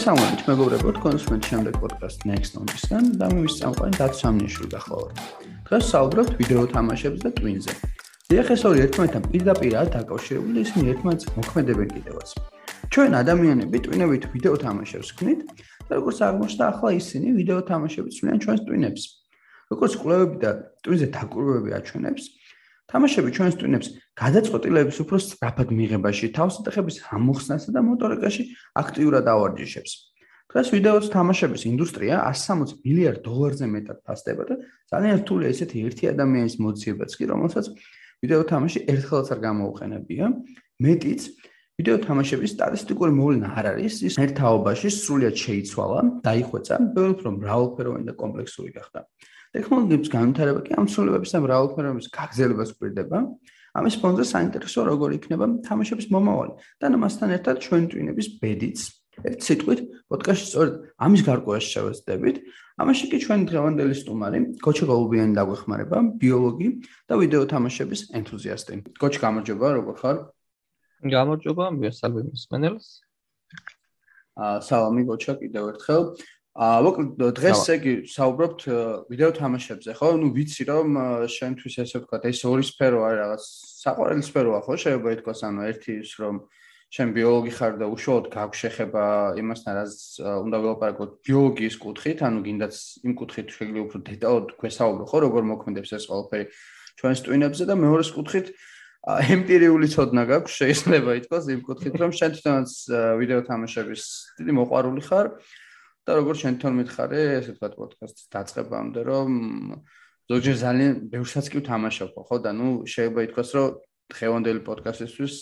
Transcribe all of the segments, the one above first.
მოგესალმებით მეგობრებო, თქვენს მე შემდეგ პოდკასტ Next On-ისგან და მის წამყვანი დათო სამნიშვილი გახლავართ. დღეს საუბრობთ ვიდეო თამაშებზე და Twin-ზე. დიახ, ეს ორი ერთმანეთთან პირდაპირაა დაკავშირებული და ისინი ერთმანეთს მოქმედებენ კიდევაც. ჩვენ ადამიანები Twin-ებით ვიდეო თამაშებს ვქნით და როგორც აღმოჩნდა, ახლა ისინი ვიდეო თამაშებს ვქნიან ჩვენს Twin-ებს. როგორც კვლევები და Twin-ზე დაკვირვებები აჩვენებს, თამაშები ჩვენს ტვინებს გადაწყვეტილების უფრო სწრაფად მიღებაში, თავსატეხების ამოხსნასა და მოტორიკაში აქტიურად ავარჯიშებს. დღეს ვიდეოს თამაშების ინდუსტრია 160 მილიარდ დოლარზე მეტად ფასდება და ძალიან რთულია ესეთი ერთი ადამიანის მოძიებაც კი, რომელსაც ვიდეო თამაში ერთხელაც არ გამოუყენებია. მეტიც ვიდეო თამაშების სტატისტიკური მოვლენა არ არის, ის ერთაობაში სრულიად შეიცვალა, დაიხვეწა, ბევრ უფრო მრავალფეროვანი და კომპლექსური გახდა. ტექნოლოგიების განვითარება კი ამ ცვლილებების და მრავალფეროვნების გაგრძელებას გვერდება. ამის ფონზე საინტერესო როგორ იქნება თამაშების მომავალი და მასთან ერთად ჩვენ ტვინების ბედიც. ერთ სიტყვით, პოდკასტში სწორედ ამის გარკვევაში შევეცდებით. ამაში კი ჩვენ დღევანდელი სტუმარი, კოჩი გოლუბიანი დაგვეხმარება, ბიოლოგი და ვიდეო თამაშების ენთუზიასტი. კოჩი, გამარჯობა, როგორ ხარ? გამარჯობა, მიესალმე მსმენელს. აა, სალამი კოჩა, კიდევ ერთხელ. აა მოკლედ დღეს ეგი საუბრობთ ვიდეო თამაშებზე, ხო? ნუ ვიცი რომ შენთვის ესე ვთქვა, ეს ორი სფერო არის რაღაც საყვარელი სფეროა, ხო? შეიძლება ითქვას, ანუ ერთი ის რომ შენ ბიოლოგი ხარ და უშუალოდ გაგვშეხება იმასთან, რაც უნდა ველაპარაკოთ ბიოლოგიის კუთხით, ანუ გინდაც იმ კუთხით შეიძლება უფრო დეტალურად გვესაუბრო, ხო, როგორ მოქმედებს ეს ყველაფერი ჩვენს ტვინებზე და მეორეს კუთხით ემპირიული ცოდნა გაქვს, შეიძლება ითქვას იმ კუთხით, რომ შენ თვითონაც ვიდეო თამაშების დიდი მოყვარული ხარ. და როგორც შენ თვითონ მითხარი, ესე ვთქვათ პოდკასტის დაწყებამდე, რომ ზოგჯერ ძალიან ბევრსაც კი ვთამაშობ, ხო და ნუ შეიძლება ითქვას, რომ დღევანდელი პოდკასტისთვის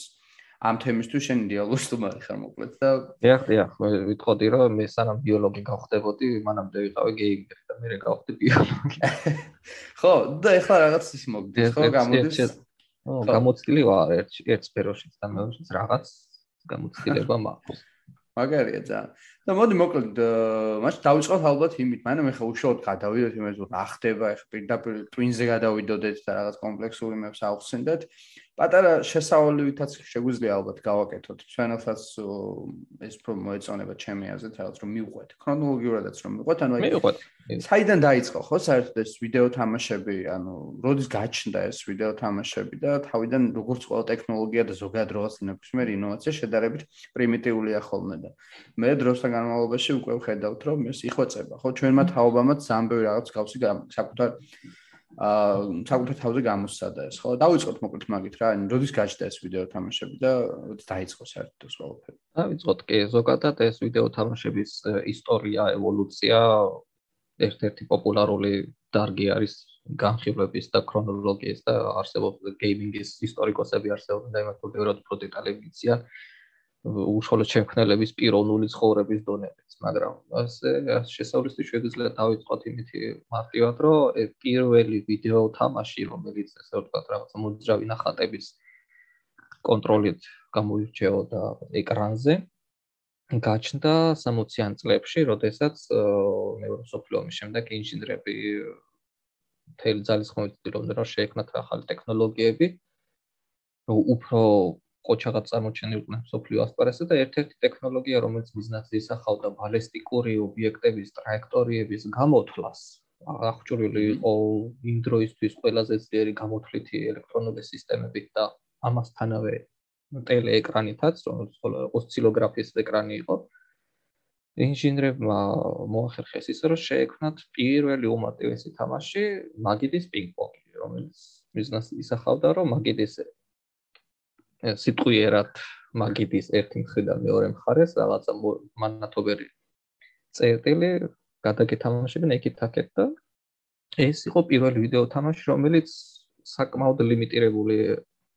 ამ თემისთვის შენ იდეალური სტუმარი ხარ მოკლედ და დიახ, დიახ, მე ვიტყოდი, რომ მე სანამ ბიოლოგი გავხდებოდი, მანამდე ვიყავი გეიმერი და მე გავხდი ბიოლოგი. ხო, და ეხლა რაღაც ის მოგდის, ხო, გამოდის. ხო, გამოცდილი ვარ ერთ ერთ სფეროშიც და მეორეშიც რაღაც გამოცდილება მაქვს. მაგარია ძალიან. და მოდი მოკლედ მაშინ დავიწყოთ ალბათ იმით, მაგრამ ეხლა უშუალოდ გადავიდეთ იმას, რა ხდება, ეხლა პირდაპირ ტვინზე გადავიდოდეთ და რაღაც კომპლექსური მეებს ავხსენდეთ. პატარა შესავალივითაც შეგვიძლია ალბათ გავაკეთოთ. ჩვენელსაც ეს უფრო მოეწონება ჩემი აზრით რაღაც რომ მივყვეთ. ქრონოლოგიურადაც რომ მივყვეთ ანუ აი საიდან დაიწყო ხო? საერთოდ ეს ვიდეო თამაშები ანუ როდის გაჩნდა ეს ვიდეო თამაშები და თავიდან როგორც ყველა ტექნოლოგია და ზოგადად რაღაც ნებისმიერ ინოვაცია შედარებით პრიმიტიულია ხოლმე და მე დროსთან განმავლობაში უკვე ვხედავთ რომ ეს იხვეწება ხო ჩვენმა თაობამაც ზამბევი რაღაც გავსი საკუთარ აა საკუთარ თავზე გამოსცადა ეს ხო? დავიწყოთ მოკლედ მაგით რა ანუ როდის გაჩნდა ეს ვიდეო თამაშები და დაიწყო საერთოდ ეს ყველაფერი? დავიწყოთ. კი ზოგადად ეს ვიდეო თამაშების ისტორია ევოლუცია ერთ-ერთი პოპულარული დარგი არის განხილვების და ქრონოლოგიის და არსებობს გეიმინგის ისტორიკოსები არსებობენ და იმათ ბევრად უფრო დეტალები იციან უშუალოდ შემქმნელების პიროვნული ცხოვრების დონეებს, მაგრამ ასე შესავლისთვის შეგვიძლია დავიწყოთ იმითი მარტივად, რომ პირველი ვიდეო თამაში, რომელიც ესე ვთქვათ, რაღაცა მოძრავი ნახატების კონტროლით გამოირჩეოდა ეკრანზე, გაჩნდა 60-იან წლებში, როდესაც მეორე მსოფლიო ომის შემდეგ ინჟინრები თელ ძალისხმევით ცდილობდნენ, რომ შეექმნათ ახალი ტექნოლოგიები, უფრო ყოჩაღად წარმოჩენილყვნენ სოფლიო ასპარესზე და ერთ-ერთი ტექნოლოგია, რომელიც მიზნად ისახავდა ბალისტიკური ობიექტების ტრაექტორიების გამოთვლას, აღჭურვილი იყო იმ დროისთვის ყველაზე ძლიერი გამოთვლითი ელექტრონული სისტემები და ამასთანავე ტელეეკრანითაც, რომელიც ოსცილოგრაფის ეკრანი იყო. ინჟინრებმა მოახერხეს ისე, რომ შეექმნათ პირველი უმარტივესი თამაში, მაგიდის პინგ-პონგი, რომელიც მიზნად ისახავდა, რომ მაგიდის სიტყვიერად მაგიდის ერთი მხრიდან მეორე მხარეს რაღაცა მანათობერი წერტილი გადაგეთამაშებენ ეკით-აკეთ და ეს იყო პირველი ვიდეო თამაში რომელიც საკმაოდ ლიმიტირებული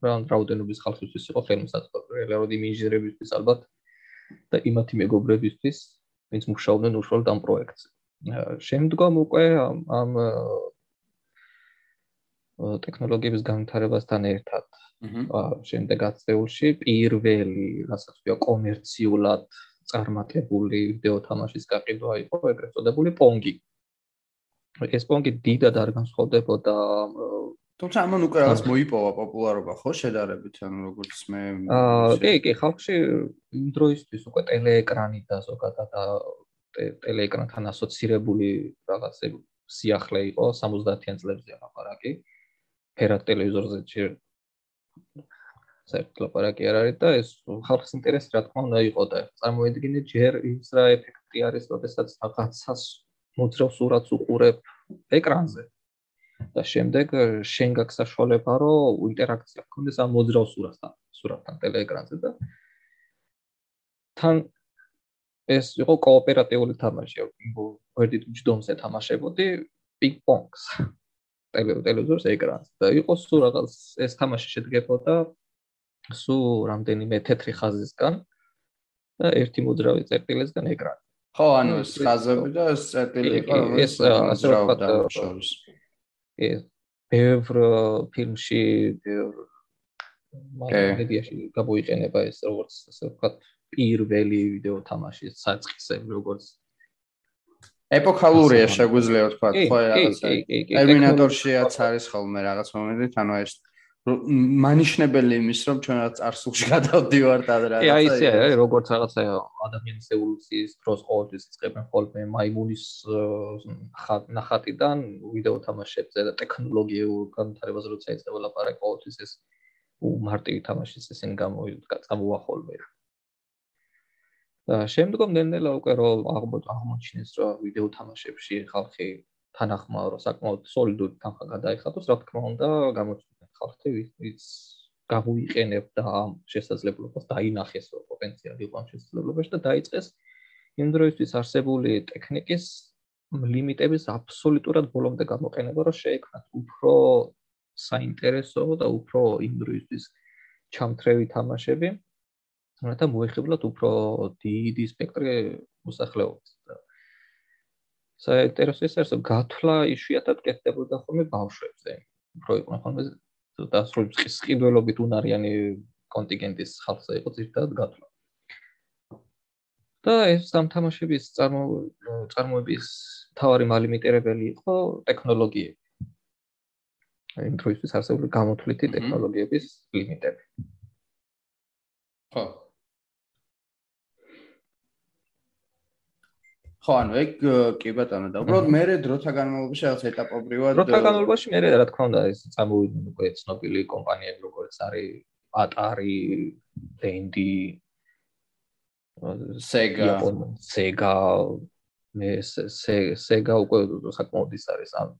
რაუნდრაუდენობის ხალხისთვის იყო ხელმისაწვდომი რეალურად იმ ინჟინერებისთვის ალბათ და იმათი მეგობრებისთვის ვინც მუშაობდნენ უშუალოდ ამ პროექტზე შემდგომ უკვე ამ ტექნოლოგიების განვითარებასთან ერთად აა შემდეგ აწეულში პირველი რასაც ვთქვა კომერციულად წარმატებული ვიდეო თამაშის გაყიდვა იყო ეგრეთ წოდებული პონგი. ეს პონგი დიდად არ განსხვავდებოდა თუმცა ამან უკვე რაღაც მოიპოვა პოპულარობა ხო შედარებით ანუ როგორც მე აა კი კი ხალხში იმ დროისთვის უკვე ტელეეკრანი და ზოგადად და ტელეეკრანთან ასოცირებული რაღაცე სიახლე იყო 70-იან წლებზე ლაპარაკი. ფერად ტელევიზორზე ჯერ საერთოდ ლაპარაკი არ არის და ეს ხალხის ინტერესი რა თქმა უნდა იყო და წარმოედგინე ჯერ ის რა ეფექტი არის, როდესაც რაღაცას მოძრავ სურათს უყურებ ეკრანზე. და შემდეგ შენ გაქვს საშუალება რომ ინტერაქცია გქონდეს ამ მოძრავ სურათთან, სურათთან ტელეეკრანზე და თან ეს იყო კოოპერატიული თამაში. ვერდით ჯდომზე თამაშებოდი პინგ-პონგს. ტელევიზორს ეკრანზე და იყო სულ რაღაც ეს თამაში შედგებოდა სულ რამდენიმე თეთრი ხაზისგან და ერთი მოძრავი წერტილისგან ეკრანი. ხო, ანუ ეს ხაზები და ეს წერტილი იყო, ეს ასე ვთქვათ, ეს ბევრ ფილმში, ბევრ მედიაში გამოიყენება ეს როგორც ასე ვთქვათ, პირველი ვიდეო თამაში საწყისე როგორც ეპოქალურია შეგვიძლია ვთქვა ხო რაღაცა ტერმინატორშიაც არის ხოლმე რაღაც მომენტით ანუ ეს მანიშნებელი იმის რომ ჩვენ რაღაც წარსულში გადავდივართ და რაღაცა აი ისე არის როგორც რაღაცა ადამიანის ევოლუციის დროს ყოველთვის წებენ ხოლმე მაიმუნის ნახატიდან ვიდეო თამაშებზე და ტექნოლოგიურ განვითარებაზე როცა იწყება ლაპარაკი ყოველთვის ეს მარტივი თამაშის ისინი გამოვიდა წამოახოლმე და შემდგომ ნელ-ნელა უკვე რომ აღმოჩნდეს რომ ვიდეო თამაშებში ხალხი თანახმაო რომ საკმაოდ სოლიდური თანხა გადაიხადოს, რა თქმა უნდა, გამოჩნდა ხალხი ვის გამოიყენებდა ამ შესაძლებლობას დაინახეს რომ პოტენციალი იყო ამ შესაძლებლობაში და დაიწყეს იმ დროისთვის არსებული ტექნიკის ლიმიტების აბსოლუტურად ბოლომდე გამოყენება, რომ შეექმნათ უფრო საინტერესო და უფრო იმ დროისთვის ჩამთრევი თამაშები. რათა მოეხებლათ უფრო დიდი სპექტრი მოსახლეობის საინტერესო ის არის რომ გათვლა იშვიათად კეთდებოდა ხოლმე ბავშვებზე. უფრო იყო ხოლმე დასრული წყის ყიდველობით უნარიანი კონტინგენტის ხალხზე იყო ზირთად გათვლა. და ეს სამთამაშების წარმო წარმოების თავარი მალიმიტირებელი იყო ტექნოლოგიები. იმ დროისთვის არსებული გამოთვლითი ტექნოლოგიების ლიმიტები. ხო ხო, ანუ ეგ კი ბატონო და უბრალოდ მე დროთა განმავლობაში რაღაც ეტაპობრივად დროთა განმავლობაში მე რა თქმა უნდა ეს წამოვიდნენ უკვე ცნობილი კომპანიები როგორც არის Atari, Dendy, Sega, Sega მე Sega უკვე საკმაოდ ის არის ამ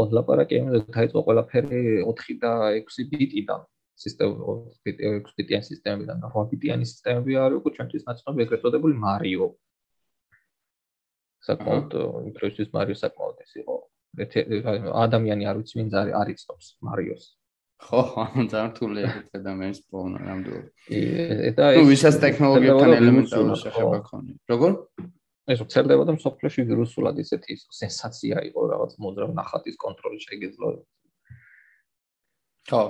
ოდლაპარაკი ამაზე დაიწყო ყველაფერი 4 და 6 ბიტიდან სისტემა 6 ბიტიანი სისტემიდან და 8 ბიტიანი სისტემები არის უკვე ჩვენთვის ნაცნობი ეგრეთ წოდებული Mario საკმაოდ ინტერესის მარიო საკმაოდ ეს იყო. ადამიანი არ ვიცი ვინ არის არიწობს მარიოს. ხო ანუ ძართულია ეს ადამიანის პოვნა ნამდვილად და ეს ვისაც ტექნოლოგიებთან ელემენტური შეხება ქონი. როგორ? ეს წერდება და სოფლში ვირუსულად ისეთი სენსაცია იყო რაღაც მოძრავ ნახატის კონტროლი შეგეძლო ხო.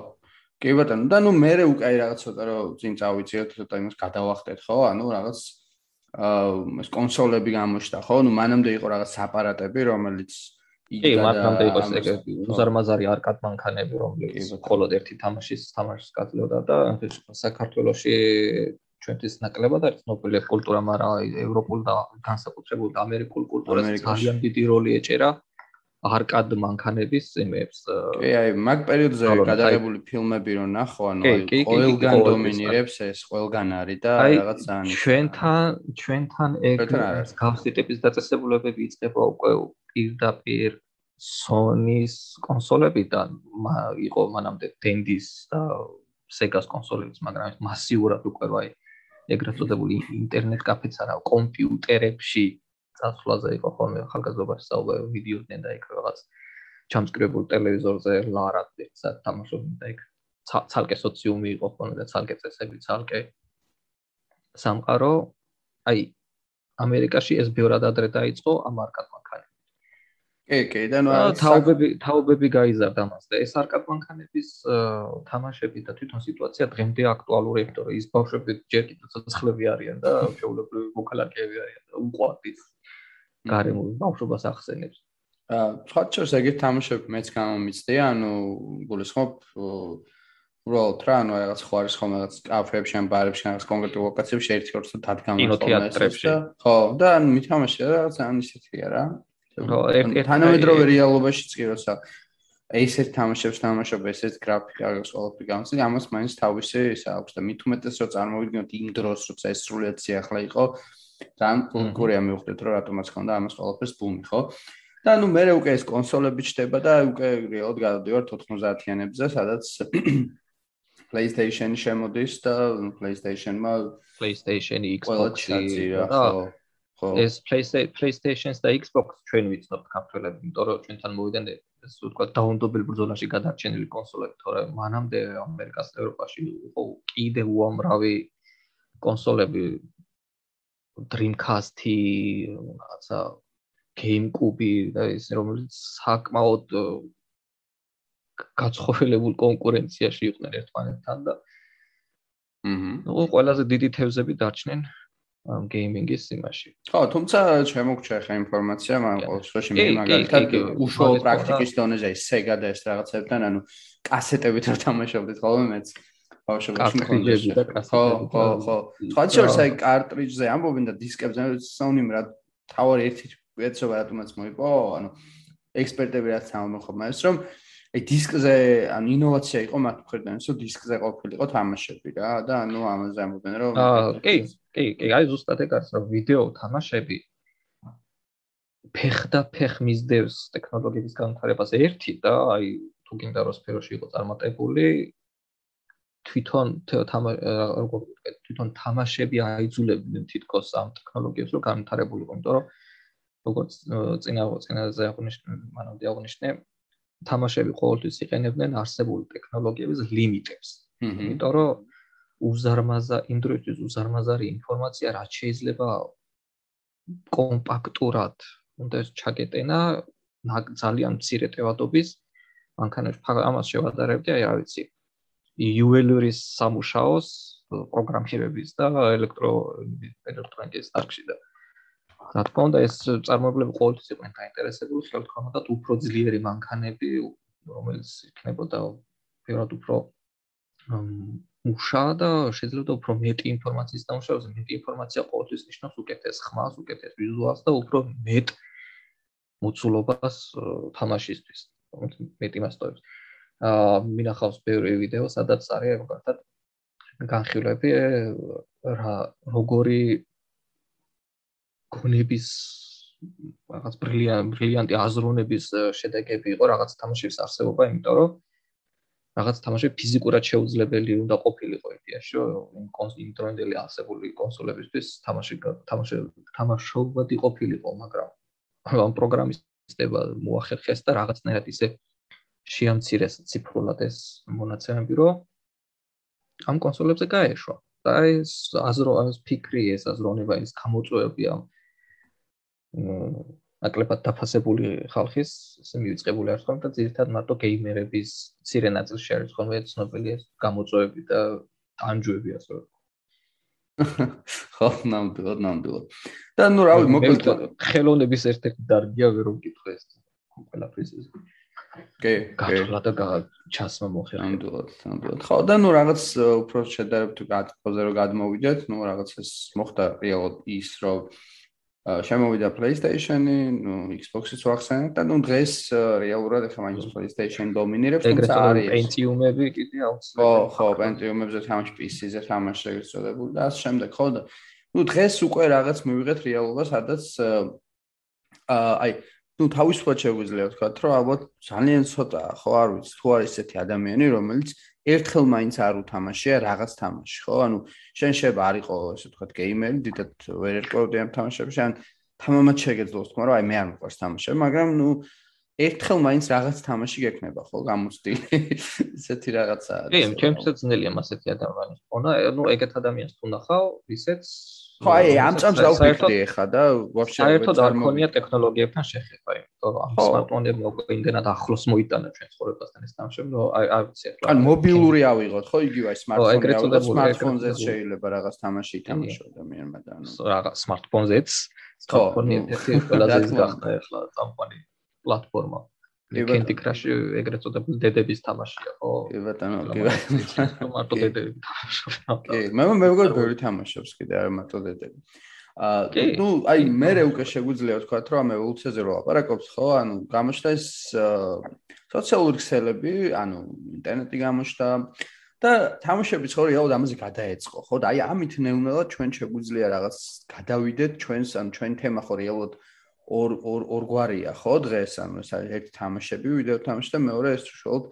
კი ბატონო და ნუ მე უკვე რაღაც ცოტა რომ წინ წავიწიოთ ცოტა იმას გადავახტეთ ხო? ანუ რაღაც აა ეს კონსოლები გამოჩნდა ხო? ნუ მანამდე იყო რაღაც აპარატები, რომელიც კი, მანამდე იყო ეს უზარმაზარი არკად მანქანები, რომელიც მხოლოდ ერთი თამაშის თამაშს გაძლევდა და საქართველოში ჩვენთვის ნაკლებად არის ნობელი კულტურა, მაგრამ ევროპულ და განსაკუთრებულად ამერიკულ კულტურას ძალიან დიდი როლი ეჭერა. არკად მანქანების იმებს. კი, აი, მაგ პერიოდზე გადაღებული ფილმები რო ნახო, ანუ აი, ყველგან დომინირებს ეს, ყველგან არის და რაღაც ძალიან ჩვენთან, ჩვენთან ეგ გავსი ტიპის დაწესებულებები იწყება უკვე პირდაპირ Sony-ის კონსოლებიდან, იყო მანამდე Dendy-ის და Sega-ს კონსოლებიც, მაგრამ მასიურად უკვე აი ეგრეთ წოდებული ინტერნეტ კაფეც არა, კომპიუტერებში წასვლაზე იყო ხოლმე ახალგაზრდობაში საუბარი ვიდეოდან და იქ რაღაც ჩამსკრებულ ტელევიზორზე ლარად ეცა თამაშობდნენ და იქ ცალკე სოციუმი იყო ხოლმე და ცალკე წესები ცალკე სამყარო. აი ამერიკაში ეს ბევრად ადრე დაიწყო ამ არკად მანქანებით. კი კი და ნუ თაობები თაობები გაიზარდა მას და ეს არკად მანქანების თამაშები და თვითონ სიტუაცია დღემდე აქტუალურია იმიტომ რომ ის ბავშვები ჯერ კიდევ ცოცხლები არიან და შეულებრივი მოქალაქეები არიან და უყვართ ის გარემო ბავშვობას ახსენებს. აა სხვათა შორის ეგეთ თამაშები მეც გამომიცდია, ანუ გულისხმობ უბრალოდ რა, ანუ რაღაც ხო არის ხოლმე რაღაც კაფეებში ან ბარებში ან რაღაც კონკრეტულ ლოკაციებში ერთი ორს დადგამს კინოთეატრებში. ხო, და ანუ მითამაშე რაღაც ან ისეთია რა. ხო, თანამედროვე რეალობაშიც კი როცა ესეთ თამაშებს თამაშობ, ესეთ გრაფიკა აქვს ყველაფერი გამოსული, ამას მაინც თავისი ეს აქვს და მით უმეტეს რო წარმოვიდგინოთ იმ დროს, როცა ეს სრულიად სიახლე იყო, აა ძალიან პულკურია მივხვდეთ, რომ რატომაც ხონდა ამას ყველაფერს ბუმი, ხო? და ნუ მე უკვე ეს კონსოლები ჩდება და უკვე რეალოდ გადავდივართ 90-იანებზე, სადაც PlayStation შემოდის და PlayStation-მა PlayStation-ი, Xbox-ი და ხო ეს PlayStation-ს და Xbox ჩვენ ვიცნობთ ქართველები, იმიტომ რომ ჩვენთან მოვიდნენ ეს თქვა დაუნდობელ ბრძოლაში გადარჩენილი კონსოლები, თორე მანამდე ამერიკას და ევროპაში იყო კიდე უამრავი კონსოლები Dreamcast-ი, რაღაცა GameCube-ი და ის რომელიც საკმაოდ გაცხოველებულ კონკურენციაში იყვნენ ერთმანეთთან და აჰა. ნუ ყველაზე დიდი თევზები დარჩნენ ამ გეიმინგის იმაში. ხო, თუმცა შემოგჩა ხა ინფორმაცია, მაგრამ ყოველ შემთხვევაში მე მაგალითად უშუალო პრაქტიკის დონეზე Sega და ეს რაღაცებთან, ანუ კასეტებით რო თამაშობდით ხოლმე მეც ბავშვობაში კარტრიჯები და კასეტები. ხო, ხო, ხო. სხვა შორს აი კარტრიჯზე ამბობენ და დისკებზე რა თავი ერთი ეცობა რატომაც მოიყო, ანუ ექსპერტები რაც ამბობენ ეს რომ აი დისკზე ანუ ინოვაცია იყო მათ მხრიდან, რომ დისკზე ყოფილიყო თამაშები რა და ანუ ამაზე ამბობენ რომ აა კი, კი, კი, აი ზუსტად ეგ არის, რომ ვიდეო თამაშები ფეხ და ფეხ მისდევს ტექნოლოგიების განვითარებას ერთი და აი თუ გინდა რომ სფეროში იყო წარმატებული თვითონ თვითონ თამაშები აიძულებდნენ თითქოს ამ ტექნოლოგიებს რომ განვითარებულიყო, იმიტომ რომ როგორც წინა წინაზე აღნიშნე, მანამდე აღნიშნე, თამაშები ყოველთვის იყენებდნენ არსებული ტექნოლოგიების ლიმიტებს. იმიტომ რომ უზარმაზა დროისთვის უზარმაზარი ინფორმაცია რაც შეიძლება კომპაქტურად უნდა ჩაგეტენა ძალიან მცირე ტევადობის მანქანებში ამას შევადარებდი აი რა ვიცი იუველირის სამუშაოს პროგრამირების და ელექტრო ელექტრონიკის დარგში და რა თქმა უნდა ეს წარმოებლები ყოველთვის იყვნენ დაინტერესებული ხელთქონოდათ უფრო ძლიერი მანქანები რომელიც იქნებოდა ფერად უფრო მუშა და შეიძლება უფრო მეტი ინფორმაციის დამუშავებას მეტი ინფორმაცია ყოველთვის ნიშნავს უკეთეს ხმას უკეთეს ვიზუალს და უფრო მეტ მოცულობას თამაშისთვის მეტი მასტოებს აა მინახავს ბევრი ვიდეო სადაც არის მაგალითად განხილვები რა როგორი გონების რაღაც ბრილიანტი ბრილიანტი აზროვნების შედეგები იყო რაღაც თამაშების არსებობა, იმიტომ რომ რაღაც თამაშები ფიზიკურად შეუძლებელი უნდა ყოფილიყო იდეაში, რომ იმ კონსოლინტრონდელი არსებული კონსოლებისთვის თამაში თამაში თამაშობადი ყოფილიყო, მაგრამ ამ პროგრამისტება მოახერხეს და რაღაცნაირად ისე შეამცირეს ციფრულად ეს მონაცემები, რომ ამ კონსოლებზე გაეშვა. და ეს აზრო ეს ფიქრი, ეს აზროვნება, ეს გამოწვევები ამ აკლებად დაფასებული ხალხის ესე მივიწყებული არ ხომ და ძირითადად მარტო გეიმერების ცირე ნაწილში არის ხოლმე ცნობილი ეს გამოწვევები და ანჯუები ასე ხო ნამდვილად ნამდვილად. და ნუ რავი მოკლედ ხელოვნების ერთ-ერთი დარგია ვერ ვკითხე ეს ყველაფრის ეს კი გახლა და ჩასმა მოხერხე. ნამდვილად ნამდვილად. ხო და ნუ რაღაც უფრო შედარებით გატყოზე რომ გადმოვიდეთ ნუ რაღაც ეს მოხდა რეალოდ ის რომ შემოვიდა PlayStation-ი, ნუ Xbox-იც ვახსენეთ და ნუ დღეს რეალურად ახლა მაინც PlayStation დომინირებს, თუმცა არის. Pentium-ები კიდე აუცილებელი. ხო, ხო, Pentium-ებზე თამაში PC-ზე თამაში შეგეცოდებული და ასე შემდეგ, ხო და ნუ დღეს უკვე რაღაც მივიღეთ რეალობა, სადაც აა აი ნუ თავისუფლად შეგვიძლია ვთქვა, რომ ალბათ ძალიან ცოტაა, ხო, არ ვიცი, თუ არის ესეთი ადამიანი, რომელიც ერთხელ მაინც არ უთამაშია რაღაც თამაში, ხო? ანუ შენ შეიძლება არ იყო, ესე ვთქვათ, გეიმერი, დიდად ვერ ერკვევდი ამ თამაშებში, ან თამამად შეგეძლოს თქმა, რომ აი მე არ მიყვარს თამაშები, მაგრამ ნუ ერთხელ მაინც რაღაც თამაში გექნება, ხო, გამოცდილი. ესეთი რაღაცაა. კი, ჩემსაც ძნელია მასეთი ადამიანი. ხონა, ნუ ეგეთ ადამიანს თუ ნახავ, ისეც ხო აი ამ წამს დავფიქრდი ახლა და ვაფშე საერთოდ არ მქონია ტექნოლოგიებთან შეხება იმიტომ რომ ამ სმარტფონები უკვე იმდენად ახლოს მოიტანა ჩვენ ცხოვრებასთან ეს თამაშები რომ აი არ ვიცი ახლა ან მობილური ავიღოთ ხო იგივე აი სმარტფონი სმარტფონზე შეიძლება რაღაც თამაში ითამაშო ადამიანმა და ანუ რაღაც სმარტფონზეც სმარტფონი ერთ-ერთი ყველაზე ის გახდა ახლა წამყვანი პლატფორმა. Candy Crush ეგრეთ წოდებული დედების თამაშია, ხო? კი ბატონო, კი ბატონო. მარტო დედები თამაშობენ. კი, მე მე მეგონა ბევრი თამაშობს კიდე არა მარტო დედები. აა ნუ აი მე უკვე შეგვიძლია ვთქვა რომ ამ ევოლუციაზე რო ლაპარაკობს ხო ანუ გამოჩნდა ეს სოციალური ქსელები ანუ ინტერნეტი გამოჩნდა და თამაშები ხო რეალურად ამაზე გადაეწყო ხო და აი ამით ნეუნელად ჩვენ შეგვიძლია რაღაც გადავიდეთ ჩვენს ან ჩვენ თემა ხო რეალურად ორ ორ ორგვარია ხო დღეს? ანუ ეს არის ერთი თამაშები ვიდეო თამაში და მეორე ეს უშუალოდ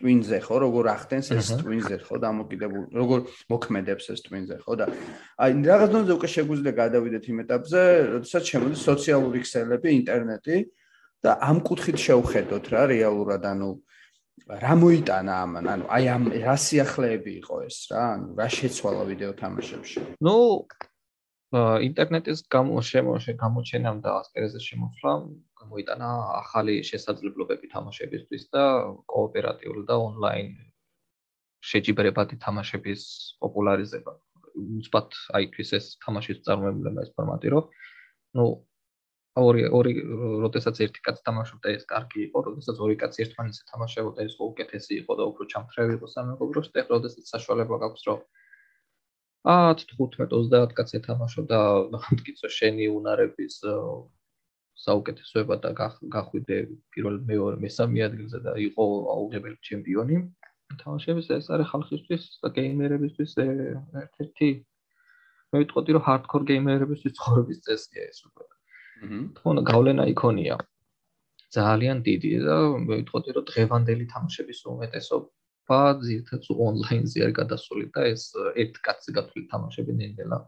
ტვინზე ხო როგორ ახდენს ეს ტვინზე ხო დამოკიდებულ როგორ მოქმედებს ეს ტვინზე ხო და აი რაღაც დონეზე უკვე შეგვიძლია გადავიდეთ იმ ეტაპზე როდესაც შემოდის სოციალური ქსელები ინტერნეტი და ამ კუთხით შევხედოთ რა რეალურად ანუ რა მოიტანა ამან ანუ აი ამ რა სიახლეები იყო ეს რა ანუ რა შეცვალა ვიდეო თამაშებში? ნუ ინტერნეტის გამოჩენამ და ასპერეზე შემოსვლამ გამოიტანა ახალი შესაძლებლობები თამაშებისთვის და კოოპერატიული და ონლაინ შეჯიბრებადი თამაშების პოპულარიზება. უცბად აითვის ეს თამაშის წარმოებულება ეს ფორმატი, რომ ნუ ორი ორი როდესაც ერთი კაცი თამაშობდა ეს კარგი იყო, როდესაც ორი კაცი ერთმანეთს თამაშობდა ეს უკეთესი იყო და უფრო ჩამთრევი იყო სამეგობროს, და როდესაც საშუალება გაქვს, რომ 10, 15, 30 კაცი ეთამაშობდა მტკიცო შენი უნარების საუკეთესოება და გახვიდე პირველ მეორე მესამე ადგილზე და იყო აუღებელი ჩემპიონი. თამაშების ეს არის ხალხისთვის და გეიმერებისთვის ერთ-ერთი მე ვიტყოდი რომ hardcore გეიმერებისთვის ცხოვრების წესია ეს უკვე. აჰა. თქო, გავლენა იქონია. ძალიან დიდი და მე ვიტყოდი რომ დღევანდელი თამაშების უმეტესობა ძირთაც ონლაინზე არის გადასული და ეს ერთ კაცზე გათვლილი თამაშები ნენდელა.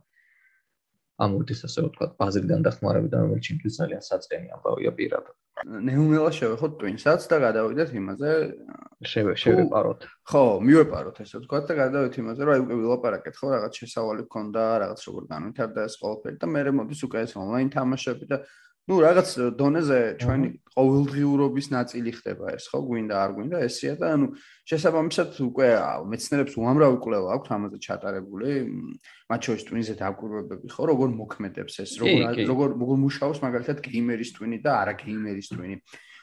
ამოდის ასე ვთქვათ ბაზრიდან დახმარებიდან რომელიც ჩემთვის ძალიან საწენი ამბავია პირადად. ნეუნელა შევეხოთ ტვინსაც და გადავიდეთ იმაზე შევე შევეპაროთ. ხო, მივეპაროთ ესე ვთქვათ და გადავიდეთ იმაზე რომ აი უკვე ვილაპარაკეთ ხო რაღაც შესავალი გქონდა, რაღაც როგორ განვითარდა ეს ყველაფერი და მე მოდის უკვე ეს ონლაინ თამაშები და ну რაღაც დონეზე ჩვენი ყოველდღიურობის ნაწილი ხდება ეს ხო? გვინდა არ გვინდა ესეა და ანუ შესაბამისად უკვე მეცნიერებს უამრავი კვლევა აქვს ამაზე ჩატარებული მათ შორის ტვინზე დაკვირვებები ხო? როგორ მოქმედებს ეს როგორ როგორ როგორ მუშაობს მაგალითად გეიმერის ტვინი და არა გეიმერის ტვინი?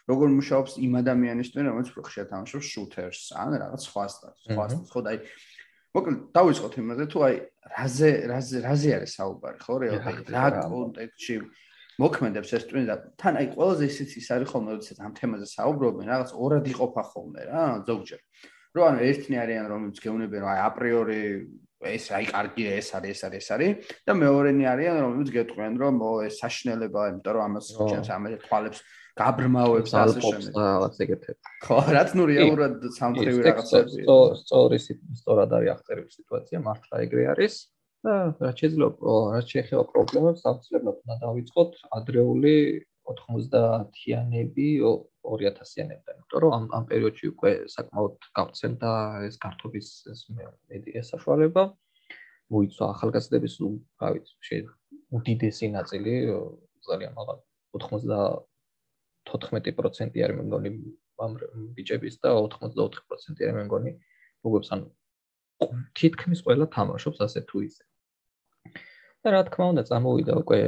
როგორ მუშაობს იმ ადამიანის ტვინი რომელიც უფრო ხშირად თამაშობს შუთერს ან რაღაც სხვა სხვა ხო? და აი მოკლედ დავიწყოთ იმაზე თუ აი რაზე რაზე რაზე არის საუბარი ხო? რეალურად რა კონტექსტში მოქმედებს ეს ტვინი და თან აი ყველაზე ისიც ის არის ხოლმე როდესაც ამ თემაზე საუბრობენ რაღაც ორად იყოფა ხოლმე რა ზოგჯერ. რომ ანუ ერთნი არიან რომლებიც გეუნებიან რომ აი აპრიორი ეს აი კარგია ეს არის ეს არის ეს არის და მეორენი არიან რომლებიც გეტყვიან რომ ეს საშნელებაა იმიტომ რომ ამას ჩვენს ამაზე თვალებს გაბრმავებს ასე შემდეგ. რაღაც ეგეთები ხო რაც ნუ რეალურად სამთრივი რაღაცები. სწორი სწორად არის აღწერილი სიტუაცია მართლა ეგრე არის და რაც შეიძლება რაც შეიძლება პრობლემებს აუცილებლად უნდა დავიწყოთ ადრეული 90-იანები 2000-იანებიდან, იმიტომ რომ ამ ამ პერიოდში უკვე საკმაოდ გავცემდა ეს კარტობის ეს მედია საშუალება. მოიცვა ახალგაზრდების რა ვიცი, უდიდესი ნაწილი ძალიან მაღალ 94% არის მეგონი ამ ბიჭების და 84% არის მეგონი როგორს ან თითქმის ყველა თამაშობს ასე თუ ისე. და რა თქმა უნდა, წამოვიდა უკვე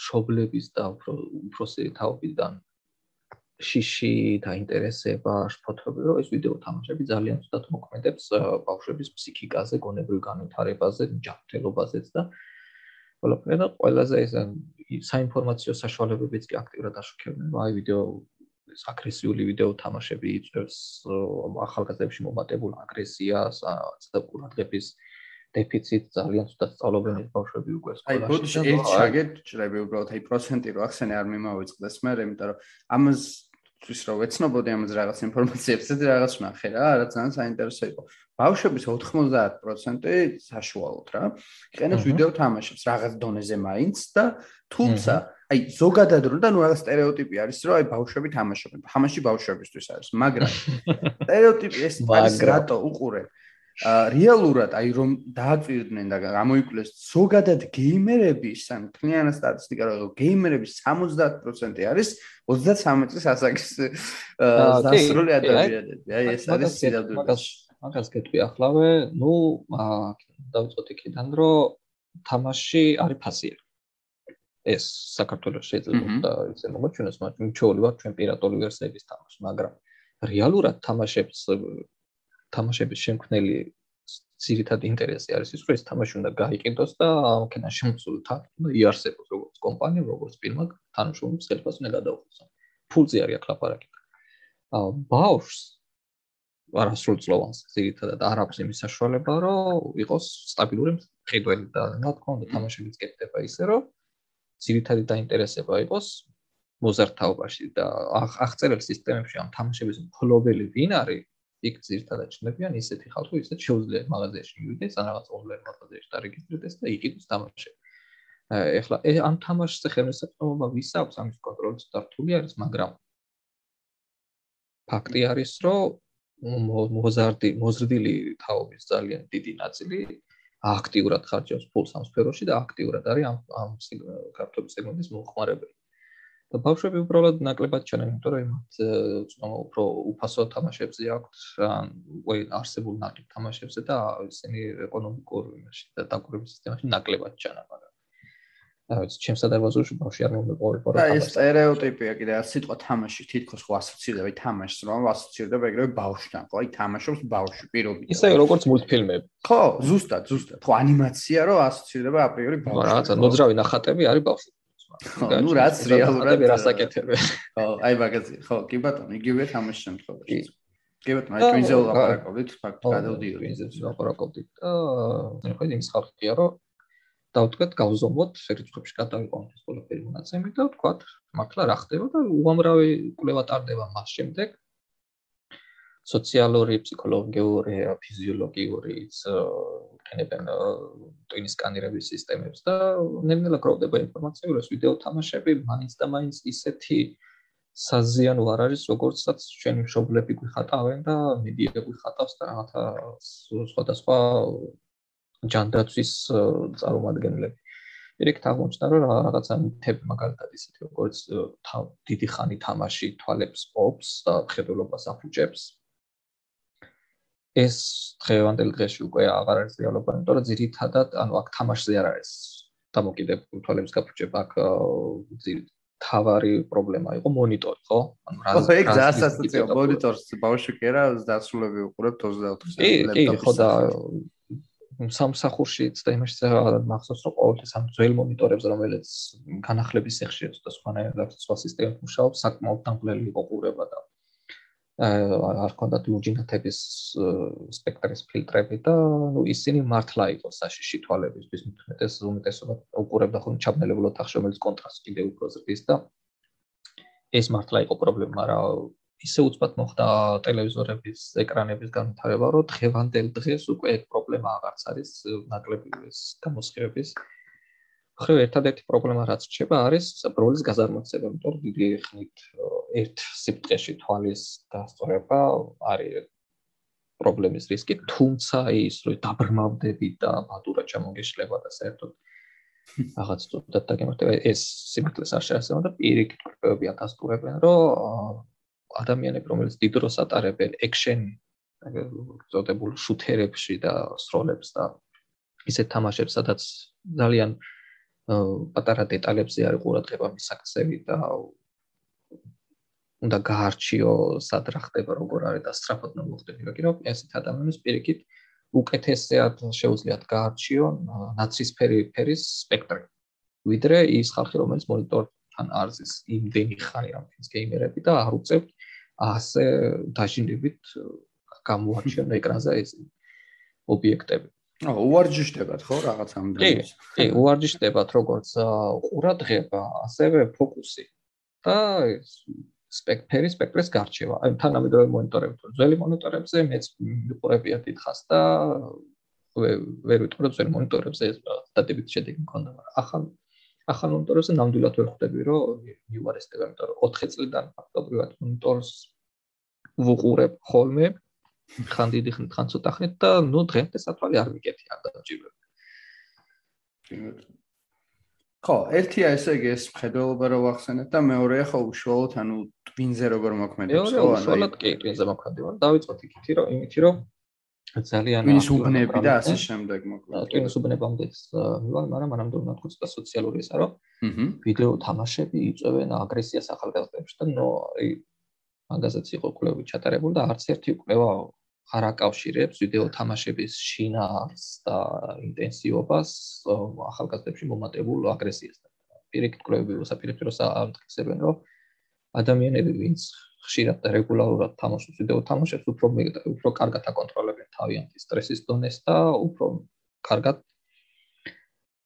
შობლების და უფრო უფროსი თაობიდან შიში დაინტერესება შფოთები, რომ ეს ვიდეო თამაშები ძალიან ცუდად მოქმედებს ბავშვების ფსიქიკაზე, გონებრივ განვითარებაზე, ჯანმრთელობაზეც და ყველაფერი და ყველაზე ეს საინფორმაციო საშუალებებიც კი აქტიურად აშუქებენ. აი ვიდეო ეს აგრესიული ვიდეო თამაშები იწევს ახალგაზრდებში მომატებულ აგრესიას, და ყურადღების დეფიციტ ძალიან ცუდად სწავლობენ ეს ბავშვები უკვე სკოლაში. აი, ბოდიში ერთ შეგეთ ჭრები უბრალოდ აი პროცენტი რო ახსენე არ მიმოვიწყდეს მე, იმიტომ რომ ამას ის რო ვეცნობოდი ამაზე რაღაც ინფორმაციებს, ეს რაღაც ნახე რა, რა ძალიან საინტერესო იყო. ბავშვების 90% საშუალოდ რა. იყენებს ვიდეო თამაშებს რაღაც დონეზე მაინც და თუმცა აი ზოგადად რო და ნუ რაღაც სტერეოტიპი არის რომ აი ბავშვები თამაშობენ. თამაში ბავშვებისთვის არის, მაგრამ სტერეოტიპი ეს არის რატო უყურე? რეალურად აი რომ დააწვირდნენ და გამოიკვლიეს ზოგადად გეიმერების ან კლიანტ სტატისტიკა რომ გეიმერების 70% არის 33 წლის ასაკის დასრული ადამიანები. აი ეს არის სიძაბული. მაგას გეტყვი ახლავე, ნუ დავიწყოთ იქიდან რომ თამაში არის ფასიერი. ეს საქართველოს შეიძლება და ისე მოგოჩვენოს, მაგრამ ჩვეული ვარ ჩვენ პირატული ვერსიების თამაში, მაგრამ რეალურად თამაშებს თამაშების შემქმნელი ძირითადი ინტერესი არის ის, რომ ეს თამაში უნდა გაიყიდოს და ამქენა შემოსულთა უნდა იარსებოს როგორც კომპანია, როგორც ფირმა, თანაშრომის ხელფას უნდა გადაუხადოს. ფულზე არის აქ ლაპარაკი. აა ბაუშს არასრულწლოვანს ძირითადად არ აქვს იმის საშუალება, რომ იყოს სტაბილური მხედველი და რა თქმა უნდა თამაშებიც კეთდება ისე, რომ ძირითადი დაინტერესება იყოს მოზარდ-თაობაში და აღწერილ სისტემებში ამ თამაშების ფლობელი ვინ არის იქ ძირთადად ჩნდებიან ისეთი ხალხი, ისეთ შეუძლია მაღაზიაში მივიდეს, ან რაღაც ონლაინ მაღაზიაში დარეგისტრირდეს და იყიდოს თამაში. ეხლა ამ თამაშზე ხელმისაწვდომობა ვის აქვს ამის კონტროლიც დართული არის, მაგრამ ფაქტი არის, რომ მოზარდი, მოზრდილი თაობის ძალიან დიდი ნაწილი აქტიურად ხარჯავს ფულს ამ სფეროში და აქტიურად არის ამ ამ კარტობის სეგმენტის მომხმარებელი. და ბავშვები უბრალოდ ნაკლებად ჩანენ, იმიტომ რომ იმათ წნო უფრო უფასო თამაშებზე აქვთ, უკვე არსებულ ნაკლებ თამაშებზე და ისინი ეკონომიკურ იმაში და დაგურების სისტემაში ნაკლებად ჩანან, მაგრამ და ვიცი, ჩემსა და ბაზურში ბავშვი არ მომეყოლება რა. და ეს стереოტიპია კიდე, სიტყვა თამაში თითქოს ხო ასოცირდება თამაშს, რომ ასოცირდება ეგრევე ბავშვთან, ხო? აი თამაშობს ბავშვი პირობიდან. ისე როგორც მულტფილმები. ხო, ზუსტად, ზუსტად. ხო, ანიმაცია რომ ასოცირდება აპრიორი ბავშვთან. რაღაცა მოძრავი ნახატები არის ბავშვი. Ну რაც რეალურად რასაკეთებია ხო აი მაგაზი ხო კი ბატონო იგივე თამაშის შემთხვევაში. კი. ბატონო აი twins-ზე ლაპარაკობდით ფაქტ გადავდიოდი twins-ზე ლაპარაკობდით და ხო იმის ხალხია რომ დავთქვათ გავზომოთ რიცხვებში გადავიყვანოთ ეს ყველაფერი მონაცემი და ვთქვათ მართლა რა ხდება და უამრავი კვლევა ტარდება მას შემდეგ სოციალური, ფსიქოლოგიური, ფიზიოლოგიურიც ქენებენ ტვინის სკანირების სისტემებს და ნელ-ნელა გროვდება ინფორმაცია, რომ ვიდეო თამაშები მაინც და მაინც ისეთი საზიანო არ არის, როგორცაც ჩვენი მშობლები გვიხატავენ და მედია გვიხატავს და რაღაცა სხვადასხვა ჯანდაცვის წარმომადგენლები. ერთ აღმოჩნდა რომ რაღაცა თებ მაგალითად ისეთი როგორც დიდი ხანი თამაში თვალებს პოპს და ხედულობას აფუჭებს ეს დღევანდელ დღეში უკვე აღარ არის რეალობა, იმიტომ რომ ძირითადად, ანუ აქ თამაშზე არ არის დამოკიდებული თვალების გაფუჭება, აქ თავარი პრობლემა იყო მონიტორი, ხო? ანუ რა ხო, ეგ ზასაცია მონიტორს ბავშვი კი არა, დასრულები უყურებთ 24 საათი ლეპტოპის. კი, ხო და სამსახურში და იმაში მახსოვს რომ ყოველთვის ამ ძველ მონიტორებს რომელიც განახლების ეხშია და სხვანაირად სხვა სისტემით მუშაობს საკმაოდ დამღლელი იყო ყურება და არ ქონდათ ლუჯინათების სპექტრის ფილტრები და ნუ ისინი მართლა იყო საშიში თვალებისთვის. მეტეს უმეტესობა უყურებდა ხოლმე ჩაბნელებულ ოთახში რომელიც კონტრასტი კიდე უფრო ზრდის და ეს მართლა იყო პრობლემა მაგრამ ისე უცბად მოხდა ტელევიზორების ეკრანების განვითარება რომ დღევანდელ დღეს უკვე ეს პრობლემა აღარც არის ნაკლები ეს გამოსხივების ხო ერთადერთი პრობლემა რაც რჩება არის ბროლის გაზარმოცება, იმიტომ რომ დიდი ხნით ერთ სიფტყეში თვალის დასწორება არის პრობლემის რისკი, თუმცა ის რომ დაბრმავდები და ბატურა ჩამოგეშლება და საერთოდ რაღაც თუნდაც დაგემართება ეს სიმართლეს არ შეასწავლა და პირიქით კრებები ათასტურებენ რომ ადამიანები რომელიც დიდ დროს ატარებენ ექშენ ზოდებულ შუთერებში და სროლებს და ისეთ თამაშებს სადაც ძალიან პატარა დეტალებზე არის ყურადღება მისაქცევი და უნდა გაარჩიო სად რა ხდება როგორ არის და სწრაფად მოხდება იგი რომ ესეთ ადამიანის პირიქით უკეთესად შეუძლიათ გაარჩიო ნაცისფერი ფერის სპექტრი. ვიდრე ის ხალხი რომელიც მონიტორთან არზის იმდენი ხანი ამ ფილმს გეიმერები და არ უწევთ ასე დაჟინებით გამოარჩიონ ეკრანზე ეს ობიექტები აა უარჯიშდებათ ხო რაღაც ამდენს? კი, კი, უარჯიშდებათ როგორც ყურადღება, ასევე ფოკუსი და სპექტრი სპექტრის გარჩევა. აი თანამედროვე მონიტორებზე, ძველი მონიტორებზე მეც მიყურებია დიდხას და ვერ ვიტყვი რომ ძველი მონიტორებზე ეს დატებით შედეგი მქონდა, მაგრამ ახალ ახალ მონიტორებზე ნამდვილად ვერ ხვდები რომ მიუარესდება, იმიტომ რომ 4 წლიდან ფაქტობრივად მონიტორს ვუყურებ ხოლმე ხან დიდი ხნით ხან ცოტა ხნით და ნუ დღემდე საფალი არ მიკეთი არ დაჭირდება. ხო, ერთია ესე იგი ეს მხედველობა რო ვახსენეთ და მეორეა ხო უშუალოდ ანუ ტვინზე როგორ მოქმედებს ხო? ანუ უშუალოდ კი ტვინზე მოქმედება. დავიწყოთ იქითი რომ იმითი რომ ძალიან ვინის უბნები და ასე შემდეგ მოკლედ. ვინის უბნებამდე მივალ, მაგრამ მანამდე უნდა თქვა ცოტა სოციალური ისა, რომ ვიდეო თამაშები იწვევენ აგრესიას ახალგაზრდებში და ნო აი მაგასაც იყო კვლევი ჩატარებული და არც ერთი კვლევა არ აკავშირებს ვიდეო თამაშების შინაარს და ინტენსივობას ახალგაზრდებში მომატებულ აგრესიასთან. პირიქით კვლევები უსაფრთხო როს ამტკიცებენ, რომ ადამიანები ვინც ხშირად და რეგულარულად თამაშობს ვიდეო თამაშებს, უფრო უფრო კარგად აკონტროლებენ თავიანთი სტრესის დონეს და უფრო კარგად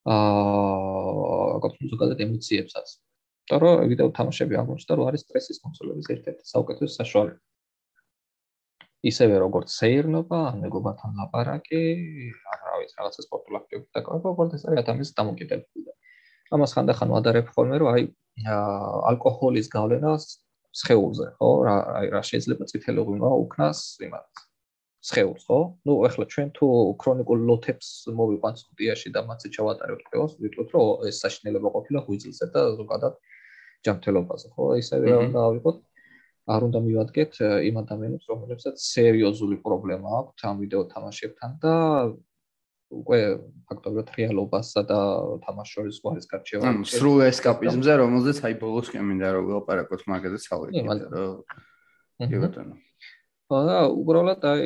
აა კონტროლებს ემოციებსაც. და რომ ვიდეო თამაშები აღმოჩნდა, რომ არის სტრესის კონტროლის ერთ-ერთი საუკეთესო საშუალება. ისევე როგორც სეირნობა, ან მეგობართან ლაპარაკი, ან რა ვიცი, რაღაცა სპორტულ აქტივობებს დაკავება, ყოველთვის არის ადამიანის დამოკიდებული. ამას ხანდახან ვადარებ ხოლმე, რომ აი ალკოჰოლის გავლენას სხეულზე, ხო? რა აი რა შეიძლება წითელი ღვინო უკნას იმას. სხეულს, ხო? ნუ ახლა ჩვენ თუ ქრონიკულ ლოთებს მოვიყვანთ სტუდიაში და მათზე ჩავატარებთ ყველას, ვიტყვით, რომ ეს საშინელება ყოფილა ღვიძლზე და ზოგადად ჯანმრთელობაზე, ხო? ისევე რა უნდა ავიღოთ? არ უნდა მივადგეთ იმ ადამიანებს, რომლებსაც სერიოზული პრობლემა აქვთ ამ ვიდეო თამაშებთან და უკვე ფაქტობრივად რეალობასა და თამაშორის გვარის გარჩევა. ანუ სრულ ესკაპიზმზე, რომელზეც აი ბოლოს კი მინდა რომ ვილაპარაკოთ მაგაზე ცალკე. კი ბატონო. აა უბრალოდ აი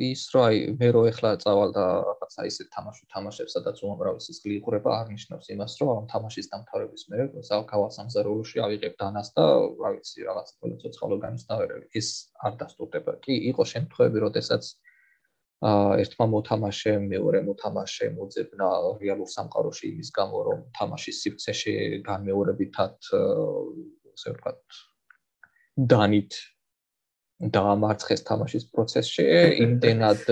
ის რო აი მე რო ეხლა წავალ და რაღაცა ისე თამაში თამაშებს სადაც უამრავი სისხლი იყურება აღნიშნავს იმას რომ ამ თამაშის დამთავრების მერე ზავკავა სამზარეულოში ავიღებ დანას და რა ვიცი რაღაც ყველა ცოცხალ ორგანიზმს დავერევი ის არ დასტურდება. კი იყო შემთხვევები როდესაც აა ერთმა მოთამაშემ მეორე მოთამაშემ მოძებნა რეალურ სამყაროში იმის გამო რომ თამაშის სივრცეში განმეორებითად ასე ვთქვათ დანით დაამარცხეს თამაშის პროცესში, იმდენად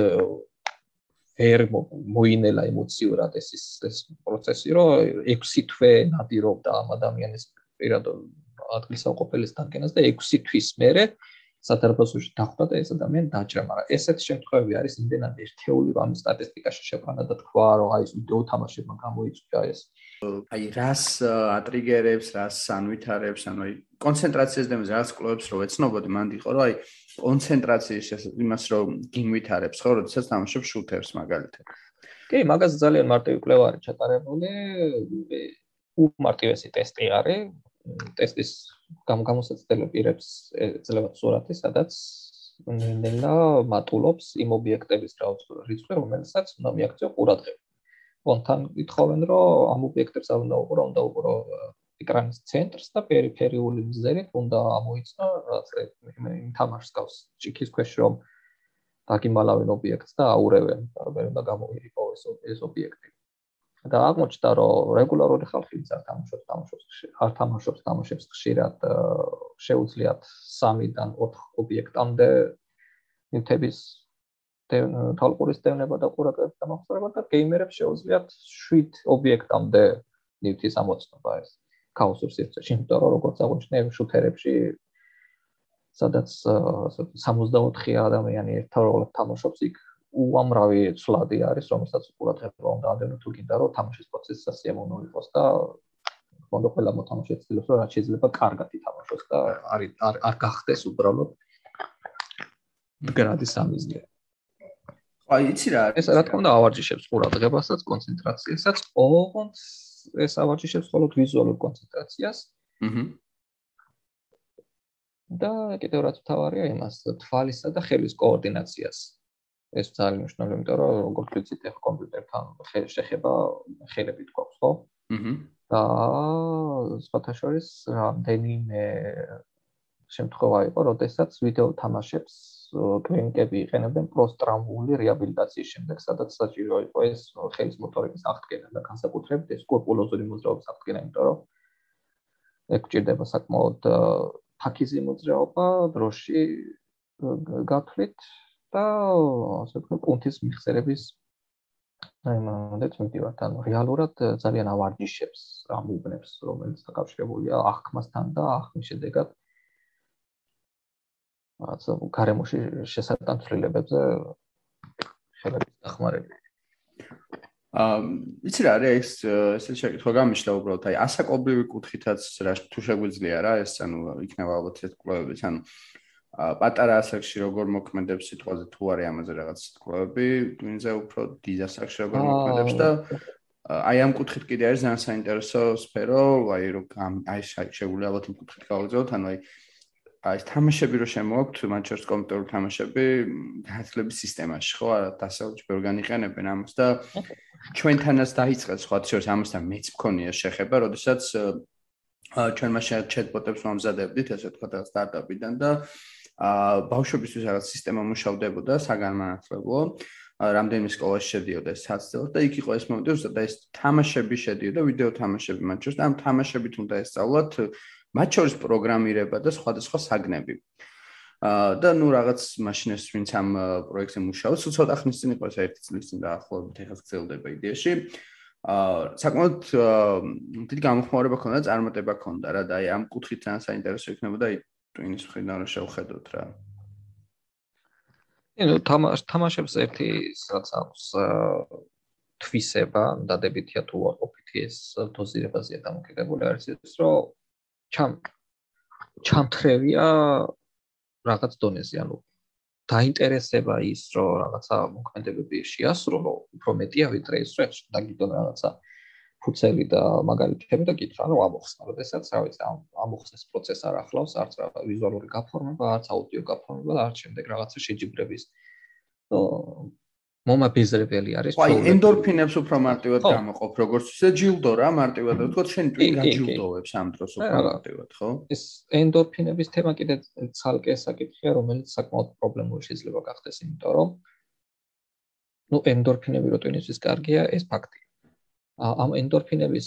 ვერ მოინელა ემოციურად ეს ეს პროცესი, რომ 6 თვე ნადირობდა ამ ადამიანის პირად ადგილსაყოფელის დადგენას და 6 თვის მერე სათერაპევტში დახვდა და ეს ადამიანი დაჭრა, მაგრამ ესეთი შემთხვევები არის იმდენად ერთეული, რომ ამ სტატისტიკაში შეყვანა და თქვა, რომ აი ეს ვიდეო თამაშებმა გამოიწვია ეს. აი რას ატრიგერებს, რას ანვითარებს, ანუ აი კონცენტრაციას დემოზე რას კლუბებს რო ეცნობოდი, მანდ იყო, რომ აი კონცენტრაციის იმას რო გინვითარებს, ხო, როდესაც თამაშობ შუთერს მაგალითად. კი, მაგას ძალიან მარტივი კვლევა არის ჩატარებული. უმარტივესი ტესტი არის, ტესტის გამგამოსაცდელი პირებს ეძლევა სურათი, სადაც ნელა მატულობს იმ ობიექტების რიცხვი, რომელსაც უნდა მიაქციო ყურადღება. კონთან ითხოვენ, რომ ამ ობიექტებს არ უნდა უყურო, უნდა უყურო ეკრანის ცენტრს და პერიფერიული მზერით უნდა ამოიცნო რაღაცა იმ თამაშს გავს ჭიქის ქვეშ რომ დაგიმალავენ ობიექტს და აურევენ, ვერ უნდა გამოირიყო ეს ეს ობიექტი. და აღმოჩნდა რომ რეგულარული ხალხი იცარ თამაშობს თამაშობს არ თამაშობს თამაშებს ხშირად შეუძლიათ 3-დან 4 ობიექტამდე ნივთების თალყურის დევნება და ყურადღების დამახსოვრება და გეიმერებს შეუძლიათ 7 ობიექტამდე ნივთის ამოცნობა ეს ქაოსურ სივრცეში იმიტომ რომ როგორც აღნიშნე შუთერებში სადაც 64 ადამიანი ერთდროულად თამაშობს იქ უამრავი ცვლადი არის, რომელსაც ყურადღება უნდა ანდენო თუ კიდე რომ თამაშის პროცესი სასიამოვნო იყოს და ფონდო ყველა მოთამაშე ცდილობს რომ რაც შეიძლება კარგად ითამაშოს და არის არ არ გახდეს უბრალოდ გრადი სამიზნე. აი, იცი რა, ეს რა თქმა უნდა ავარჯიშებს ყურადღებასაც, კონცენტრაციასაც, ოღონდ ეს ავარჯიშებს მხოლოდ ვიზუალურ კონცენტრაციას. აჰა. და კიდევ რაც თავარია იმას თვალისა და ხელის კოორდინაციას. ეს ძალიან მნიშვნელოვანია, იმიტომ რომ როგორც ვიცით, ახლა კომპიუტერთან შეხება ხელებით გვაქვს, ხო? აჰა. და სხვათა შორის რამდენიმე შემთხვევა იყო, როდესაც ვიდეო თამაშებს კლინიკები იყენებდნენ პროსტრავმული რეაბილიტაციის შემდეგ, სადაც საჭირო იყო ეს ხელის მოტორიკის აღდგენა და განსაკუთრებით ეს კორპულოზური მოძრაობის აღდგენა, იმიტომ რომ ეგ ჭირდება საკმაოდ ფაქიზი მოძრაობა დროში გათვლით და ასე ვთქვათ, პუნქტის მიხსერების აი მომდეთ მიდივართ, ანუ რეალურად ძალიან ავარჯიშებს ამ უბნებს, რომელიც დაკავშირებულია აღქმასთან და აღქმის შედეგად ასე გარემოში შესატან ცვლილებებზე ხელების დახმარებით. აა იცი რა არის ეს ესე შეკითხვა გამიშლა უბრალოდ აი ასაკობრივი კუთხითაც რა თუ შეგვიძლია რა ეს ანუ იქნება ალბათ ეს კვლევებიც ანუ პატარა ასაკში როგორ მოქმედებს სიტყვაზე თუ არის ამაზე რაღაც სიტყვები, twins-ზე უფრო დიდ ასაკში როგორ მოქმედებს და აი ამ კუთხით კიდე არის ძალიან საინტერესო სფერო, აი რომ აი შეგვიძლია ალბათ იმ კუთხით გავაგზავნოთ, ანუ აი აი თამაშები რო შემოაქვთ, მანჩესტერ კომპიუტერული თამაშები განათლების სისტემაში, ხო, არა დასავლეთში ბევრგან იყენებენ ამას და ჩვენთანაც დაიწყეს სხვა შორის ამასთან მეც მქონია შეხება, როდესაც ჩვენ მაშინ ჩატბოტებს მომზადებდით, ესე თქვა და სტარტაპიდან და აა ბავშვებისთვის რაღაც სისტემა მუშავდებოდა საგანმანათლებლო. რამდენიმე სკოლაში შედიოდა ეს საცდელად და იქ იყო ეს მომენტი უბრალოდ ეს თამაშები შედიოდა ვიდეო თამაშები მათ შორის და ამ თამაშებით უნდა ესწავლოთ მათ შორის პროგრამირება და სხვადასხვა საგნები. და ნუ რაღაც მაშინეს ვინც ამ პროექტზე მუშაობს ცოტა ხნის წინ იყო ეს ერთი წლის წინ დაახლოებით ეხლა გრძელდება იდეაში. აა საკმაოდ დიდი გამოხმაურება ქონდა წარმატება ქონდა რა და აი ამ კუთხით ძალიან საინტერესო იქნებოდა აი ტვინის მხრიდან რომ შევხედოთ რა. ნუ თამაშ თამაშებს ერთი რაც აქვს თვისება, დადებითია თუ არ ყოფითი ეს დოზირებაზეა დამოკიდებული არის ის რომ ჩამ ჩამთრევია რაღაც დონეზე, ანუ დაინტერესება ის რომ რაღაცა მოქმედებები შეასრულო, უფრო მეტია ვიდრე ის რომ დაგიდონ რაღაცა ფუცელი და მაგალითები და კითხა, რომ ამოხსნათ ესაც, რა ვიცი, ამ ამოხსნის პროცესს არ ახლავს არც რა ვიზუალური გაფორმება, არც აუდიო გაფორმება და არც შემდეგ რაღაცა შეჯიბრების. ну მომაბეზრებელი არის ხოლმე. აი, ენდორფინებს უფრო მარტივად გამოყოფ, როგორც ისე ჯილდო რა, მარტივად ვთქვათ, შენ ტვინ გაჯილდოვებს ამ დროს უფრო მარტივად, ხო? ეს ენდორფინების თემა კიდე ცალკე საკითხია, რომელიც საკმაოდ პრობლემური შეიძლება გახდეს, იმიტომ რომ ну, ენდორფინები როტვინისთვის კარგია, ეს ფაქტია. ამ ენდორფინების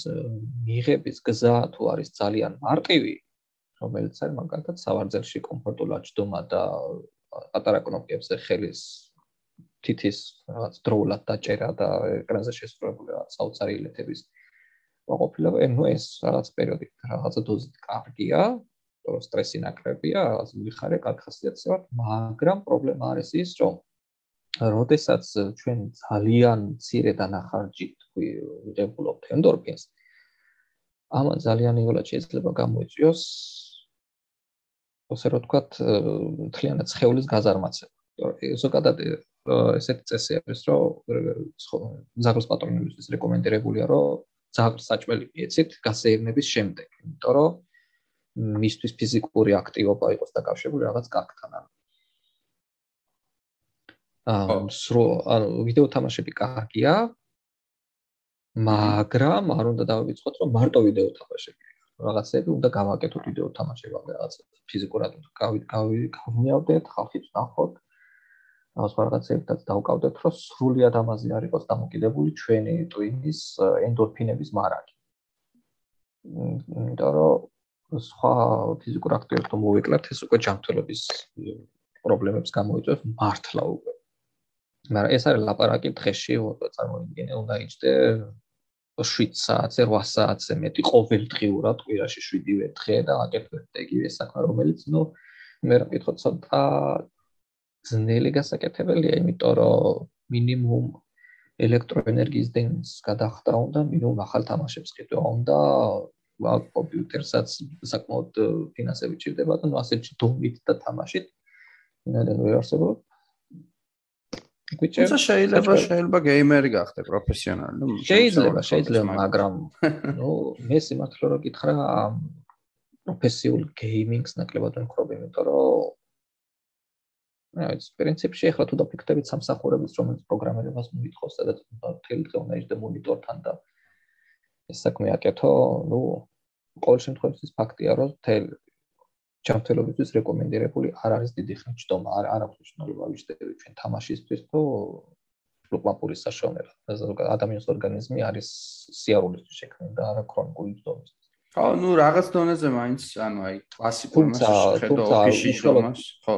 მიღების გზა თუ არის ძალიან მარტივი, რომელიც არის მაგალითად სავარძელში კომფორტულად ჯდომა და პატარა კნოპკებზე ხელის თითის რაღაც დროულად დაჭერა და ეკრანზე შესრულებული რაღაც საოცარი ილეთების მოყოფილება, ну ეს რაღაც პერიოდი რაღაცა დოზით კარგია, რომ სტრესი ნაკლებია, რაღაც მიხარე კარგ ხასიათს აქვს, მაგრამ პრობლემა არის ის, რომ როდესაც ჩვენ ძალიან ცირე დანახარჯით ვიღებულობთ ენდორფინს ამა ძალიან იოლად შეიძლება გამოიწვიოს ასე რომ ვთქვათ თლიანად სხეულის გაზარმაცება. ზოგადად ესეთი წესი არის რომ ზაგროს პატრონებისთვის რეკომენდირებულია რომ ზაგრს საჭმელი მიეცით გასეირნების შემდეგ იმიტომ რომ მისთვის ფიზიკური აქტივობა იყოს დაკავშირებული რაღაც კარგთან აა სრო ანუ ვიდეო თამაშები კარგია მაგრამ არ უნდა დავიწყოთ რომ მარტო ვიდეო თამაშები რაღაცები უნდა გავაკეთოთ ვიდეო თამაშებამდე რაღაც ფიზიკურად გავი გავი გავმიავდეთ ხალხიც ნახოთ. რაღაც რაღაცებსაც დავკავდეთ რომ სრულად ამაზე არ იყოს დამოკიდებული ჩვენი ტვინის ენდორფინების მარაგი. იმიტომ რომ სხვა ფიზიკურ აქტივობებს მოვიკლათ ეს უკვე ჯანმრთელობის პრობლემებს გამოიწვევს მართლა უკვე მაგრამ ეს არის ლაპარაკი დღეში, წარმოიდგინე, უნდა იჭდე 7 საათზე, 8 საათზე მეტი ყოველდღიურად, კვირაში 7-ვე დღე და აკეთებ ეგივე საქმე, რომელიც ნუ მე რა ვკითხოთ, ცოტა ძნელი გასაკეთებელია, იმიტომ რომ მინიმუმ ელექტროენერგიის დენს გადახდა უნდა, მინიმუმ ახალ თამაშებს ყიდვა უნდა, კომპიუტერსაც საკმაოდ ფინანსები ჭირდება და ნუ ასეთი დომით და თამაშით ინადენ ვერ არსებობს თუმცა შეიძლება შეიძლება გეიმერი გახდე პროფესიონალი ნუ შეიძლება შეიძლება მაგრამ ნუ მე სიმართლე რომ გითხრა პროფესიულ გეიმინგს ნაკლებად ვქრობ იმიტომ რომ აი ეს პრინციპში ახლა თუ დაფიქრდებით სამსახურების რომელიც პროგრამირებას მოითხოვს სადაც თელი დღე უნდა იჯდე მონიტორთან და ეს საქმე აკეთო ნუ ყოველ შემთხვევაში ის ფაქტია რომ თელი ჯანმრთელობისთვის რეკომენდირებული არ არის დიდი ხნის ჯდომა, არ არ აქვს მნიშვნელობა ვიჩდები ჩვენ თამაშისთვის თუ ლუკლაპურის საშუალებლად. ადამიანის ორგანიზმი არის სიარულისთვის შექმნილი და არა ქრონიკული ჯდომისთვის. ხო, ну, რაღაც დონეზე მაინც, ანუ აი, კლასიკურ მასში ხედავ ოფისში შრომას, ხო.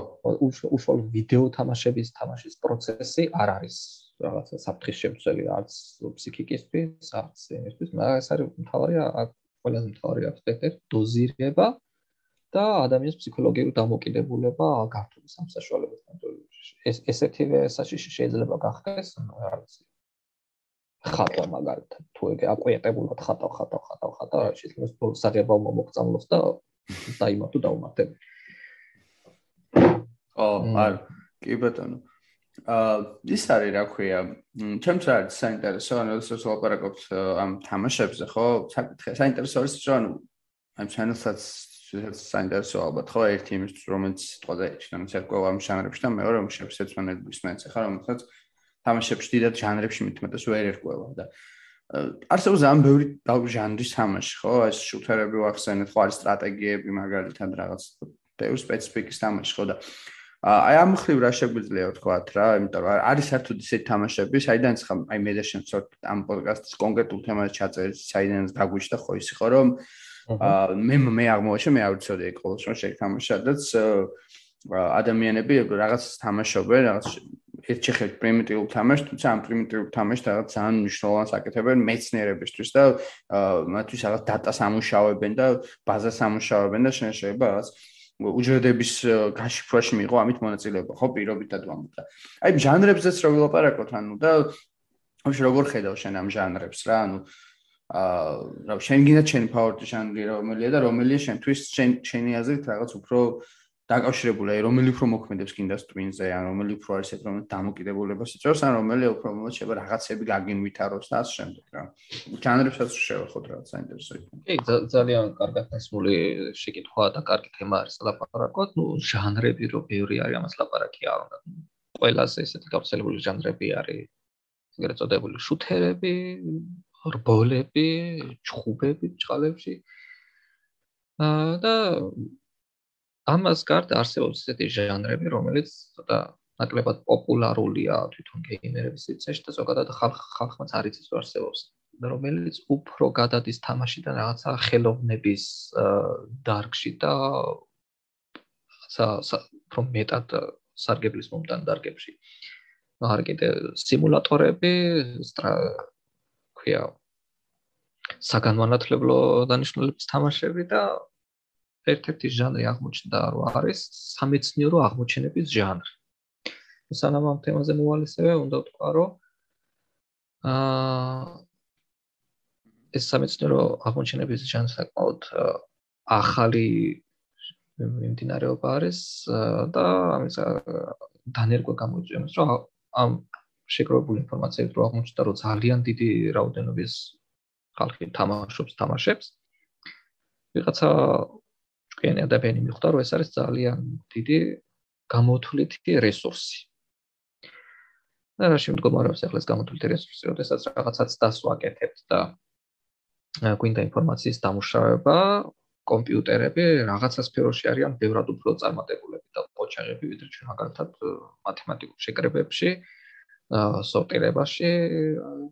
უშუალო ვიდეო თამაშების თამაშის პროცესი არ არის რაღაცა საფრთხის შემცველი არც ფსიქიკისთვის, არც იმისთვის, მაგრამ ეს არის მთავარია, ყველაზე მთავარი ასპექტი, დოზირება და ადამიანის ფსიქოლოგიური დამოკიდებულება გართული სამსაშუალებასთან. ეს ესეთივე საშიში შეიძლება გახდეს, რა ვიცი. ხატვა მაგალითად, თუ ეგ აკვიეტებულად ხატავ, ხატავ, ხატავ, ხატავ, შეიძლება საღებავ მომოგწამლოს და დაიმართო დაუმართებ. ო, არ კი ბატონო. აა ის არის რა ქვია, ჩემს არის საინტერესო, ანუ ეს ლაპარაკობთ ამ თამაშებზე, ხო? საკითხი საინტერესო არის, რომ აი ჩანელსაც შეიძლება საინტერესო ალბათ, ხო? ერთი იმის რომელიც სიტყვაზე შეიძლება ცერკვა ამ ჟანრებში და მეორე რომ შეფსეცმენების მეც ხარ, რომელსაც თამაშებში დიდად ჟანრებში მithumetas ვერ ერკვევა და არსებობს ამ ბევრი ჟანრის თამაში, ხო? ეს შუთერები ვახსენეთ, ხო არის სტრატეგიები მაგალითად რაღაც ბევრი სპეციფიკის თამაში, ხო და აი ამ ხრივ რა შეგვიძლია ვთქვათ რა, იმიტომ რომ არის საერთოდ ისეთი თამაშები, საიდანაც ხა აი მე და შენ ვცოთ ამ პოდკასტის კონკრეტულ თემას ჩაწერეთ, საიდანაც გაგვიჩნდა ხო ისე ხო რომ აა მე მე აღმოჩნდა მე არ ვიცოდი ეგ ყოველ შემთხვევაში შეგთამაშა და ადამიანები რაღაც თამაშობენ, რაღაც ერთ შეხედვით პრიმიტიულ თამაშს, თუმცა ამ პრიმიტიულ თამაშს რაღაც ძალიან მნიშვნელოვანს აკეთებენ მეცნიერებისთვის და მათთვის რაღაც დატას ამუშავებენ და ბაზას ამუშავებენ და შეიძლება რაღაც უჯრედების გაშიფრვაში მიიღო ამით მონაწილეობა, ხო, პირობითად ვამბობ და აი ჟანრებზეც რო ვილაპარაკოთ, ანუ და ვთქვი როგორ ხედავ შენ ამ ჟანრებს რა, ანუ აა რა გინდა შენ ფავორიტი ჟანრი რომელია და რომელია შენთვის შენ შენი აზრით რაღაც უფრო დაკავშირებული აი რომელი უფრო მოქმედებს გინდა სტვინზე ან რომელი უფრო არის ეს რომელიც დამოკიდებულებას იწვევს ან რომელი უფრო მომწ შეიძლება რაღაცები გაგინვითაროს და ასე შემდეგ რა. ჟანრებსაც შევეხოთ რაღაც საინტერესო იქნება. კი ძალიან კარგად დასმული შეკითხვა და კარგი თემა არის ლაპარაკოთ. ნუ ჟანრები რო ბევრი არის ამას ლაპარაკი არ უნდა. ყველაზე ესეთი გავრცელებული ჟანრები არის ეგრეთ წოდებული შუთერები რბოლები ჩხუბები ჭყალებში აა და ამას გარდა არსებობს ესეთი ჟანრები, რომელიც ცოტა ნაკლებად პოპულარულია თვითონ გეიმერების სიცეში და ზოგადად ხალხმაც არ იცის რომ არსებობს რომელიც უფრო გადადის თამაშიდან რაღაცა ხელოვნების დარგში და რაღაცა უფრო მეტად სარგებლის მომდან დარგებში. არ კიდე სიმულატორები, ქვია საგანმანათლებლო დანიშნულების თამაშები და ერთ-ერთი ჟანრი აღმოჩნდა რომ არის სამეცნიერო აღმოჩენების ჟანრი. სანამ ამ თემაზე მოვალისწრებე, უნდა ვთქვა, რომ აა ეს სამეცნიერო აღმოჩენების ჟანრი საკმაოდ ახალი მიმდინარეობა არის და ამის დანერგვა გამოიწვია, რომ ამ შეგროვებული ინფორმაციით რო აღმოჩნდა, რომ ძალიან დიდი რაოდენობის ხალხი თამაშობს თამაშებს. ვიღაცა ჩვენი ადამიანი მიხვდა რომ ეს არის ძალიან დიდი გამოთვლითი რესურსი. და რა შემდგომარეობს ახლა ეს გამოთვლითი რესურსი, როდესაც რაღაცაც დასვაკეთებთ და გვინდა ინფორმაციის დამუშავება, კომპიუტერები რაღაცა სფეროში არიან ბევრად უფრო წარმატებულები და პოჩაღები ვიდრე ჩვენ მაგალითად მათემატიკურ შეკრებებში, სორტირებაში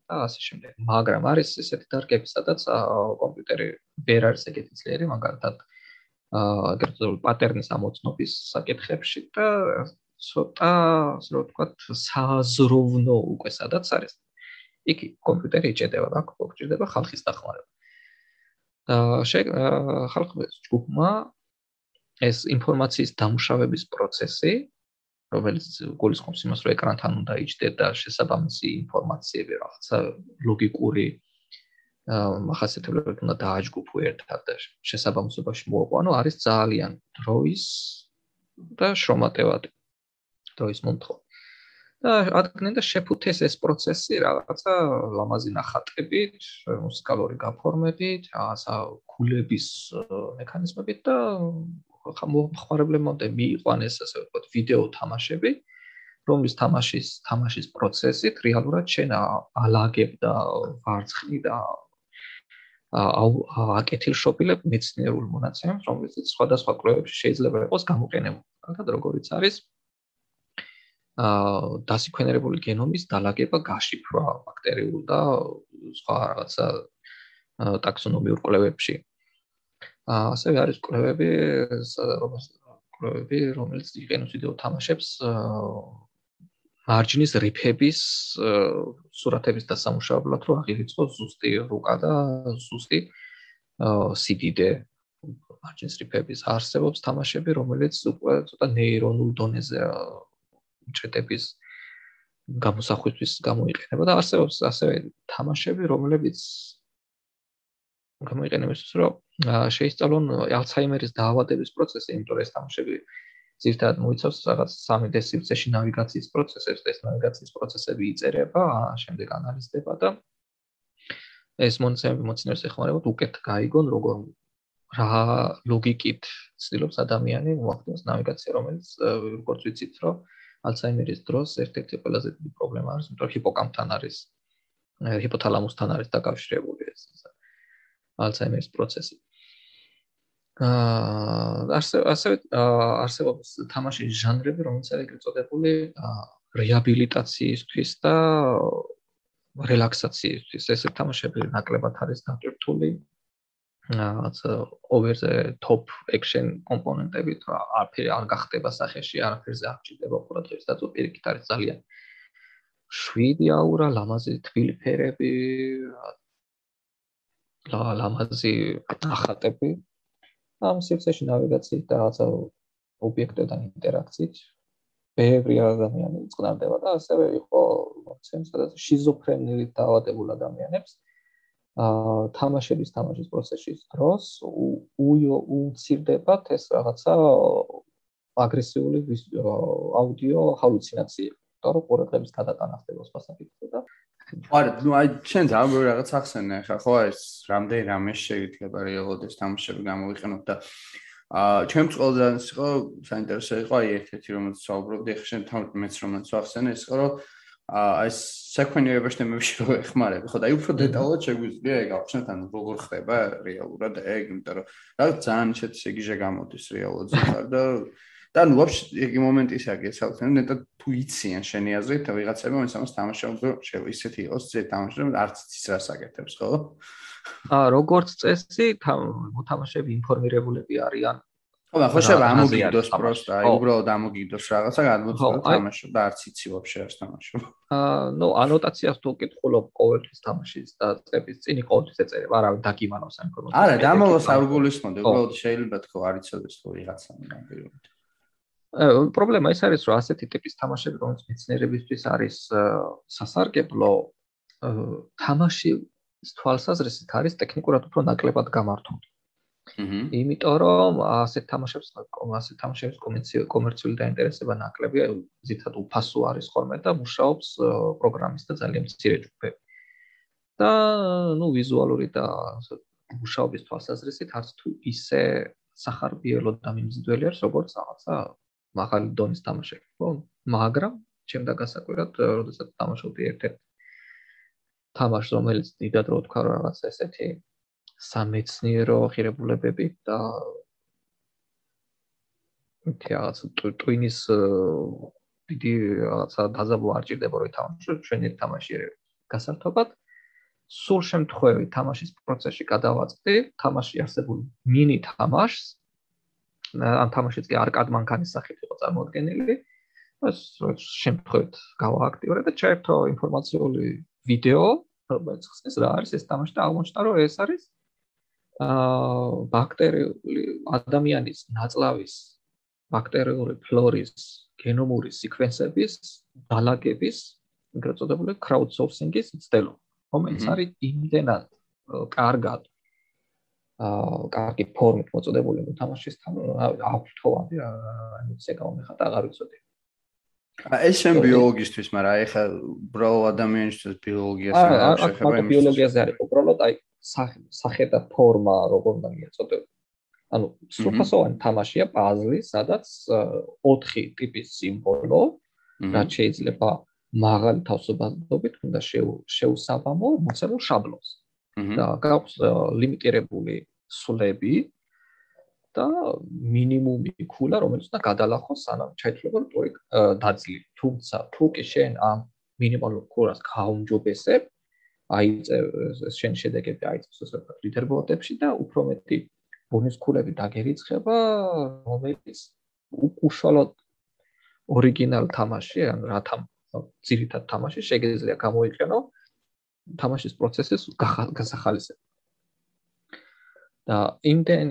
და ასე შემდეგ. მაგრამ არის ესეთი დარგები, სადაც კომპიუტერი ვერ არის ეგეთი ძლიერი, მაგალითად აა გერწულ პატერნის ამოცნობის საკითხებში და ცოტა ასე რომ ვთქვათ საზროვნო უკვე სადაც არის. იქ კომპიუტერი იჭედება და კომპიუტერება ხალხის დახმარება. და ხალხის ჯგუფმა ეს ინფორმაციის დამუშავების პროცესი რომელიც გულისხმობს იმას, რომ ეკრანთან უნდა იჭდე და შესაბამისი ინფორმაციები რაღაცა ლოგიკური მახასიათებლებით უნდა დააჯგუფო ერთად და შესაბამისობაში მოაყვანო არის ძალიან დროის და შრომატევადი დროის მომთხო და ადგნენ და შეფუთეს ეს პროცესი რაღაცა ლამაზი ნახატებით, მუსიკალური გაფორმებით, რაღაცა ქულების მექანიზმებით და ხმარებლებამდე მიიყვანეს ასე ვთქვათ ვიდეო თამაშები რომლის თამაშის თამაშის პროცესით რეალურად შენ ალაგებ და ვარცხნი და აკეთილშობილებ მეცნიერულ მონაცემებს, რომელიც სხვადასხვა კვლევებში შეიძლება იყოს გამოყენებული. თუმცა როგორიც არის აა დასიქვენერებული გენომის დალაგება, გაშიფრვა ბაქტერიულ და სხვა რაღაცა ტაქსონომიურ კვლევებში. ასევე არის კვლევები, კვლევები, რომელიც იყენებს ვიდეო თამაშებს მარჯნის რიფების სურათების დასამუშავებლად რო აღირიცხოს ზუსტი რუკა და ზუსტი სიდიდე მარჯნის რიფების. არსებობს თამაშები რომელიც უკვე ცოტა ნეირონულ დონეზე უჩეტების გამოსახვისთვის გამოიყენება და არსებობს ასევე თამაშები რომლებიც გამოიყენება ისე რომ შეისწავლონ ალცჰაიმერის დაავადების პროცესი იმიტომ რომ ეს თამაშები ზირთად მოიცავს რაღაც 3D სივრცეში ნავიგაციის პროცესებს, ეს ნავიგაციის პროცესები იწერება, შემდეგ ანალიზდება და ეს მონაცემები მოცნერს ეხმარება უკეთ გაიგონ როგორ რა ლოგიკით ცდილობს ადამიანი მოახდინოს ნავიგაცია, რომელიც როგორც ვიცით, რომ ალცჰაიმერის დროს ერთ-ერთი ყველაზე დიდი პრობლემა არის, იმიტომ რომ ჰიპოკამპთან არის ჰიპოთალამუსთან არის დაკავშირებული ეს ალცჰაიმერის პროცესი. აა ასე ასე არსებობს თამაშის ჟანრები, რომელიც არის ეგრეთ წოდებული რეაბილიტაციისთვის და რელაქსაციისთვის. ესე თამაშები ნაკლებად არის დატვირთული რაღაც over the top action კომპონენტებით, რა არაფერი არ გახდება სახეში, არაფერზე არ ჭირდება ყურადღების დაცვა, პირიქით არის ძალიან შვიდი აურა, ლამაზი თბილი ფერები, ლამაზი ახატები. ამ სივრცეში ნავიგაციით და რაღაცა ობიექტებთან ინტერაქციით ბევრი ადამიანი წყნარდება და ასევე იყო მოცემ სადაც შიზოფრენიით დაავადებულ ადამიანებს აა თამაშების თამაშის პროცესის დროს უცირდებათ ეს რაღაცა აგრესიული აუდიო ჰალუცინაციები. რომ ყურადღების გადატანა ხდება სპასაკითხზე და არა, ნუ აი შენ ძალიან რაღაც ახსენე ხა ხო? ეს რამდენი რამე შეიძლება რეალოდეს თამაშები გამოვიყენოთ და აა ჩემ ყველაზე იყო საინტერესო იყო აი ერთ-ერთი რომელიც საუბრობდი ხა შენ თან მეც რომელიც ახსენე ის იყო რომ აა ეს საქმიანობის თემებში რო ეხმარები ხო? და აი უფრო დეტალურად შეგვიძლია ეგ ახსნათ ან როგორ ხდება რეალურად ეგ იმიტომ რომ რაღაც ძალიან ისეთი შეგიჟე გამოდის რეალურად ზუსტად და და ნუ ვაფშე იგი მომენტი ისაა გესალთ ნეტა თუ იციან შენი აზრით ვიღაცები მომის ამას თამაშობს რომ შე ისეთი იყოს ზე თამაშობ არც იცის რა საკეთებს ხო? აა როგორც წესი მოთამაშეები ინფორმირებულები არიან. ხო და ხო შეიძლება ამოგიდოს პროსტა აი უბრალოდ ამოგიდოს რაღაცა გადმოწყვეტ თამაშობ და არც იცი ვაფშე არც თამაშობ. აა ნუ ანოტაციას თუ კითხულობ ყოველთვის თამაშის და წების წინი ყოველთვის ეწერება არავინ დაგიმანოს ამ ინფორმაციას. არა დამალოს არ გულისხმობ უბრალოდ შეიძლება თქო არ იცოდეს თუ ვიღაცა ნამდვილად პრობლემა ის არის, რომ ასეთი ტიპის თამაშები, რომელიც მეცნიერებისთვის არის სასარგებლო, თამაშის თვალსაზრისით არის ტექნიკურად უფრო ნაკლებად გამართული. აჰა. იმიტომ რომ ასეთ თამაშებს, ასეთ თამაშების კომერციული დაინტერესება ნაკლებია, ზითად უფასო არის ხოლმე და მუშაობს პროგრამის და ძალიან მცირე ჯგუფები. და ნუ ვიზუალური და მუშაობის თვალსაზრისით არც თუ ისე სახარბიელო და მიმზიდველი არის, როგორც რაღაცა მაღალი დონის თამაშები, ხო? მაგრამ ჩემდა გასაკვირად, როდესაც თამაშობდი ერთ-ერთ თამაშს, რომელიც დიდად რო თქვა რაღაც ესეთი სამეცნიერო ღირებულებები და თეატრ ტვინის დიდი რაღაცა დაზაბო არ ჭირდება რომ თამაშო ჩვენი თამაში გასართობად სულ შემთხვევით თამაშის პროცესში გადავაწყდი თამაში არსებული მინი თამაშს ამ თამაშიც კი არკად მანქანის სახით იყო წარმოადგენილი. ეს შემთხვევით გავააქტიურე და ჩაერთო ინფორმაციული ვიდეო, რომელიც ხსნის რა არის ეს თამაში და აღმოჩნდა რომ ეს არის აა ბაქტერიული ადამიანის ნაწლავის ბაქტერიული ფლორის გენომური სეკვენსების დალაგების ეგრეთ წოდებული crowdsourcing-ის ცდელო, რომელიც არის იმდენად კარგად კარგი ფორმით მოწოდებული მოთამაშის თან აქვს თოვანი აემოცია გამეხატა აღარ ვიცოდი. ეს შენ ბიოლოგისტვის, მაგრამ აი ხა უბრალოდ ადამიანისთვის ბიოლოგიას არ შეხება იმის. ბიოლოგიაზე არის უბრალოდ აი სახე და ფორმა როგორ უნდა მიეწოდოს. ანუ სრულფასოვანი თამაშია პაზლი, სადაც 4 ტიპის სიმბოლო, რაც შეიძლება მაღალი თავსობადობით უნდა შეუსაბამო მოცემულ შაბლონს. და გაქვს ლიმიტირებული სულები და მინიმუმი ქულა, რომელიც უნდა გადალახოს სანამ ჩაითვლება რტორი დაძლი. თუმცა თუ კი შენ ამ მინიმალურ ქულას გაუმჯობესებ, აი ეს შენ შედეგები აიწევს ასე ვთქვათ ლიდერბორდებში და უფრო მეტი ბონუს ქულები დაგერიცხება, რომელიც უშუალოდ ორიგინალ თამაში, ან რა თამ ძირითად თამაში შეგეძლია გამოიყენო თამაშის პროცესის გასახალისება. იმდენ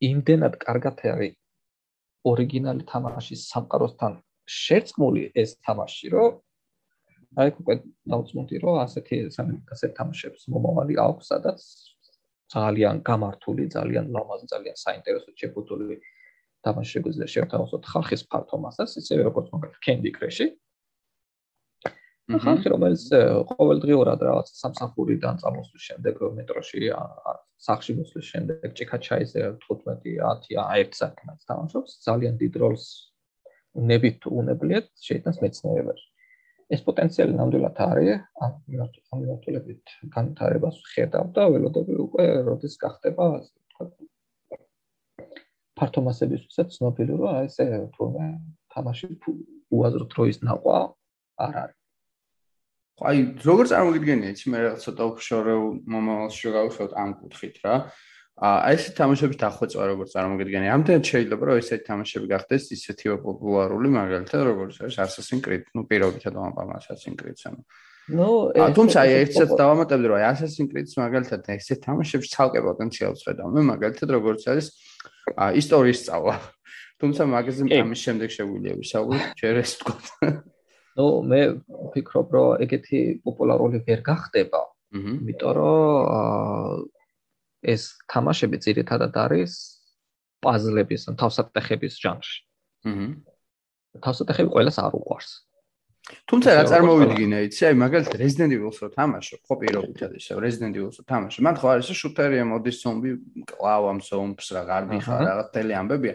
იმდენად კარგად არის ორიგინალი თამაშის სამყაროსთან შერწყმული ეს თამაში, რომ აი უკვე დავწმუნდი, რომ ასეთი ასეთი თამაშებს მომავალი აქვს, სადაც ძალიან გამართული, ძალიან ლამაზი, ძალიან საინტერესო შეფუთული თამაში შეგვიძლია შევთავაზოთ ხალხის ფართო მასას, ისევე როგორც მაგალითად Candy Crush-ი. ხალხი რომელიც ყოველდღიურად რაღაც სამსახურიდან წამოსვლის შემდეგ მეტროში სახში მოსვლის შემდეგ ჭიქაჩაიზე 15, 10, 1 საათი თამაშობს, ძალიან დიდ როლს ნებით უნებლიეთ შეიტანს მეცნიერებაში. ეს პოტენციალი ნამდვილად არის, ამ მიმართულებით განვითარებას ხედავ და ველოდები უკვე როდის გახდება, ვთქვათ, ფართო მასებისთვისაც ცნობილი რომ აი ესე თურმე თამაში უაზროდ დროის ნაყვა არ არის. აი როგორ წარმოგიდგენია იცი მე რაღაც ცოტა ოფშორეულ მომავალში გავხსოვთ ამ კუთხით რა. აი ეს თამაშების დახვეწა როგორ წარმოგიდგენია? ამდენად შეიძლება რომ ესეთი თამაშები გახდეს ისეთი პოპულარული მაგალითად როგორც არის Assassin's Creed, ну პირობითად ამბამ Assassin's Creed-ს ანუ ну ეს თუმცა აი ერთსაც დავამატებდი რომ აი Assassin's Creed-ს მაგალითად ესეთ თამაშებში ცალკე პოტენციალს ხედავ. მე მაგალითად როგორც არის ისტორიის სწავლა. თუმცა მაგაზე ამის შემდეგ შეგვიძლია ვისაუბროთ, ჯერ ეს თქვა. ნუ მე ვფიქრობ, რომ ეგეთი პოპულარული ვერ გახდება. აჰა. იმიტომ რომ ეს თამაშები ძირითადად არის პაზლების ან თავსატეხების ჟანრში. აჰა. თავსატეხები ყოველას არ უყვარს. თუმცა რა წარმოვიდგინე, იცი, აი მაგალითად Resident Evil-ს რო თამაშობ, ხო პირობითად ისე Resident Evil-ს თამაშობ. მან ხო არის შუტერია მოდის ზომბი, კლავამ ზომბს რა გარბი ხარ, რაღაც ტელი ამბებია.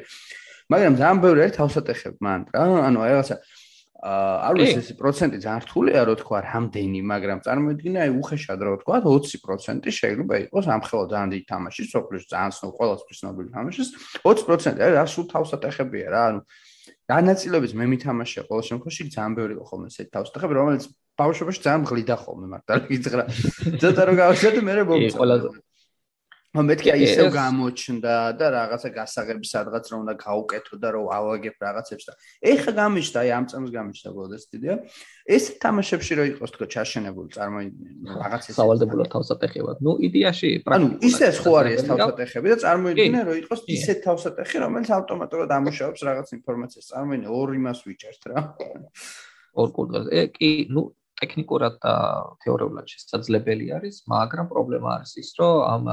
მაგრამ ძალიან ბევრი ერთ თავსატეხებ მან რა, ანუ აი რაღაცა არ ვიცი ეს პროცენტი ძალიან რთულია რო თქვა რამდენი, მაგრამ წარმოვიდგინე აი უხეშად რო თქვა 20% შეიძლება იყოს ამ ხელო ძალიან დიდი თამაში, სოფლის ძალიან ცნობილი, ყოველთვის ცნობილი თამაშის 20% აი რა სულ თავსატეხებია რა, ანუ განაწილების მე მითამაშე ყოველ შემთხვევაში ძალიან ბევრი ხოლმე ესეთი თავსტეხები რომელიც ბავშვობაში ძალიან მღლიდა ხოლმე მართალი გიძღრა ცოტა რო გავშედე მე მომწონდა მომეთქი აი ისევ გამოჩნდა და რაღაცა გასაღები სადღაც რომ უნდა გაუკეთო და რომ ავაგებ რაღაცებს და ეხა გამიშდა აი ამ წამს გამიშდა ბოლოს დიდია. ეს თამაშებში რო იყოს თქო ჩაშენებული წარმოიდგინე რაღაცა სავალდებულო თავსატეხებად. ნუ იდეაში ანუ ისე ხო არის ეს თავსატეხები და წარმოიდგინე რომ იყოს ისეთ თავსატეხი რომელიც ავტომატურად ამუშავებს რაღაც ინფორმაციას. წარმოიდგინე ორ იმას ვიჭერთ რა. ორ კურდღელს ე კი ნუ ტექნიკურად და თეორიულად შესაძლებელი არის მაგრამ პრობლემა არის ის რომ ამ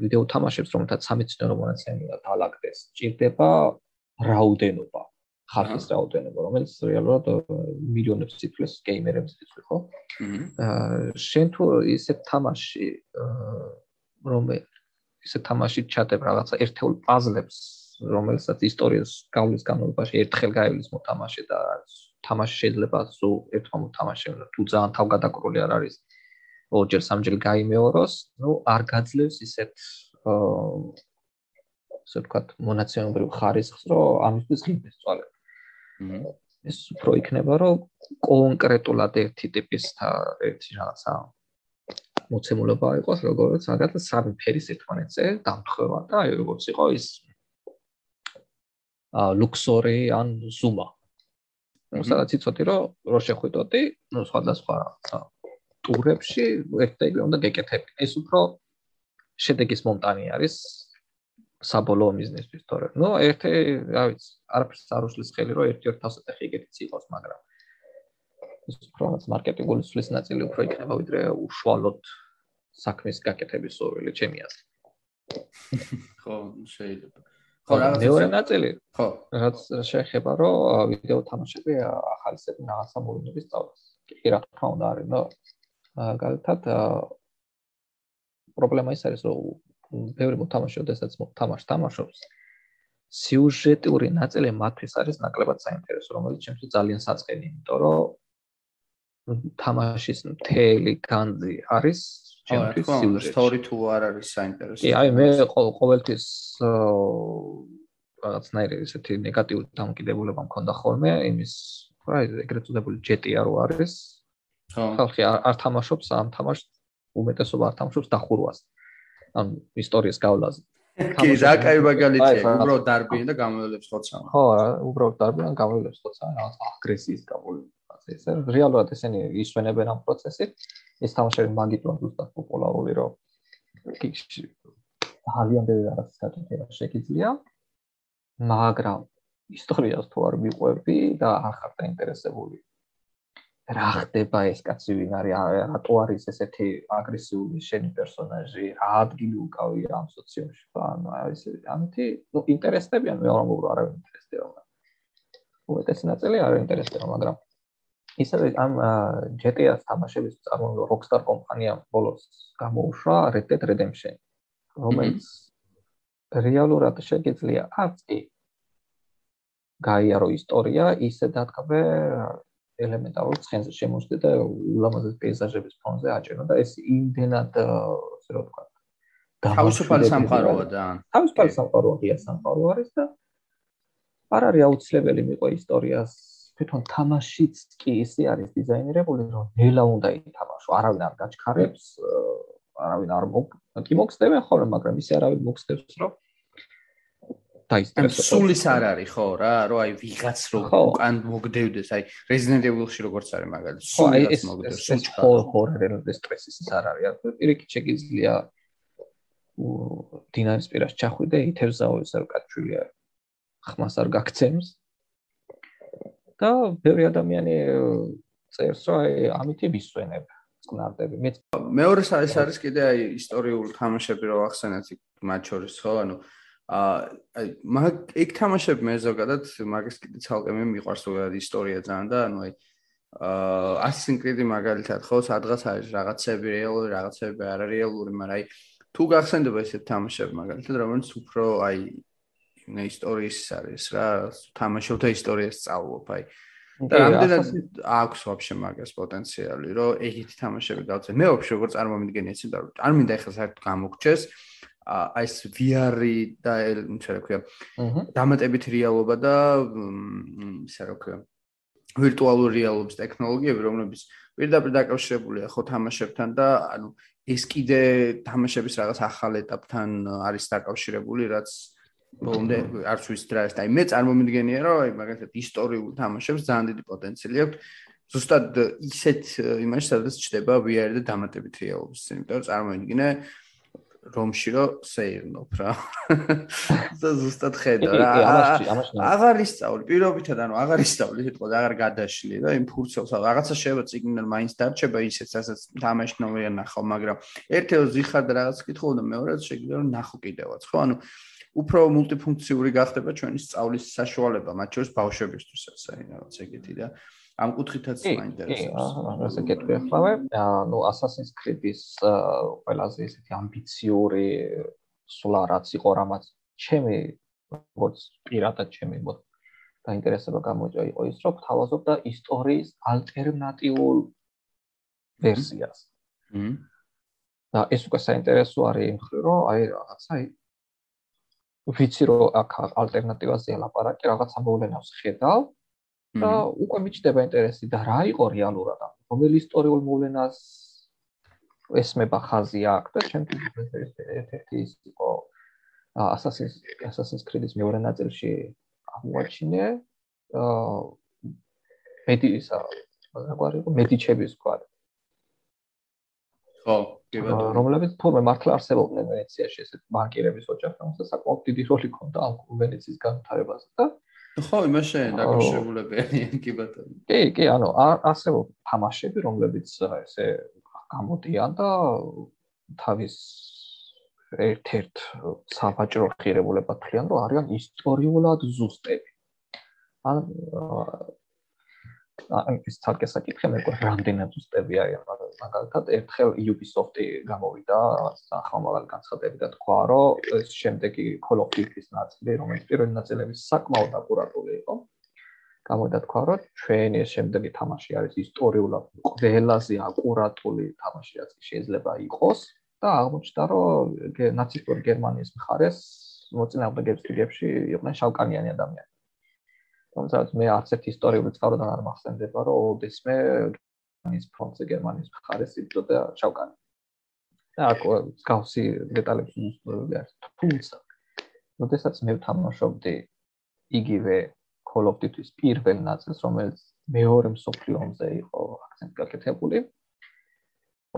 ვიდეო თამაშებს, რომელთაც სამეცნიერო მონაცემია დაალაგდეს, ჭირდება რაოდენობა, ხალხის რაოდენობა, რომელიც რეალურად მილიონებს ციფრს გეიმერებს იწვი, ხო? აა შენ თუ ისეთ თამაში რომ ისეთ თამაში ჩატებ რაღაცა ერთეულ პაზლებს, რომელსაც ისტორიის გავლის განმავლობაში ერთხელ გაივლის მოთამაშე და თამაში შეიძლება სულ ერთხელ მოთამაშე, თუ ძალიან თავგადაკრული არ არის ორჯერ სამჯერ გაიმეოროს, ну, არ გაძლევს ისეთ აა ასე ვთქვათ, მონაცემებრივ ხარისხს, რომ ამისთვის ღირდეს წვალება. აჰა. ეს უფრო იქნება, რომ კონკრეტულად ერთი ტიპის ერთი რაღაცა მოცემულობა იყოს, როგორც მაგალითად სამი ფერის ერთმანეთზე დამთხევა და აი როგორც იყო ის აა ლუქსორი ან ზუმა. ну, სადაც იცოდი, რომ რო შეხვიდოდი, ну, სხვადასხვა რაღაცა ტურებში ერთ და იგივე უნდა გეკეთები. ეს უფრო შედეგის მომტანი არის საბოლოო მიზნისთვის, თორე. ნუ ერთი, რა ვიცი, არაფერს არ უშლის ხელი, რომ ერთი-ერთი თავსატეხი იგეთიც იყოს, მაგრამ ეს უფრო რაც მარკეტინგული სulis ნაწილი უფრო იქნება, ვიდრე უშუალოდ საქმის გაკეთების სურვილი ჩემი აზრით. ხო, შეიძლება. ხო, მეორე ნაწილი. ხო. რაც შეეხება, რომ ვიდეო თამაშები ახალისები რაღაცა მოვლენების სწავლას. კი, რა თქმა უნდა არის, ნუ მაგალითად პრობლემა ის არის რომ ბევრი მოთამაშე ოდესაც მოთამაშ თამაშობს. სიუჟეტური ნაწილი მათთვის არის ნაკლებად საინტერესო რომელიც ჩემთვის ძალიან საწყენი იმიტომ რომ თამაშის მთელი განძი არის ჩემთვის სიუჟეტი სტორი თუ არ არის საინტერესო. კი აი მე ყოველთვის რაღაცნაირი ესეთი ნეგატიური დამოკიდებულება მქონდა ხოლმე იმის რა ეგრეთ წოდებული ჯეტია რო არის ხალხი არ თამაშობს ამ თამაშს, უმეტესობა არ თამაშობს დახურვას. ამ ისტორიის გავლაზე. კი, დაკაიბა გალიცია, უბრალოდ დარბიან და გამოვლებს ხოცა. ხო, უბრალოდ დარბიან, გამოვლებს ხოცა, რაღაც აგრესიის გამოვლება. ესე რეალურად ესენი ისვენებენ ამ პროცესით. ეს თამაშები მაგიტონ ზუსტად პოპულარული რომ ძალიან ბევრი რაღაც გაკეთება შეგიძლია. მაგრამ ისტორიას თუ არ მიყვები და არ ხარ დაინტერესებული რა ხდება ეს კაცი ვინ არის? რატო არის ესეთი აგრესიული შენი პერსონაჟი? რა ადგილი უკავია ამ სოციუმში? ანუ ეს ამითი ნუ ინტერესდებიან მე რომ უბრალოდ არ ინტერესდება უმეტესი ნაწილი არ ინტერესდება მაგრამ ისე ამ GTA-ს თამაშების წარმოება Rockstar კომპანიამ ბოლოს გამოუშვა Red Dead Redemption რომელიც რეალურად შეგიძლია არც კი გაიარო ისტორია ისე დათქვე ელემენტარულ ცხენზე შემოსდე და ულამაზეს პეიზაჟების ფონზე აჭერო და ეს იმდენად ასე რომ ვთქვა თავისუფალი სამყაროა და თავისუფალი სამყაროა ღია სამყარო არის და არ არის აუცილებელი მიყო ისტორიას. თვითონ თამაშიც კი ისე არის დიზაინირებული რომ ნელა უნდა ითამაშო არავინ არ გაჩქარებს არავინ არ მოგ კი მოგხსნებენ ხოლმე მაგრამ ისე არავინ მოგხსნებს რომ დაისტრესო. სულის არ არის ხო რა, რომ აი ვიღაც რო უკან მოგდევდეს, აი Resident Evil-ში როგორც არის მაგალითად, სულს მოგდევს, ხო, რელოდე სტრესის ის არ არის. პირიქით შეგიძლია დინარის პირას ჩახვიდე, ითევზაო ეს არ კაცვილია. ხმას არ გაქცემს. და ბევრი ადამიანი წერს, რომ აი ამითი ვისვენებ წნარდები. მე მეორე ეს არის კიდე აი ისტორიული თამაშები რო ახსენეთ მათ შორის ხო, ანუ აი მაგ ეგ თამაშები მე ზოგადად მაგის კიდე ცალკე მე მიყვარს ზოგადად ისტორია ძალიან და ანუ აი აა Assassin's Creed მაგალითად ხო სადღაც არის რაღაცები რეალური რაღაცები არარეალური მაგრამ აი თუ გახსენდება ესეთ თამაშები მაგალითად რომელიც უფრო აი ნე ისტორიის არის რა თამაშობ და ისტორიას სწავლობ აი. და რამდენად აქვს ვაფშე მაგას პოტენციალი რომ ეგეთი თამაშები გავცე მე ვაფშე როგორ წარმომიდგენი ეს და არ მინდა ეხლა საერთოდ გამოგჩეს აი ეს VR-ი და ისე რა ქვია. აჰა. დამატებით რეალობა და ისე რა ქვია. ვირტუალური რეალობის ტექნოლოგიები, რომლებიც პირდაპირ დაკავშირებულია ხო თამაშებთან და ანუ ეს კიდე თამაშების რაღაც ახალ ეტაპთან არის დაკავშირებული, რაც ბოლომდე არც ვიცი რა ეს და მე წარმომიდგენია რომ აი მაგალითად ისტორიულ თამაშებს ძალიან დიდი პოტენციალი აქვს. ზუსტად ისეთ იმაში სადაც ჩდება VR და დამატებით რეალობის. იმიტომ რომ წარმოვიდგინე რომში რო სეირნოფ რა. და ზუსტად ხედა რა. აღარ ისწავლი, პირობითად ანუ აღარ ისწავლი, თქო და აღარ გადაშლი და იმ ფურცელს რაღაცა შეიძლება ციგნიდან მაინც დარჩება ისეც, რასაც თამაშნობია ნახავ, მაგრამ ერთეულს ვიხარ და რაღაც კითხო და მეორეც შეგვიძლია რომ ნახო კიდევაც, ხო? ანუ უფრო მულტიფუნქციური გახდება ჩვენი სწავლის საშუალება, მათ შორის ბავშვებისთვის ასე რაღაც ეგეთი და ამ კუთხითაც მაინტერესებს. აა, ასე კეთდი ახლა. ნუ Assassin's Creed-ის ყველაზე ისეთი ამბიციური სულა რაც იყო რამაც ჩემი როგორც პირადად ჩემი მოთ დაინტერესება გამოიწვა იყო ის რომ თავაზობდა ისტორიის ალტერნატიულ ვერსიას. ჰმ. და ეს უკვე საინტერესო არის იმ ხრი რომ აი რაღაცა ვიცი რომ აქ ალტერნატივაზეა ლაპარაკი რაღაცა მოვლენავს ხედავ და უკვე მიჩნდება ინტერესი და რა იყო რეალურად ამ? რომელი ისტორიულ მოვლენას ესმება ხაზი აქ და ჩემთვის ერთ-ერთი ის იყო Assassin's Assassin's Creed-ის მეორე ნაწილში აღმოაჩინე აა მეტი ისა რაგვარი იყო? მედიჩების კვად ხო კი ბატონო. რომლებიც თურმე მართლა არსებობდნენ ვენეციაში ესეთ ბანკირების ოჯახი რომელსაც საკმაოდ დიდი როლი ჰქონდა ამ ვენეციის განვითარებაზე და ხო, იმაში დაკავშირებულები კი ბატონო. კი, კი, ანუ ასე თამაშები, რომლებიც ესე გამოდიან და თავის ერთ-ერთ საბაჭრო ღირებულებად ხიან, რომ არიან ისტორიულად ზუსტები. ან ის თალკე საკითხი მე ყო რამდენად უწევი არის მაგალითად ერთხელ Ubisoft-ი გამოვიდა ახალმაღალი განცხადები და თქვა რომ ეს შემდეგი Call of Duty-ის ნაწილი რომელიც პირველი ნაწილების საკმაოდ აკურატული იყო გამოვიდა თქვა რომ ჩვენი ეს შემდეგი თამაში არის ისტორიულად ყველაზე აკურატული თამაში რაც შეიძლება იყოს და აღმოჩნდა რომ ნაცისტური გერმანიის მხარეს მოწინააღმდეგეების რიგებში იყვნენ შავკანიანი ადამიანები თუმცა მე არც ერთ ისტორიული წყაროდან არ მახსენდება რომ ოდესმე გერმანიის ფრონტზე გერმანიის მხარეს იბრძოდა შავკანი და აქ გავსი დეტალებს უძღვები არის. თუმცა ოდესაც მე ვთამაშობდი იგივე Call of Duty-ის პირველ ნაწილს რომელიც მეორე მსოფლიო ომზე იყო აქცენტი გაკეთებული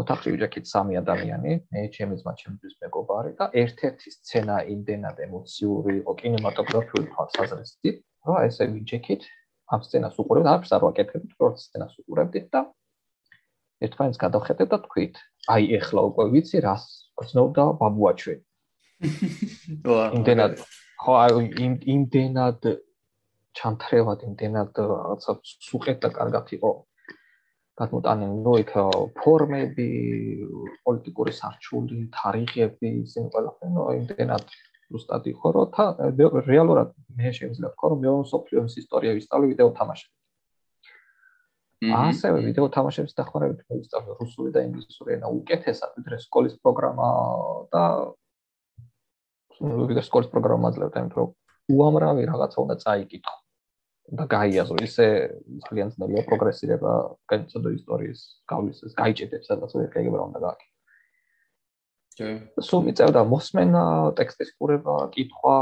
ოთახში ვიჯექით სამი ადამიანი, მე ჩემი ძმა, ჩემთვის მეგობარი და ერთ-ერთი სცენა იმდენად ემოციური იყო კინემატოგრაფიული თვალსაზრისით, რომ ესე ვიჯექით ამ სცენას უყურებთ, არ ვაკეთებთ, რომ სცენას უყურებთ და ერთმანეთს გადავხედეთ და თქვით, აი ეხლა უკვე ვიცი რას გრძნობდა ბაბუაჩვე. ვა, იმდენად ხო აი იმდენად ჩამთრევად იმდენად რაღაცა სუყეთ და კარგად იყო გადმოტანილი ნუ იქ ფორმები, პოლიტიკური სარჩული, თარიღები, ისინი ყველაფერი ნუ იმდენად ზუსტად იყო რომ თა რეალურად მე შეიძლება ვთქვა რომ მეორე სოფლიოს ისტორია ვისწავლე ვიდეო თამაშები. ასევე ვიდეო თამაშების დახმარებით მოვისწავლე რუსული და ინგლისური ენა უკეთესად ვიდრე სკოლის პროგრამა და ვიდრე სკოლის პროგრამა აძლევდა იმიტომ რომ უამრავი რაღაცა უნდა წაიკითხო და გაიაზრო. ისე ძალიან ძნელია პროგრესირება განცოდო ისტორიის გავლისას გაიჭედებს სადაც ვერ გაიგებრა უნდა გააკეთო სულ მიწევდა მოსმენა ტექსტის ყურება კითხვა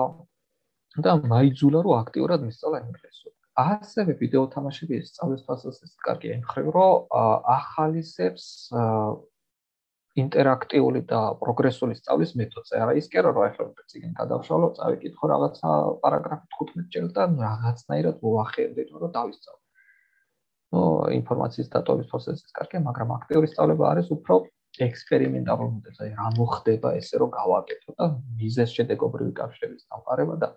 და მაიძულა რომ აქტიურად მისწავლა ინგლისური ასევე ვიდეო თამაშების სწავლის თვალსაზრისით კარგი ემხრე რომ ახალისებს ინტერაქტიული და პროგრესული სწავლის მეთოდზე. არა ის კი არა რომ ახლა წიგნი გადავშალო, წავიკითხო რაღაცა პარაგრაფი 15 ჯერ და რაღაცნაირად მოახერდე რომ დავისწავლო. ნუ ინფორმაციის დატოვის პროცესიც კარგია, მაგრამ აქტიური სწავლება არის უფრო ექსპერიმენტალური მეთოდი. აი რა მოხდება ესე რომ გავაკეთო და მიზეს შედეგობრივი კავშირების დამყარება და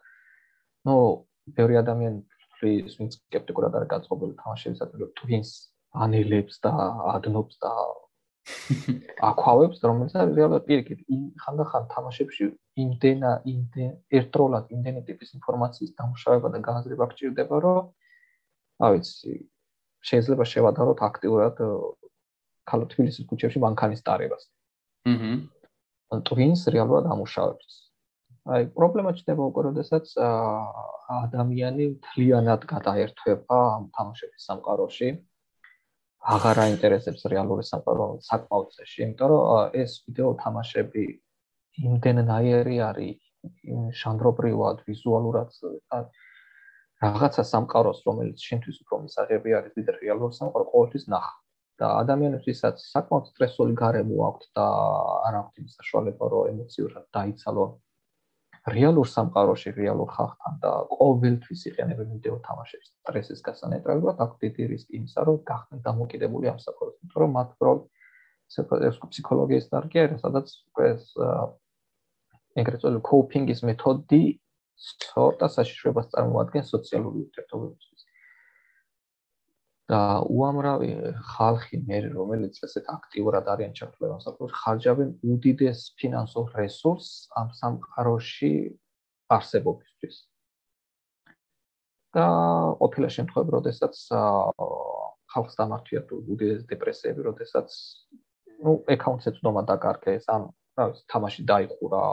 ნუ ბევრი ადამიანი ვინც სკეპტიკურად არის გაწყობილი თამაშებისათვის, რომ twins ანელებს და ადნობს და აკავებს რომელიც არის რეალურად პირიქით ხანდახან თამაშებში იმდენა იმდენ ერთდროულად იმდენი ტიპის ინფორმაციის დამუშავება და განაზრება გჭირდება რომ რა ვიცი შეიძლება შევადაროთ აქტიურად ქალო თბილისის ქუჩებში მანქანის დარებას აჰა ტვინს რეალურად ამუშავებს. აი პრობლემა ჩდება უკვე როდესაც ადამიანი თლიანად გადაერთვება ამ თამაშების სამყაროში. აღარ აინტერესებს რეალური სამყარო საკმაოდ წეში, იმიტომ რომ ეს ვიდეო თამაშები იმდენნაირი არის ჟანრობრივად, ვიზუალურად რაღაცა სამყაროს, რომელიც შენთვის უფრო მისაღები არის ვიდრე რეალური სამყარო ყოველთვის ნახა. და ადამიანებს ისაც საკმაოდ სტრესული გარემო აქვთ და არ აქვთ იმ საშუალება, რომ ემოციურად დაიცალონ რეალურ სამყაროში რეალურ ხალხთან და ყოველთვის იყენებენ ვიდეო თამაშებს სტრესის გასანეტრალებლად აქ დიდი რისკი იმისა რომ გახდნენ დამოკიდებული ამ საფრთხეს იმიტომ რომ მათ პრო ფსიქოლოგიის დარგი არის სადაც უკვე ეს ეგრეთ წოდებული კოპინგის მეთოდი ცოტა საშიშრებას წარმოადგენს სოციალური ურთიერთობებისთვის და უამრავი ხალხი მე რომელიც ესეთ აქტიურად არიან ჩართულები ამ საკითხში ხარჯავენ უდიდეს ფინანსურ რესურსს ამ სამყაროში არსებობისთვის. და ყოფილა შემთხვევები როდესაც ხალხს დამართვია თუ უდიდეს დეპრესიები როდესაც ну აკაუნტზე წვდომა დაკარგეს ან რა ვიცი თამაში დაიხურა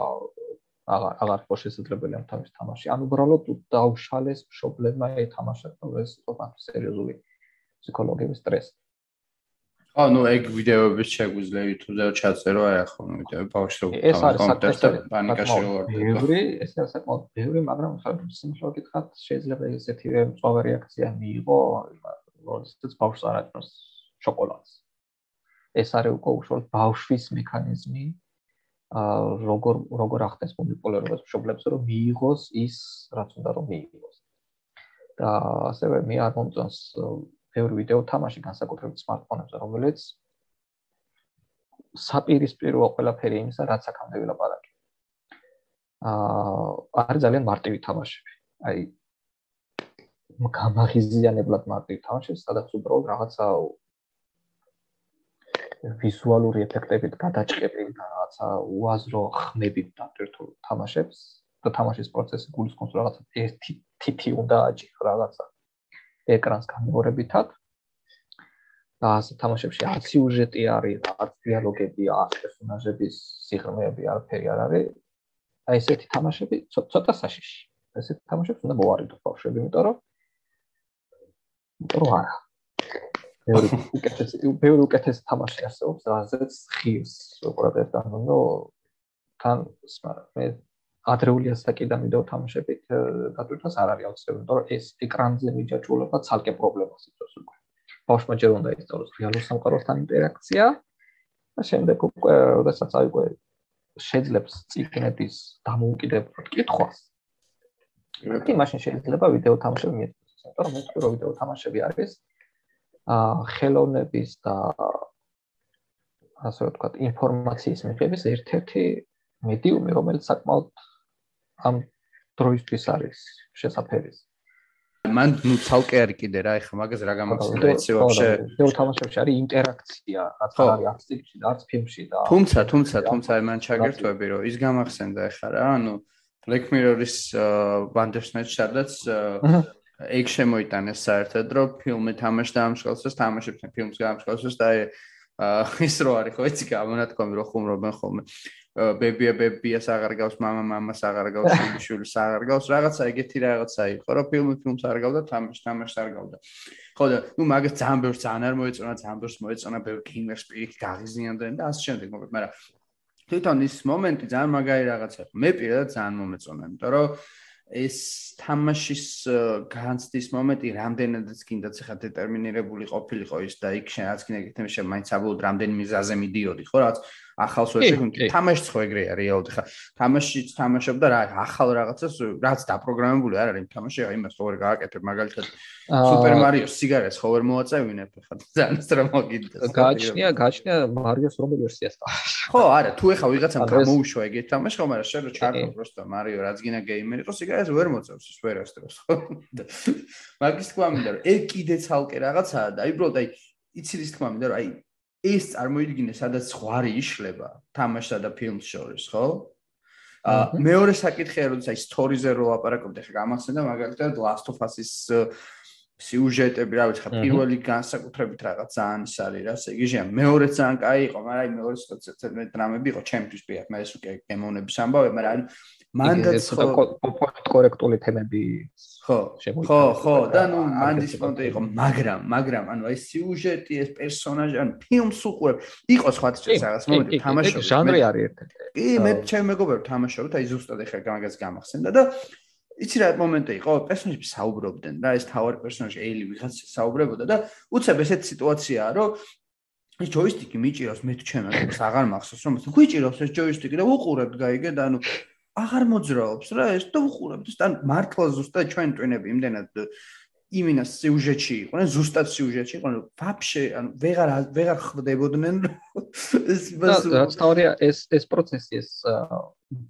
აღარ აღარ ხო შესაძლებელი ამ თამაშს თამაში. ან უბრალოდ დაუშალეს პრობლემა ეთამაშა და ეს უფრო სერიოზული ფსიქოლოგიების სტრესი. ა ნუ ეგ ვიდეოების შეგვიძლია YouTube-ზე ჩაწერო აი ახლა ვიდეო ბავშვი რო ეს არის საკუთარ პანიკაში ვარ. ბევრი, ეს არის საკმაოდ ბევრი, მაგრამ სიმართლე გითხრათ, შეიძლება ესეთი მწვავე რეაქცია მიიღო, როდესაც ბავშვს არ აკნოს შოკოლადს. ეს არის უკვე უშუალოდ ბავშვის მექანიზმი, ა როგორ როგორ ახდენს პოპულარობას მშობლებს რომ მიიღოს ის, რაც უნდა რომ მიიღოს. და ასევე მე არ მომწონს ბევრი ვიდეო თამაში განსაკუთრებით smartphone-ებზე, რომელიც საპირისპირო ყველაფერი იმისა, რაც აქამდე ვილაპარაკე. აა არის ძალიან მარტივი თამაშები. აი გამაღიზიანებლად მარტივი თამაშები, სადაც უბრალოდ რაღაცა ვიზუალური ეფექტებით გადაჭყები და რაღაცა უაზრო ხმებით დატვირთულ თამაშებს და თამაშის პროცესი გულისხმობს რაღაცა ერთი თითი უნდა აჭირ რაღაცა ეკრანს გამეორებითად და ასე თამაშებში არც სიუჟეტი არის, არც დიალოგები, არც პერსონაჟების სიღრმეები არაფერი არ არის. აი ესეთი თამაშები ცოტა საშიში. ესეთი თამაშებს უნდა მოვარიდო ბავშვები, იმიტომ რომ არა. ბევრი უკეთესი, ბევრი უკეთესი თამაში არსებობს, რაზეც ხილს უყურებთ და ნუ თან მე ადრეული ასაკიდან ვიდეო თამაშებით დატვირთვას არ არის აუცილებელი, იმიტომ რომ ეს ეკრანზე მიჯაჭვულობა ცალკე პრობლემას იწვევს უკვე. ბავშვმა ჯერ უნდა ისწავლოს რეალურ სამყაროსთან ინტერაქცია და შემდეგ უკვე, როდესაც აი უკვე შეძლებს ციგნების დამოუკიდებლად კითხვას. კი, მაშინ შეიძლება ვიდეო თამაშები მიეწოს. იმიტომ რომ მე თქვი რომ ვიდეო თამაშები არის აა ხელოვნების და ასე ვთქვათ ინფორმაციის მიღების ერთ-ერთი მედიუმი რომელიც საკმაოდ ამ დროისთვის არის შესაძლებელი. მან ნუ ცალკე არის კიდე რა, ეხლა მაგას რა გამახსენდა ეცე ვაფშე. ვიდეო თამაშებში არის ინტერაქცია, რაც არის არც წიგნში და არც ფილმში და თუმცა, თუმცა, თუმცა მან ჩაგერთვები რომ ის გამახსენდა ეხლა რა, ანუ Black Mirror-ის Bandersnatch სადაც ეგ შემოიტანეს საერთოდ რომ ფილმი თამაშდა ამ შეხოს, თამაშებს ფილმს გამშეხოს და ის რო არის ხო იცი გამონათქვამი რო ხუმრობენ ხოლმე. ბებია ბებიას აღარ გავს, мама мамას აღარ გავს, შვილს აღარ გავს, რაღაცა ეგეთი რაღაცა იყო, რომ ფილმი ფილმს არ გავდა, თამაში თამაშს არ გავდა. ხო და ნუ მაგას ძალიან ბევრს ძალიან არ მოეწონა, ძალიან ბევრს მოეწონა, ბევრი კინგერ სპირიტ გაღიზიანდნენ და ასე შემდეგ, მაგრამ თვითონ ის მომენტი ძალიან მაგარი რაღაცა. მე პირადად ძალიან მომეწონა, იმიტომ რომ ეს თამაშის განცდის მომენტი რამდენადაც კიდაც ხა დეტერმინირებული ყოფილიყო ის და იქ შენ რაც გინდა გეთმე შე მაინც აბლოდ რამდენი მიზაზე მიდიოდი ხო რაც ახალს ვერ შეგვიმ თამაშიც ხო ეგრეა რეალურად ხა. თამაშიც თამაშობ და რა ახალ რაღაცას რაც დაპროგრამებული არ არის თამაში აი იმას ხო ვერ გააკეთებ მაგალითად სუპერ მარიოს სიგარეს ხო ვერ მოაწევინებ ხა ძალიან სტრამოგიდას გააჩნია გააჩნია მარიოს რომელი ვერსიას ხო არა თუ ეხა ვიღაცამ გამოუშვა ეგეთ თამაში ხო მაგრამ შენ რო ჩარქო პროსტო მარიო რაც გინა გეიმერი იყო სიგარეს ვერ მოწევს ის ვერ ასწრებს ხო? მაგის თქვა მინდა რომ ეგ კიდე ცალკე რაღაცაა და აი უბრალოდ აი იცი ის თქვა მინდა რომ აი ეს წარმოიდგინე სადაც ხვარი იშლება თამაშსა და ფილმს შორის, ხო? აა მეორე საკითხია, როდესაც აი სტორიზე რო აპარაკობდი, ხა გამახსენდა მაგალითად Last of Us-ის სიუჟეტები, რა ვიცი, ხა პირველი განსაკუთრებით რაღაც ძალიან ის არის რა, ესე იგი, ჟან მეორე ძალიან კაი იყო, მაგრამ აი მეორე ცოტა მე დრამები იყო ჩემთვის პირად, მე ეს უკვე გემოვნების ამბავი, მაგრამ მანდაც ხო. კორექტული თემები ხო ხო ხო და ნუ მანდის პონტი იყო მაგრამ მაგრამ ანუ აი სიუჟეტი ეს პერსონაჟი ანუ ფილმს უყურებ. იყო სხვა წეს რაღაც მომენტი თამაშობ. ჟანრი არის ერთ-ერთი. კი მე ჩემ მეგობრებთან თამაშობთ აი ზუსტად ეხლა გამაგას გამახსენდა და იცი რა მომენტი იყო პერსონაჟები საუბრობდნენ რა ეს თავი პერსონაჟი ეილი ვიღაც საუბრებოდა და უცებ ესეთ სიტუაციაა რომ ეს ჯოისტიკი მიჭირავს მე თუ ჩემ აზრს აღარ მახსოვს რომ გვიჭირავს ეს ჯოისტიკი და უყურებთ გაიგე და ანუ აღარ მოძრაობს რა ეს და უყურებთ. და მართლა ზუსტად ჩვენ ტვინები იმდენად იმინა სიუჟეტში იყვნენ ზუსტად სიუჟეტში იყვნენ ვაფშე ანუ ვეღარ ვეღარ ხვდებოდნენ ეს რაც თავია ეს ეს პროცესი ეს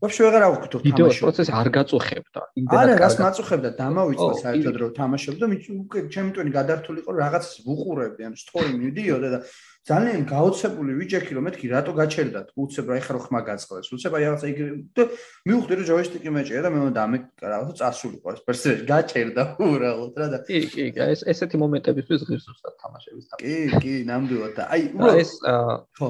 ვაფშე ვეღარ აღვქთო თამაში ვიდეო პროცესი არ გაწუხებდა არა რას მაწუხებდა? დამავიწყდა საერთოდ რომ თამაშობდა უკვე ჩემი ტვინი გადართული იყო რაღაცას ვუყურებდი ანუ სტორი მიდიოდა და ძალიან გაოცებული ვიჯექი რომ მეთქი რატო გაჩერდა? უცებ რა ეხა რო ხმა გაწყდეს? უცებ აი რაღაცა იგი და მივხვდი რომ ჯოისტიკი მეჭია და მე უნდა ამე რაღაცა წასულიყო ეს პერსონაჟი გაჩერდა უბრალოდ რა და კი კი ეს ესეთი მომენტებისთვის ღირს უსტად თამაშების თამაში. კი კი ნამდვილად და აი უბრალოდ ეს ხო.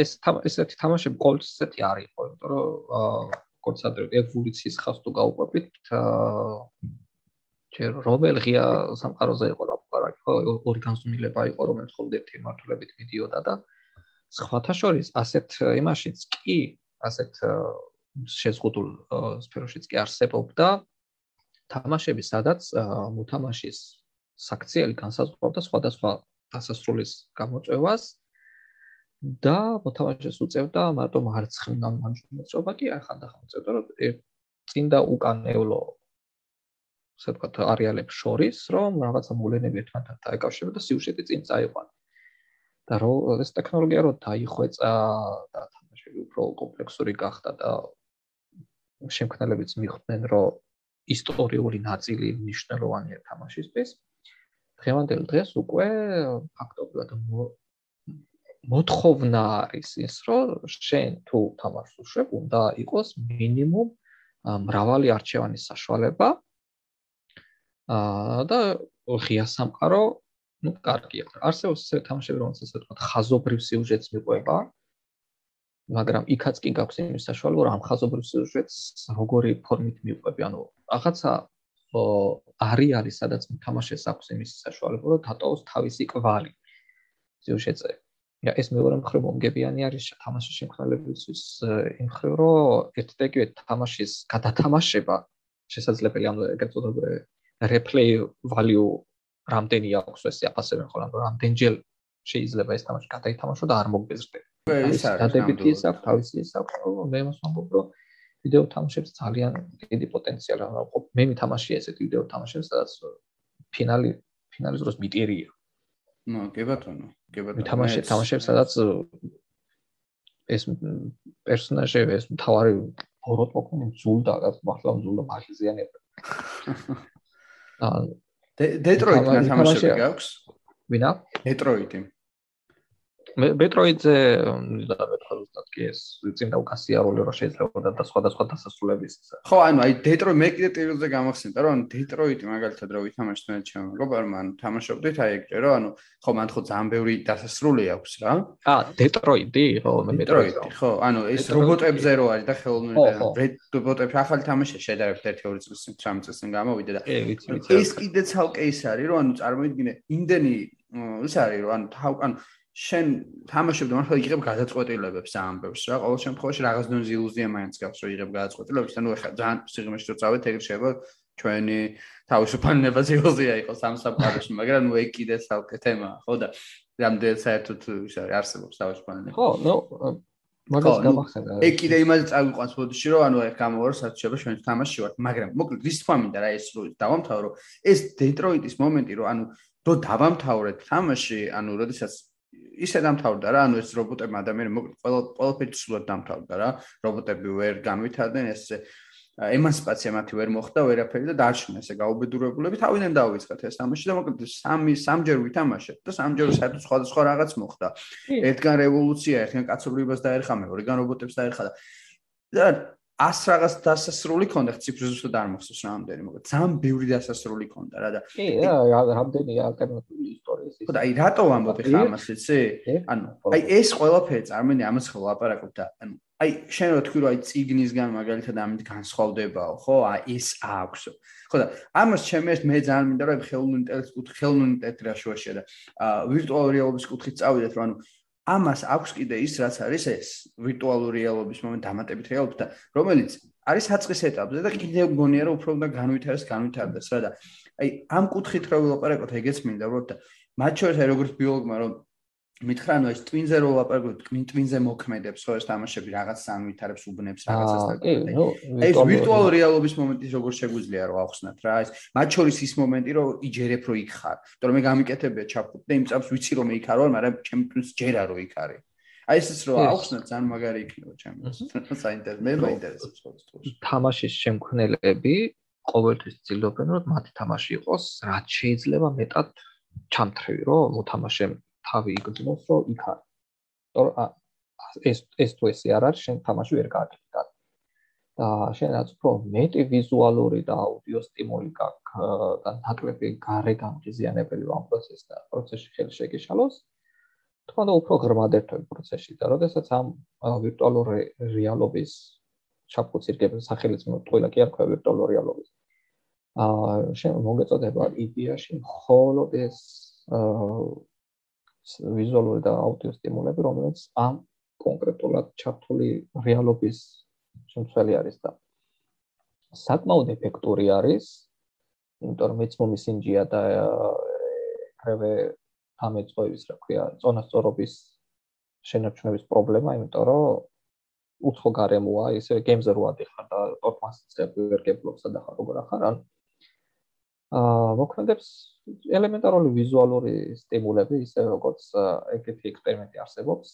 ეს ესეთი თამაშები ყოველთვის ესეთი არის ხო იმიტომ რომ კონცენტრირებული ევოლუციის ხავს თუ გაუყვებით აა ჯერ რომელ ღია სამყაროზე იყო ლაპარაკი ხო ორი განსუმილება იყო რომელიც ხოლმე ერთი მართლებით მიდიოდა და სხვათა შორის ასეთ იმაშიც კი ასეთ შეზღუდულ სფეროშიც კი არსებობდა თამაშები სადაც მოთამაშის საქციელი განსაზღვრავდა სხვადასხვა დასასრულის გამოწვევას და მოთამაშეს უწევდა მარტო მარცხნივ გამომწვევა კი ახანდახან უწევდა რომ წინდა უკანეულო ასე ვთქვათ, არეალებს შორის, რომ რაღაცა მოვლენები ერთმანეთთან დაეკავშირება და სიუჟეტი წინ წაიყვანა. და რომ ეს ტექნოლოგია რო დაიხვეწა და თამაშები უფრო კომპლექსური გახდა და შემქმნელებიც მიხვდნენ, რომ ისტორიული ნაწილი მნიშვნელოვანია თამაშისთვის. დღევანდელ დღეს უკვე ფაქტობრივად მოთხოვნა არის ის, რომ შენ თუ თამაშს უშვებ, უნდა იყოს მინიმუმ მრავალი არჩევანის საშუალება აა და ღია სამყარო, ну, კარგია. არსებობს ესე თამაშები, რომელსაც ასე ვთქვათ, ხაზობრივ სიუჟეტს მიყვება. მაგრამ იქაც კი გაქვს იმის საშუალება, რომ ამ ხაზობრივ სიუჟეტს როგორი ფორმით მიყვები, ანუ რაღაცა არეალი, სადაც თამაშეს აქვს იმის საშუალება, რომ დატოვოს თავისი კვალი სიუჟეტზე. ja ეს მეორე მხრივ მომგებიანი არის თამაშის შემქმნელებისთვის იმ მხრივ, რომ ერთ-ერთი თამაშის გადათამაშება შესაძლებელია, ანუ ეგრეთ წოდებული replay value რამდენი აქვს ეს აფასებენ ხოლმე რამდენჯერ შეიძლება ეს თამაში გადაითამაშო და არ მოგბეზრდე. ეს დადებითი ის აქვს თავისი ის აქვს მე მას ვამბობ რომ ვიდეო თამაშებს ძალიან დიდი პოტენციალი აქვს. მე მითამაშია ესეთ ვიდეო თამაშებს სადაც ფინალი ფინალის დროს მიტირია. ნუ, კი ბატონო, კი ბატონო. თამაში თამაშებს სადაც ეს პერსონაჟი ეს თავარი ბოროტმოქმედი ზულდა, მართლა ზულდა მაგიზიანება. დეტროიტი თამაშები გაქვს? ვინა? დეტროიტი. მეტროიდზე და მეტროიდზე კი ეს წინ დაუკასია როლი რომ შეიძლება და სხვადასხვა დასასრულების ხო ანუ აი დეტროი მე კიდე ტილზე გამახსენდა რომ დეტროიტი მაგალითად რო ვითამაშეთ მე ჩემ მეგობარმა ანუ თამაშობდით აი ეგრე რომ ანუ ხო მან ხო ძალიან ბევრი დასასრული აქვს რა. ა დეტროიტი ხო მე მეტროიდი ხო ანუ ეს რობოტებზე რო არის და ხელოვნური რობოტები ახალი თამაში შედარებით 1-2 წლის წინ 3 წლის წინ გამოვიდა და ეს კიდე ცალკე ის არის რომ ანუ წარმოიდგინე იმდენი ის არის რომ ანუ თავ ანუ შენ თამაშობდი მართლა იღებ გადაწყვეტილებებს ამბებს რა ყოველ შემთხვევაში რაღაც დონეზე ილუზია მაინც გაქვს რომ იღებ გადაწყვეტილებებს ანუ ეხლა ძალიან სიღრმეში რო წავედ ეგრე შეიძლება ჩვენი თავისუფლებას ილუზია იყოს ამ საფაროში მაგრამ ნუ ეგ კიდე საუკე თემაა ხო და რამდენი საერთოდ ის არის არსებობს თავისუფლება ხო ნუ მაგას გამახსენდა ეგ კიდე იმაზე წავიყვანს ბოდიში რომ ანუ ეგ გამოვარ საერთოდ ჩვენ თამაში ვარ მაგრამ მოკლედ ვის თქვა მინდა რა ეს რო დავამთავრო ეს დეტროიტის მომენტი რომ ანუ რო დავამთავრეთ თამაში ანუ როდესაც ისე დამთავრდა რა, ანუ ეს რობოტები ადამიანები მოკლედ ყველა ყველაფერი სულად დამთავრდა რა. რობოტები ვერ განვითარდნენ ეს ემანსიპაცია მათი ვერ მოხდა ვერაფერი და დარჩნენ ესე გაუბედურებულები. თავიდან დაუვიწყეთ ეს თამაში და მოკლედ სამი სამჯერ ვითამაშეთ და სამჯერ საერთოდ სხვადასხვა რაღაც მოხდა. ერთგან რევოლუცია, ერთგან კაცობრიობას დაერხა, მეორეგან რობოტებს დაერხა და ას რაღაც დასასრული ქონდა ციფრზე ზუსტად არ მახსოვს რამდენი მოკლედ. ძალიან ბევრი დასასრული ქონდა რა და კი რა რამდენი ალტერნატიული ისტორია ის ხო და აი რატო ვამბობ ხა ამას იცი? ანუ აი ეს ყველაფერი წარმოიდგინე ამას ხო ლაპარაკობ და ანუ აი შენ რო თქვი რომ აი ციგნისგან მაგალითად ამით განსხვავდებაო ხო? აი ეს აქვს. ხო და ამას ჩემი ეს მე ძალიან მინდა რომ ხელოვნური ინტელექტი კუთხე ხელოვნური ინტელექტი რა შუაშია და ვირტუალური რეალობის კუთხით წავიდეთ რომ ანუ ამას აქვს კიდე ის რაც არის ეს ვირტუალური რეალობის მომენტ დამატებით რეალობა და რომელიც არის საწყის ეტაპზე და კიდევ გონია რომ უფრო უნდა განვითარდეს განვითარდეს რა და აი ამ კუთხით რო ვილაპარაკოთ ეგეც მინდა უბრალოდ და მათ შორის აი როგორც ბიოლოგმა რომ მითხრა ნუ ეს ტვინზე რო ვაპარაკოთ ტვინზე მოქმედებს ხო ეს თამაშები რაღაც სამვითარებს უბნებს რაღაცას და ეს ვირტუალურ რეალობის მომენტი როგორ შეგვიძლია რომ ახსნათ რა ეს მათ შორის ის მომენტი რომ იჯერებ რომ იქ ხარ იმიტომ რომ მე გამიკეთებია ჩაფუთ და იმ წამს ვიცი რომ მე იქ არ ვარ მაგრამ ჩემ ტვინს ჯერა რომ იქ არის აი ეს რო ახსნათ ძალიან მაგარი იქნება ჩემს საინტერესო მე მაინტერესებს ხო ეს თამაშის შემქმნელები ყოველთვის ცდილობენ რომ მათი თამაში იყოს რაც შეიძლება მეტად ჩამთრევი რომ მოთამაშემ თავი იგრძნოს, რომ იქ არის. თორე ეს ეს თუ ესე არ არის, შენ თამაში ვერ გააკეთე. და შენაც უფრო მეტი ვიზუალური და აუდიო სტიმული გაქვს და ნაკლები გარე გამღიზიანებელი ამ პროცესს და პროცესში ხელი შეგეშალოს. თქო და უფრო ღრმად ერთვე პროცესში და როდესაც ამ ვირტუალური რეალობის ჩაფუცირგების სახელიც მოყოლა კი არ ქვია ვირტუალური რეალობის. აა შენ მოგეწოდება იდეაში მხოლოდ ეს აა ვიზუალური და აუდიო სტიმულები, რომელიც ამ კონკრეტულად ჩართული რეალობის შემცველი არის და საკმაოდ ეფექტური არის, იმიტომ რომ მეცმომის ინჯია და ხრევე ამეწოების, რა ქვია, ზონასწორობის შენარჩუნების პრობლემა, იმიტომ რომ უცხო გარემოა, ისე გეიმზე რო ადიხარ და პორტმასიც ვერ გეპლობს და ხარ როგორ ახარ, ან აა მოქმედებს ელემენტარული ვიზუალური სტიმულები, ისე როგორც ეგეთი ექსპერიმენტი არსებობს.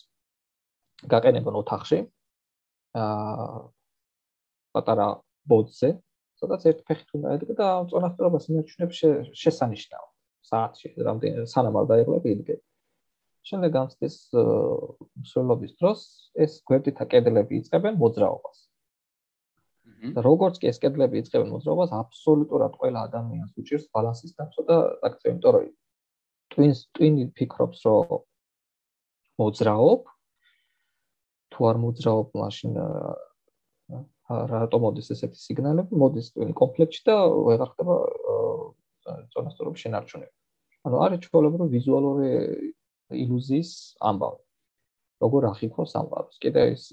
გაყენებენ ოთახში. აა პატარა ბოძზე, სადაც ერთ ფეხით უნდა ედგე და წონასწორობას ინარჩუნებს შესანიშნავ. საათში რამდენი სანამ არ დაიღლები იდგე. შემდეგ გამწეს სულობის დროს ეს გვერდითა კედლები იწყებენ მოძრაობას. და როგორც კი ეს კედლები იწყებენ მოძრაობას, აბსოლუტურად ყველა ადამიანს უჭირს ბალანსის დაცვა და აკცია, იმიტომ რომ twins twin ფიქრობს, რომ მოძრაობ თუ არ მოძრაობ, მაშინ რატომ მოდის ესეთი სიგნალები? მოდის twin კომპლექსში და ვეღარ ხდება ზონასწორობის შენარჩუნება. ანუ არის ჩვეულებრივი ვიზუალური ილუზიის ამბავი. როგორ ახიფოს ამბავს. კიდე ის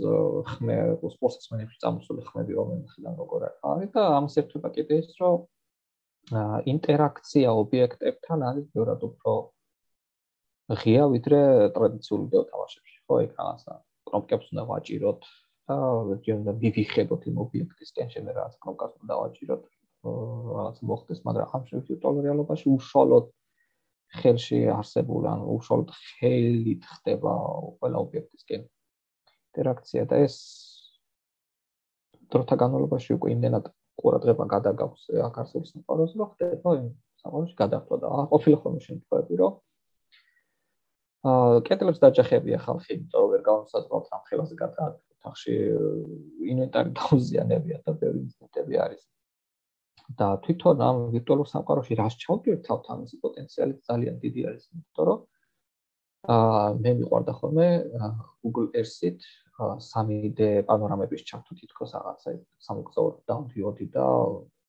ხმე სპორტსმენებში წამოსული ხმები რომელთიდან როგორ არის და ამას ერთობა კიდე ის რომ ინტერაქცია ობიექტებთან არის ბევრად უფრო ღია ვიდრე ტრადიციული ვიდეო თამაშებში. ხო, ეგ რაღაცა პრომპტებს უნდა ვაჭიროთ და ჯერ უნდა ვივიხედოთ იმ ობიექტისკენ შემდეგ რაღაც პრომპტს უნდა დავაჭიროთ. რაღაც მოხდეს, მაგრამ ამ ვირტუალურ რეალობაში უშუალოდ ხელში არსებული, ანუ უშუალოდ ხელით ხდება ყველა ობიექტისკენ ინტერაქცია და ეს დროთა განმავლობაში უკვე იმდენად ყურადღება გადაგაქვს აქ არსებულ სამყაროზე, რომ ხდება სამყაროში გადახდა და ყოფილი ხოლმე შემთხვევები, რომ აა კეთილებს დაჯახებია ხალხი, იმიტომ რომ ვერ გავსაზღვრავთ ამ ხელაზე გადააკეთოთ ოთახში ინვენტარი დაუზიანებია და ბევრი ინციდენტები არის. და თვითონ ამ ვირტუალურ სამყაროში რას ჩავკერთავთ ამის პოტენციალი ძალიან დიდი არის, იმიტომ რომ აა მე მიყვარდა ხოლმე Google Earth-ით 3D პანორამების ჩართო თითქოს რაღაცა სამგზავრო დავდიოდი და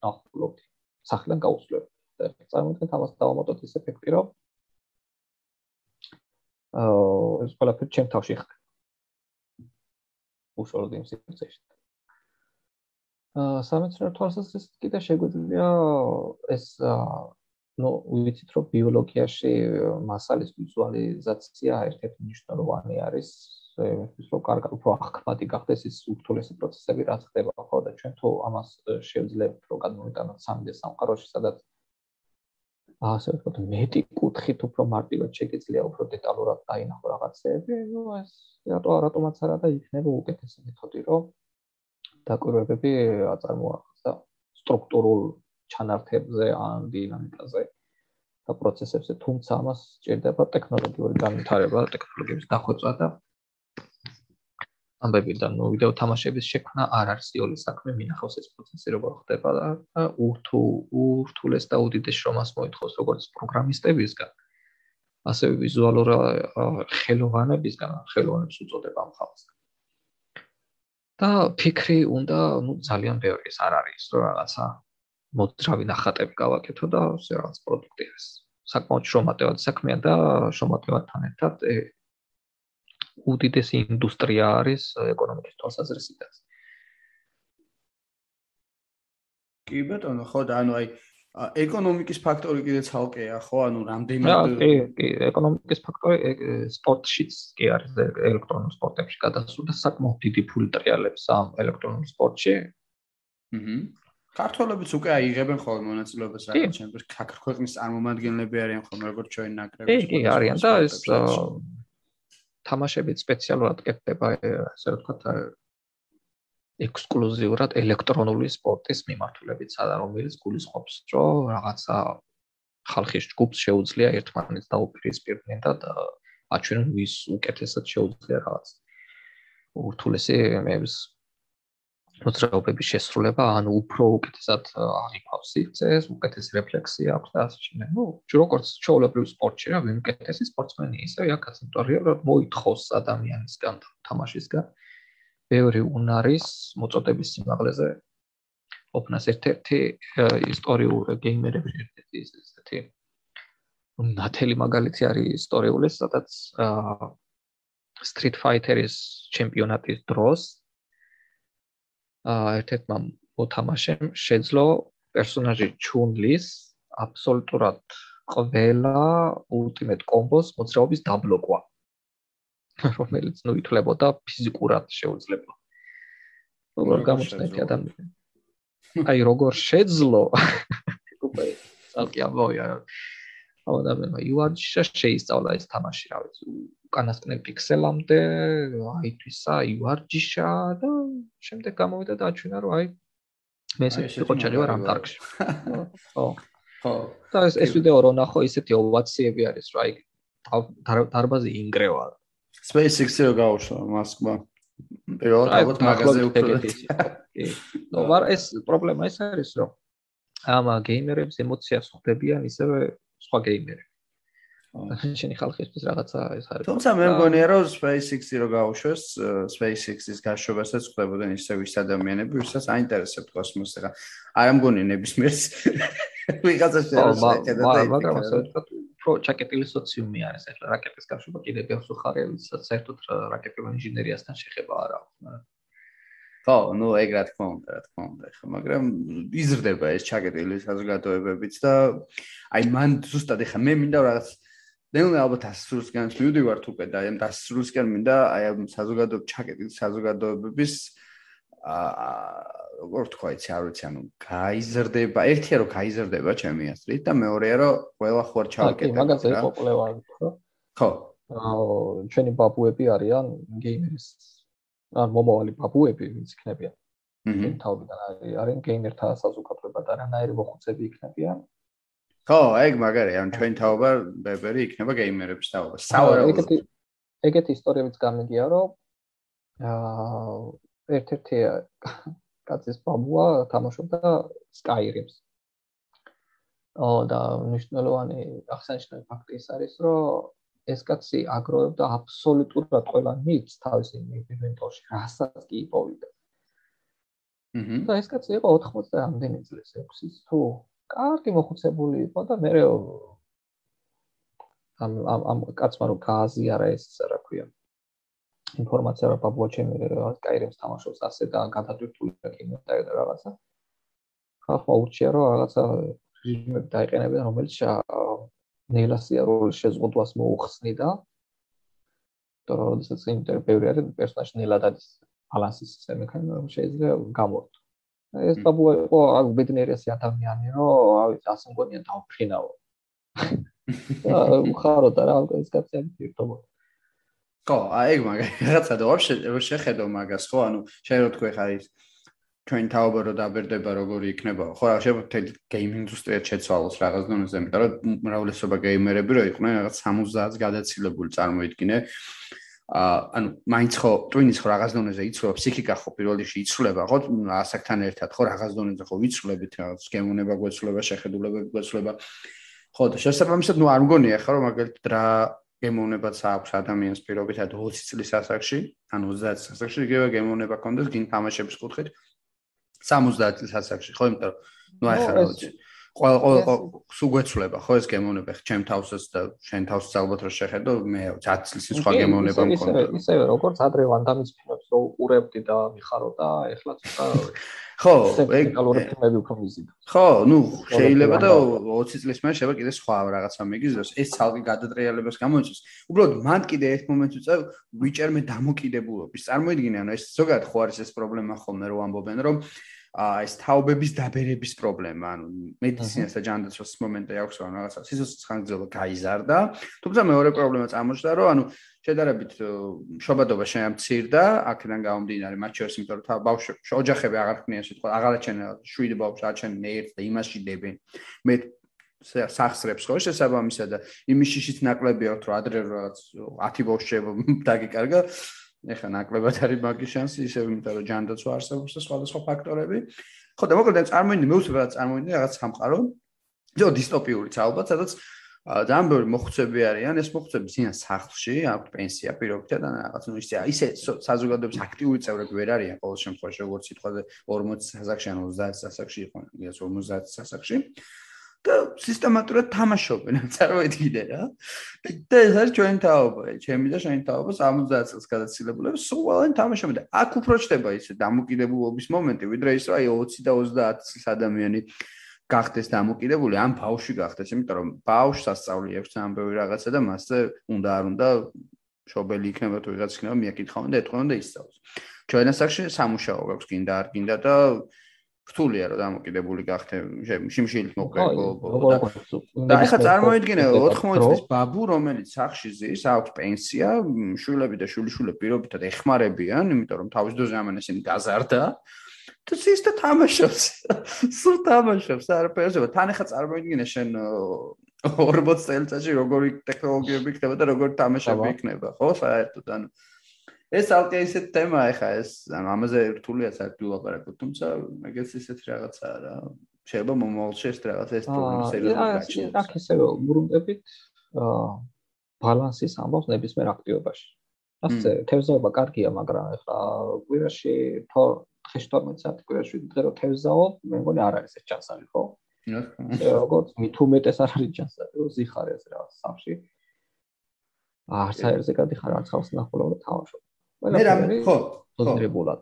ნახულობდი. სახლიდან გაუსვლებ. და წარმოიდგინეთ ამას დავამოტოთ ის ეფექტი, რომ აა ეს ყველაფერი ჩემ თავში ხდება. უშუალოდ იმ სიტუაციაში. სამეცნიერო თვალსაზრისით კიდე შეგვიძლია ეს ნუ ვიცით რომ ბიოლოგიაში მასალის ვიზუალიზაცია ერთ-ერთი მნიშვნელოვანი არის ის რომ კარგ უფრო აღქმადი გახდეს ის ურთულესი პროცესები რაც ხდება ხო და ჩვენ თუ ამას შევძლებთ რომ გადმოვიტანოთ 3D სამყაროში სადაც ასე ვთქვათ მეტი კუთხით უფრო მარტივად შეგიძლია უფრო დეტალურად დაინახო რაღაცეები, ну ეს რატო რატომაც არა და იქნება უკეთესი მეთოდი, რომ დაკვირვებები აწარმოახოს და სტრუქტურულ ჩანართებზე ან დინამიკაზე და პროცესებზე, თუმცა ამას სჭირდება ტექნოლოგიური განვითარება, ტექნოლოგიების დახვეწა და ამბებიდან, ნუ ვიდეო თამაშების შექმნა არ არის იოლი საქმე, მინახავს ეს პროცესი როგორ ხდება და ურთუ ურთულეს და უდიდეს შრომას მოითხოვს როგორც პროგრამისტებისგან, ასევე ვიზუალურ ხელოვანებისგან, ხელოვნებს უწოდება ამ ხალხს. და ფიქრი უნდა, ნუ ძალიან ბევრი ეს არ არის, რომ რაღაცა მოძრავი ნახატები გავაკეთო და ასე რაღაც პროდუქტი არის. საკმაოდ შრომატევად საქმეა და შრომატევადთან ერთად უდიდესი ინდუსტრია არის ეკონომიკის თვალსაზრისით. კი ბატონო, ხო და ანუ აი ეკონომიკის ფაქტორი კიდე ცალკეა, ხო? ანუ რამდენად კი, კი, ეკონომიკის ფაქტორი სპორტშიც კი არის ელექტრონულ სპორტებში გადასული და საკმაოდ დიდი ფული ტრიალებს ამ ელექტრონულ სპორტში. აჰა. ქართველებიც უკვე აიღებენ ხოლმე მონაწილეობას რაღაც ჩემპიონს, ქაქრქვეყნის წარმომადგენლები არიან ხოლმე როგორც ჩვენ ნაკრები. კი, კი, არიან და ეს თამაშებით სპეციალურად კეთდება ასე ვთქვათ ექსკლუზიურად ელექტრონული სპორტის მიმართულებით, სადა რომელიც გულისხმობს, რომ რაღაცა ხალხის ჯგუფს შეუძლია ერთმანეთს დაუპირისპირდნენ და აჩვენონ ვის უკეთესად შეუძლია რაღაც ურთულესი მეებს მოძრაობების შესრულება, ანუ უფრო უკეთესად აღიქვავს სიცხეს, უკეთესი რეფლექსია აქვს და ასე შემდეგ. ნუ, როგორც ჩაოლებრივ სპორტში რა, ვინ უკეთესი სპორტსმენი ისე აქაც ინტერიერად მოითხოვს ადამიანისგან თამაშისგან ბევრი უნარის მოწოდების სიმაღლეზე. ოფნას ერთ-ერთი ისტორიული გეიმერების ერთ-ერთი ისეთი ნათელი მაგალითი არის ისტორიული, სადაც Street Fighter-ის ჩემპიონატის დროს ერთ-ერთმა მოთამაშემ შეძლო პერსონაჟი ჩუნლის აბსოლუტურად ყველა ულტიმატ კომბოს მოძრაობის დაბლოკვა რომელიც ნუ ითვლებოდა ფიზიკურად შეუძლებლო როგორ გამოჩნდა ადამიანი? აი როგორ შეძლო? უკვე ალკი ამბოია ამ ადამიანმა იუარჯიშა შეისწავლა ეს თამაში რა ვიცი უკანასკნელ პიქსელამდე აითვისა იუარჯიშა და შემდეგ გამოვიდა და აჩვენა რომ აი მე ესე იყო ჩარივარ ამ დარკში ხო ხო. და ეს ეს ვიდეო რო ნახო ისეთი ოვაციები არის რა აი დარბაზი ინგრევა SpaceX-ზე რო გაუშვა მასკმა პირველად ალბათ მაგაზე უფრო. კი ნუ მაგრამ ეს პრობლემა ეს არის რომ ამ გეიმერებს ემოციას ხვდებიან ისევე სხვა გეიმერები. შენი ხალხისთვის რაღაცა ეს არის. თუმცა მე მგონია რომ SpaceX-ი რო გაუშვეს, SpaceX-ის გაშვებასაც ხდებოდნენ ისე ვის ადამიანები, ვისაც აინტერესებთ კოსმოსი რა. არ ამგონი ნებისმიერს ვიღაცა შეიძლება და მაგრამ ასე ვთქვათ, პრო ჩაკეტილი სოციუმი არის ახლა რაკეტის გაშვება კიდე ბევრს უხარია, საერთოდ რაკეტებთან ინჟინერიასთან შეხება არ აქვს, ხო, ну, ეგ რა თქმა უნდა, რა თქმა უნდა, ხო, მაგრამ იზრდება ეს ჩაკეტილი საზოგადოებებიც და აი მან ზუსტად ეხა მე მინდა რაღაც ნელა ალბათ ასრულისგან მივდივართ უკვე და აი ამ დასრულისგან მინდა აი ამ საზოგადოებრივ ჩაკეტილ საზოგადოებების აა როგორ თქვა იცი არ ვიცი ანუ გაიზრდება ერთია რომ გაიზრდება ჩემი აზრით და მეორეა რომ ყველა ხوار ჩავაკეთებ მაგაზე იყო კვლევა ხო? ხო. აა ჩვენი ბაბუები არიან გეიმერის ან მომავალი ბაბუები ვინც იქნებიან. თავიდან არიან გეიმერთა საზოგადოება და რანაირი მოხუცები იქნებიან. ხო ეგ მაგარია ანუ ჩვენი თავობა ბებერი იქნება გეიმერების თავობა სავარაუდოდ. ეგეთი ისტორიებიც გამიგია რომ აა ერთ-ერთი კაცის ბაბუა თამაშობდა Skyrim-ს. ო და მნიშვნელოვანი აღსანიშნავი ფაქტი ის არის, რომ ეს კაცი აგროვებდა აბსოლუტურად ყველა ნიც თავის ინვენტორში, რასაც კი იპოვიდა. აჰა. და ეს კაცი იყო 80 რამდენი წლის 6-ის თუ კარგი მოხუცებული იყო და მე ამ ამ ამ კაცმა რო გააზიარა ეს რა ქვია ინფორმაცია რა ბაბუა ჩემი Skyrim-ს თამაშობს ასე და და კიდე და რაღაცა. ხალხმა ურჩია რომ რაღაცა რეჟიმები დაიყენებენ რომელიც ნელასია როლ შეზღუდვას მოუხსნიდა და როდესაც ინტერპევრი არის პერსონაჟი ნელადადის ბალანსის მექანიზმი რომ შეიძლება გამორთო. ეს ბაბუა იყო აქ ბედნიერესი ადამიანი რომ აი ასე მგონია დავფრინაო აა ხარო და რა ეს კაცი არის პირდობა ხო აი ეგ მაგარი რაღაცა და ვაფშე შეხედო მაგას ხო ანუ შეიძლება თქვი ხარ ის ჩვენ თაობა რო დაბერდება როგორი იქნება ხო რა შეიძლება გეიმ ინდუსტრია შეცვალოს რაღაც დონეზე იმიტომ რომ მრავლესობა გეიმერები რო იყვნენ რაღაც 70-ს გადაცილებული წარმოიდგინე ა ანუ მაინც ხო ტვინის ხო რაღაც დონეზე იცვლება ფსიქიკა ხო პირველ რიგში იცვლება ხო ასაკთან ერთად ხო რაღაც დონეზე ხო ვიცვლებით რაღაც გემონება გვეცვლება შეხედულებები გვეცვლება ხო და შესაბამისად ნუ არ მგონია ხო რომ მაგალითად რა გემოვნებაც აქვს ადამიანის პირობითად 20 წლის ასაკში ან 30 წლის ასაკში იგივე გემოვნება კონდეს გინ თამაშების კუთხით 70 წლის ასაკში, ხო, იმიტომ რომ ნუ აი ხარ რა ყველა ყველა სუგვეცლება ხო ეს გემოვნება ჩემ თავსაც და შენ თავს ალბათ რომ შეხედო მე 10 წლის სხვა გემოვნება მქონდა ისე ისე როგორც ადრე ვანდამის ფილმებს რო უყურებდი და მიხარო და ეხლა ცოტა ხო ეგ კალორიები ფილმები უფრო მიზიდო ხო ნუ შეიძლება და 20 წლის მერე შეიძლება კიდე სხვა რაღაცა მიგიზროს ეს ცალკე გადატრიალებას გამოიწვევს უბრალოდ მან კიდე ერთ მომენტს უწევ ვიჭერმე დამოკიდებულობის. წარმოიდგინე ანუ ეს ზოგადად ხო არის ეს პრობლემა ხოლმე რომ ამბობენ რომ ეს თაობების დაბერების პრობლემა, ანუ მედიცინას და ჯანდაცვის მომენტი აქვს, რომ რაღაცა სიცოცხლის ხანგრძლივობა გაიზარდა. თუმცა მეორე პრობლემა წარმოჩნდა, რომ ანუ შედარებით შობადობა შეამცირდა, აქედან გამომდინარე, მათ შორის იმიტომ რომ ბავშვი ოჯახები აღარ ქნიან სიტყვა, აღარაჩენ შვიდი ბავშვს აჩენენ ერთ და იმაში დებენ. მე სახსრებს ხო შესაბამისად და იმის შიშიც ნაკლებია რომ ადრე რაღაც 10 ბავშვი დაგიკარგა. ეხა ნაკლებად არის მაგის შანსი, ისევ იმიტომ რომ ჯანდაცვა არსებობს და სხვადასხვა ფაქტორები. ხო და მოკლედ წარმოიდგინე, მე უცებ რა წარმოიდგინე რაღაც სამყარო. ძო დისტოპიურიც ალბათ, სადაც ძალიან ბევრი მოხუცები არიან, ეს მოხუცები ძიან სახლში, აქვს პენსია პირობითად და რაღაც ნუ ისე ისე საზოგადოების აქტიური წევრები ვერ არიან ყოველ შემთხვევაში, როგორც სიტყვაზე 40 სასახში ან 30 სასახში იყო, იგივე 50 სასახში. და სისტემატურად თამაშობენ, წარმოიდგინე რა. და ეს არის ჩვენი თაობა, ჩემი და შენი თაობა 70 წელს გადაცილებული, სულ ყველანი თამაშობენ და აქ უფრო ჩდება ისე დამოკიდებულობის მომენტი, ვიდრე ის რა 20 და 30 წლის ადამიანი გახდეს დამოკიდებული, ამ ბავშვი გახდეს, იმიტომ რომ ბავშვს ასწავლი აქვს ამ ბევრი რაღაცა და მასზე უნდა არ უნდა შობელი იქნება თუ ვიღაც იქნება მიაკითხავენ და ეთქვენ და ისწავლოს. ჩვენ ასაკში სამუშაო გაქვს, გინდა არ გინდა და რთულია რომ დამოკიდებული გახდე შიმშილით მოკლე და ეხლა წარმოიდგინე 80 წლის ბაბუ რომელიც სახში ზის აქვს პენსია შვილები და შვილიშვილები პირობითად ეხმარებიან იმიტომ რომ თავის დროზე ამან ესენი გაზარდა. და ის და თამაშობს სულ თამაშობს არაფერს თან ეხლა წარმოიდგინე შენ 40 წელიწადში როგორი ტექნოლოგიები იქნება და როგორი თამაშები იქნება ხო საერთოდ ანუ ეს ალკე ისეთ თემაა ხა ეს ანუ ამაზე რთულია საერთოდ ვილაპარაკოთ თუმცა მეგეც ისეთი რაღაცაა რა. შეიძლება მომავალში ეს რაღაც ეს პრობლემა სერიოზულად გაჩნდეს. აქ ესე რომ ბრუნდებით ბალანსის ამბავს ნებისმიერ აქტივობაში. ასე თევზაობა კარგია მაგრამ ხა კვირაში თო ხეში 12 საათი კვირაში დღე რომ თევზაო მე მგონი არ არის ეს ჩანსავი ხო? როგორც მით უმეტეს არ არის ჩანსავი რომ ზიხარ ეს რა სამში. არც აერზე გადიხარ არც ხავს ნახულობ და თამაშობ მე რა ხო პოზიტივულად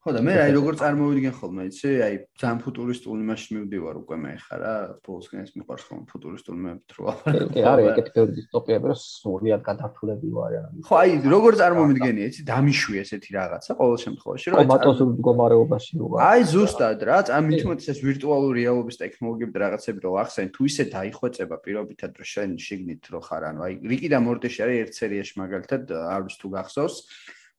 ხო და მე აი როგორ წარმოვიდგენ ხოლმე? იცი აი ძალიან ფუტურისტული მაშინ მივდივარ უკვე მე ხა რა ბოლოსკენ ეს მიყვარს ხოლმე ფუტურისტული მე თრო კი არის ეგეთი პერიოდი დისტოპიები რომ სულიად გადართულებული არიან ხო აი როგორ წარმოვიდგენი იცი დამიშვი ესეთი რაღაცა ყოველ შემთხვევაში რომ კომატოსურ მდგომარეობაში ვარ. აი ზუსტად რა ამ მithumet ეს ვირტუალური რეალობის ტექნოლოგიები და რაღაცები რო ახსენ თუ ისე დაიხვეწება პირობითად რომ შენ შიგნით რო ხარ ანუ აი რიკი და მორტეში არის ერთ სერიაში მაგალითად არ ვიცი თუ გახსოვს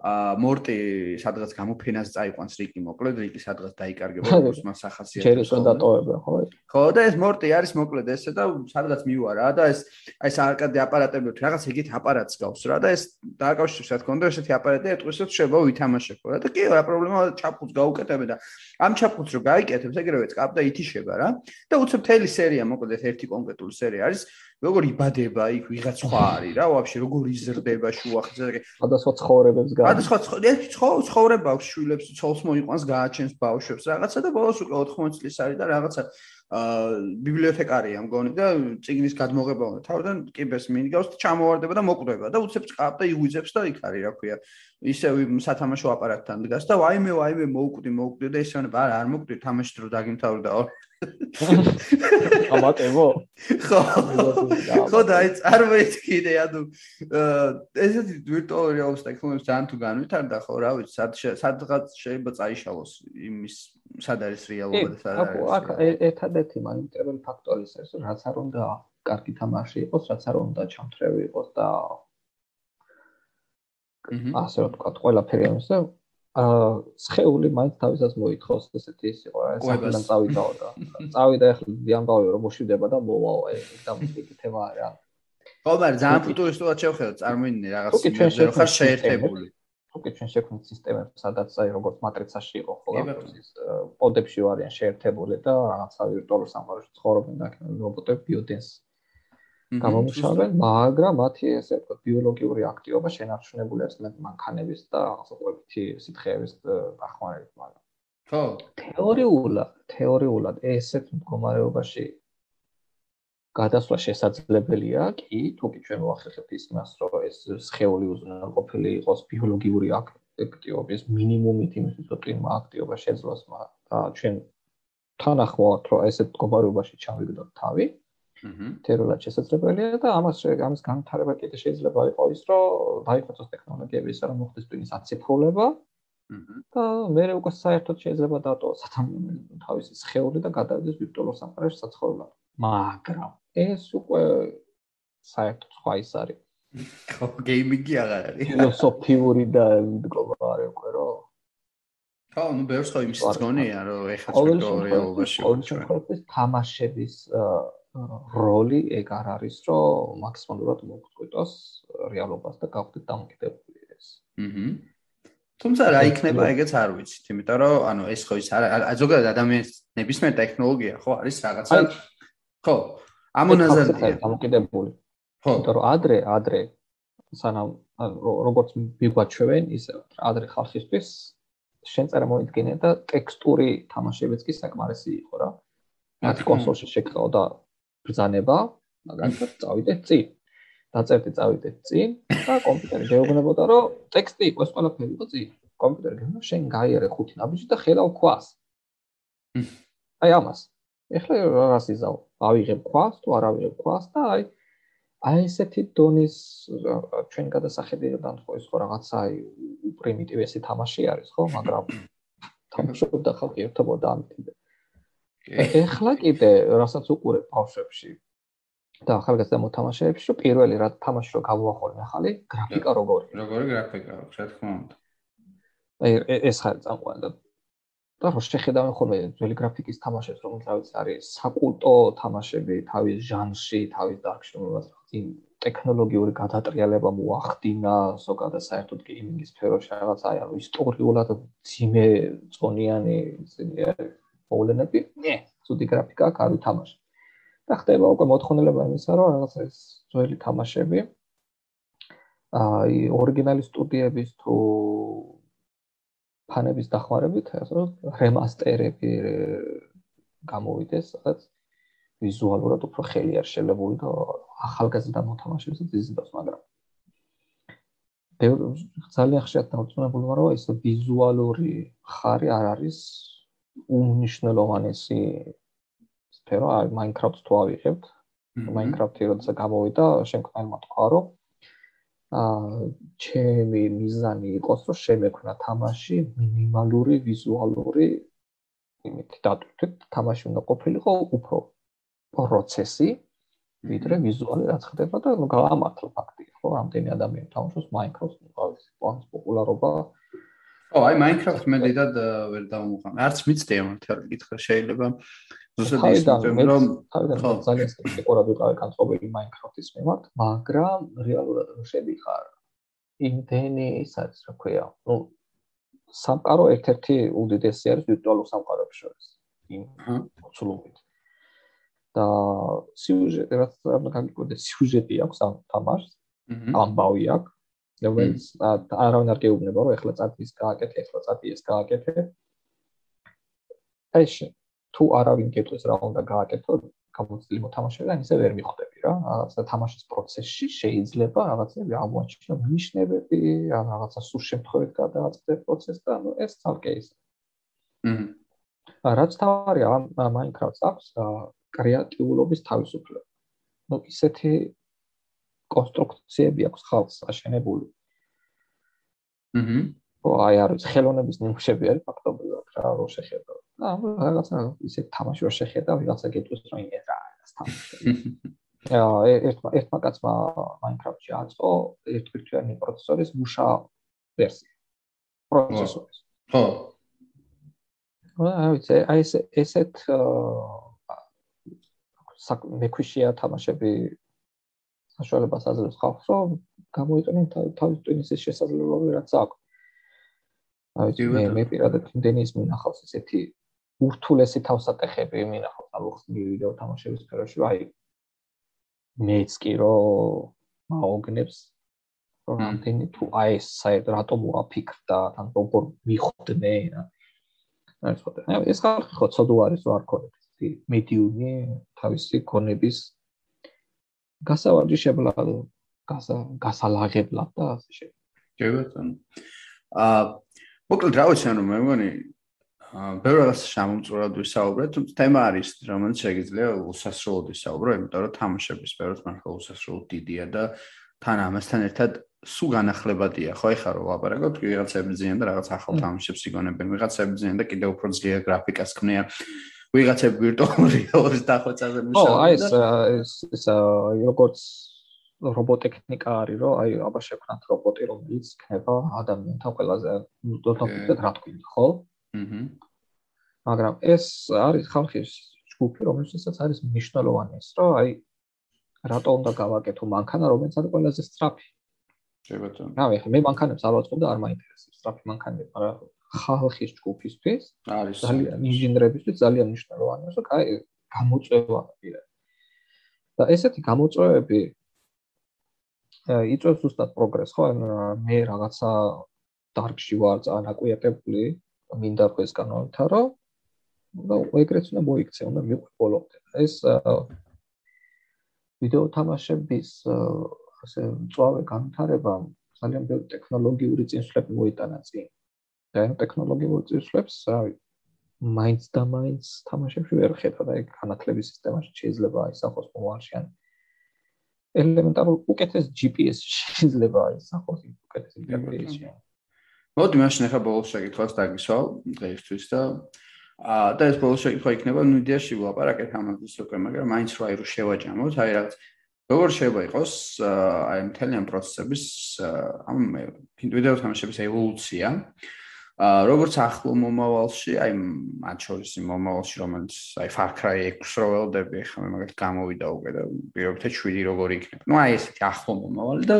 ა მორტი სადღაც გამოფენას წაიყვანს რიკი მოკლედ რიკი სადღაც დაიკარგება როგორც მას ახასიათებს ჯერ ისე დატოვება ხო ხო და ეს მორტი არის მოკლედ ესე და სადღაც მივა რა და ეს აი საარკადე აპარატები რაღაც ეგეთ აპარატს გავს რა და ეს დააკავშირებს რა თქმა უნდა ესეთი აპარატი ეტყვისებს შეიძლება ვითამაშებო რა. და კი რა პრობლემა ჩაფხუს გაუკეთებ და ამ ჩაფხუს რო გაიკეთებს ეგრევე წკაპ და ითიშება რა. და უცებ თელი სერია მოკლედ ერთი კონკრეტული სერია არის როგორ იბადება იქ ვიღაც სხვა არის რა ვაფშე როგორ იზრდება შუახზე სხვადასხვა ცხოვრებებს გა სხვადასხვა ცხოვრება აქვს შვილებს ცოლს მოიყვანს გააჩენს ბავშვებს რაღაცა და ბოლოს უკვე 80 წლის არის და რაღაცა აა ბიბლიოთეკარია მგონი და ციგნის გადმოღება უნდა თავიდან კიბეს მინგავს და ჩამოვარდება და მოკვდება და უცებ წკაპ და იღვიძებს და იქ არის რა ქვია ისე სათამაშო აპარატთან დგას და ვაიმე ვაიმე მოუკვდი მოუკვდი და ისე არა არ მოკვდი თამაში დრო დაგიმთავრდაო ამატებო. ხო. ხო და აი წარმოიდგინე ანუ ესეთი ვირტუალური რეალობის ტექნოლოგიებს ძალიან თუ განვითარდა ხო რა ვიცი სად სადღაც შეიძლება წაიშალოს იმის სად არის რეალობა და სად არის აქ ერთადერთი მანიპულირებელი ფაქტორი ის არის რაც არ უნდა კარგი თამაში იყოს რაც არ უნდა ჩამთრევი იყოს და ასე ვთქვა ყველაფერი ამის და აა სხეული მაინც თავისას მოითხოს ესეთი ის იყო რა საერთოდ წავიდაო და წავიდა ახლა დიამბავი რომ მოშვიდება და მოვაო აი და მუსიკი თემა რა. ხო მაგრამ ძალიან ფუტურისტულად შევხედოთ წარმოიდგინე რაღაც იმეზე რომ ხარ შეერთებული. თუკი ჩვენ შექმნით სისტემებს სადაც აი როგორც მატრიცაში იყო ხო ის პოდებში ვარიან შეერთებული და რაღაცა ვირტუალურ სამყაროში ცხოვრობენ და რობოტები ბიოდენს გამომშავენ, მაგრამ მათი ესე ვთქვათ ბიოლოგიური აქტივობა შენარჩუნებული არის მანქანების და აღსაკვებითი სითხეების დახმარებით, მაგრამ. ხო, თეორიულად, თეორიულად ესეთ მდგომარეობაში გადასვლა შესაძლებელია, კი, თუკი ჩვენ მოახერხებთ ის მას, რომ ეს სხეული უზრუნველყოფილი იყოს ბიოლოგიური აქტივობის მინიმუმით იმისთვის, რომ კლიმატ აქტივობა შეძლოს, და ჩვენ თან ახლავთ, რომ ესეთ მდგომარეობაში ჩავიგდოთ თავი. თერულად შესაძლებელია და ამას ამის განვითარება კიდე შეიძლება იყოს ის, რომ დაიხვეწოს ტექნოლოგიები ისე რომ მოხდეს ტვინის აციფრულება. და მე უკვე საერთოდ შეიძლება დატოვოს თავისი სხეული და გადავიდეს ვირტუალურ სამყაროში საცხოვრებლად. მაგრამ ეს უკვე საერთოდ სხვა ის არის. ხო, გეიმინგი აღარ არის. ფილოსოფიური და მდგომარე უკვე რომ ხო, ну, ბევრს ხო იმის ძგონია, რომ ეხლა ვირტუალურ რეალობაში ყოველთვის თამაშების როლი ეგ არ არის, რომ მაქსიმალურად მოგწყვიტოს რეალობას და გავხდეთ დამოკიდებული ეს. აჰა. თუმცა რა იქნება, ეგეც არ ვიცით, იმიტომ რომ ანუ ეს ხო ის არა, ზოგადად ადამიანის ნებისმიერ ტექნოლოგია ხო არის რაღაცა. ხო, ამონაზარდია დამოკიდებული. ხო, იმიტომ რომ ადრე, ადრე სანამ როგორც მიგვაჩვევენ, ისე ადრე ხალხისთვის შენ წარმოიდგინე და ტექსტური თამაშებიც კი საკმარისი იყო რა. მათ კონსოლში შეგყავ და ბრძანება, მაგალითად, წავიდეთ წინ. დაწერდი წავიდეთ წინ და კომპიუტერი შეეუბნებოდა, რომ ტექსტი იყოს ყველაფერი იყო წინ. კომპიუტერი გეუბნება, შენ გაიარე ხუთი ნაბიჯი და ხელავ ქვას. აი ამას. ეხლა რაღაც იზავ, ავიღებ ქვას, თუ არ ავიღებ ქვას და აი აი ესეთი დონის ჩვენ გადასახედიდან ხო ის ხო რაღაცა აი პრიმიტივესი თამაში არის ხო, მაგრამ თამაშობდა ხალხი ერთობოდა ამით ეხლა კიდე რასაც უყურებ ბავშვებში და ახალგაზრდა მოთამაშეებში, რომ პირველი რა თამაში რო გავუახორე ახალი გრაფიკა როგორია? როგორი გრაფიკა აქვს, რა თქმა უნდა. აი ეს ხარ წამყვანი და რო შეხედავენ ხოლმე ძველი გრაფიკის თამაშებს, რომელთაც არის საკულტო თამაშები, თავის ჟანრში, თავის დარგში, რომელსაც წინ ტექნოლოგიური გადატრიალება მოახდინა, ზოგადად საერთოდ გეიმინგის სფეროში რაღაც აი ანუ ისტორიულად ძიმე წონიანი მოვლენები, ნე, ცუდი გრაფიკა აქვს, არ ვითამაშე. და ხდება უკვე მოთხოვნილება იმისა, რომ რაღაც ეს ძველი თამაშები აი ორიგინალი სტუდიების თუ ფანების დახმარებით, ასე რემასტერები გამოვიდეს, სადაც ვიზუალურად უფრო ხელი არ შეიძლება და ახალგაზრდა მოთამაშეებს იზიდავს, მაგრამ ძალიან ხშირად დავწუნებული ვარ, რომ ეს ვიზუალური ხარი არ არის უნიშნელოვანესი სფერო, აი Minecraft-ს თუ ავიღებთ. Minecraft-ი როცა გამოვიდა, შემკნელმა თქვა, რომ აა ჩემი მიზანი იყოს, რომ შემექნა თამაში მინიმალური ვიზუალური იმით დატვირთვით, თამაში უნდა ყოფილიყო უფრო პროცესი, ვიდრე ვიზუალი რაც ხდება და ნუ გაამართლა ფაქტია, ხო, რამდენი ადამიანი თამაშობს Minecraft-ს, ყოველთვის პონს პოპულარობა. ო, აი Minecraft მე დიდად ვერ დავმოხამ. არც მიცდი ამ თერმ კითხვა შეიძლება. ზუსტად ის რომ ხო, ძალიან სპეციფიკურად ვიყავი განწყობილი Minecraft-ის მიმართ, მაგრამ რეალურად შედიხარ იმდენი ისაც, რა ქვია, ნუ სამყარო ერთ-ერთი უდიდესი არის ვირტუალურ სამყაროებს შორის. იმ მოცულობით. და სიუჟეტი რაც უნდა გაგიკვირდეს სიუჟეტი აქვს ამ თამაშს. ამბავი აქვს რომელიც არავინ არ გეუბნება რომ ეხლა წადის გააკეთე ეხლა წადიეს გააკეთე. ეს თუ არავინ გეტყვის რა უნდა გააკეთო გამოცდილი მოთამაშეებიდან ისე ვერ მიხვდები რა. რაღაცა თამაშის პროცესში შეიძლება რაღაცები აღმოაჩინო ნიშნებები რაღაცა სულ შემთხვევით გადააწყდეს პროცესს და ნუ ეს თალკე ის. აჰა რაც თავარია Minecraft-ს აქვს კრეატიულობის თავისუფლება. ну ისეთი კონსტრუქციები აქვს ხალხს აშენებული. აჰა. აი არის ხელოვნების ნიმუშები არის ფაქტობრივად რა რო შეხედა. აა რაღაცა ისე თამაში რო შეხედა, ვიღაცა გეტყვის რომ იმე რა არის თამაში. აა ერთმა ერთმა კაცმა Minecraft-ში აწყო ერთკვირთვიანი პროცესორის მუშა ვერსია. პროცესორის. ხო. აი ეს ესეთ აა მექვიშია თამაშები საშუალებას აძლევს ხალხს რომ გამოიყენონ თავის ტვინის შესაძლებლობები რაც აქვს. აი მე მე პირადად იმდენის მინახავს ესეთი ურთულესი თავსატეხები მინახავს ალბათ ვიდეო თამაშების სფეროში, აი მეც კი რომ მაოგნებს რომ ამდენი თუ აი ეს საერთ რატომ უაფიქრდა თან როგორ მიხვდნენ აი ეს ხო ეს ხალხი ხო ცოდო არის რა არ ქონდეს მედიუმი თავისი ქონების გასავარჯიშებლად გასალაღებლად და ასე შემდეგ. ჯერბატონ. აა მოკლედ რა ვიცი ანუ მე მგონი აა ბევრ რაღაც შემომწურად ვისაუბრეთ, თუმცა თემა არის რომელიც შეიძლება უსასრულოდ ვისაუბრო, იმიტომ რომ თამაშების სფეროს მართლა უსასრულოდ დიდია და თან ამასთან ერთად სულ განახლებადია, ხო ეხა რომ ვაპარაკოთ, ვიღაცები ძიან და რაღაც ახალ თამაშებს იგონებენ, ვიღაცები ძიან და კიდევ უფრო ძლიერ გრაფიკას ქმნიან. ვიღაცები ვირტუალური რეალობის დახვეწაზე მუშაობენ. ო, აი ეს ეს როგორც რობოტექნიკა არის, რომ აი აბა შექმნათ რობოტი, რომელიც იქნება ადამიანთან ყველაზე დოტოფიტად რა თქვი, ხო? აჰა. მაგრამ ეს არის ხალხის ჯგუფი, რომელსაც არის მნიშვნელოვანი ის, რომ აი რატო უნდა გავაკეთო მანქანა, რომელიც არის ყველაზე სწრაფი. შეიძლება. რა ვიხე, მე მანქანებს არ ვაწყობ და არ მაინტერესებს სწრაფი მანქანები, მაგრამ ხალხის ჯგუფისთვის არის ძალიან ინჟინერებისთვის ძალიან მნიშვნელოვანია, რომ კაი გამოწვევა პირად. და ესეთი გამოწვევები იწვევს უბრალოდ პროგრესს, ხო? მე რაღაცა დარგში ვარ წანაკვიატებული, მინდა ეს კანონთა, რომ და ეგრეც უნდა მოიქცე, უნდა მიყვე ბოლომდე. ეს ვიდეო თამაშების ასე მწვავე განვითარება ძალიან ბევრი ტექნოლოგიური წინსვლები მოიტანა წინ. და ამ ტექნოლოგიურ წესლებს, რავი, მაინც და მაინც თამაშებში ვერ ხედავ და ეგ განათლების სისტემაში შეიძლება აისახოს მომავალში ან ელემენტარულ უკეთეს GPS შეიძლება აისახოს უკეთეს ინტერფეისში. მოდი მაშინ ახლა ბოლოს შეკითხვას დაგისვავ დღეისთვის და აა და ეს ბოლოს შეკითხვა იქნება ნუ იდეაში ვლაპარაკეთ ამაზე უკვე, მაგრამ მაინც რა ირო შევაჯამოთ, აი რაღაც როგორ შეიძლება იყოს აი მთელი ამ პროცესების ამ ვიდეო თამაშების ევოლუცია. აა როგორც ახლო მომავალში, აი მათ შორის იმ მომავალში, რომელიც აი Far Cry 6 რო ველოდები, ხა მე მაგათ გამოვიდა უკვე და პირობითად 7 როგორი იქნება. ნუ აი ესეთი ახლო მომავალი და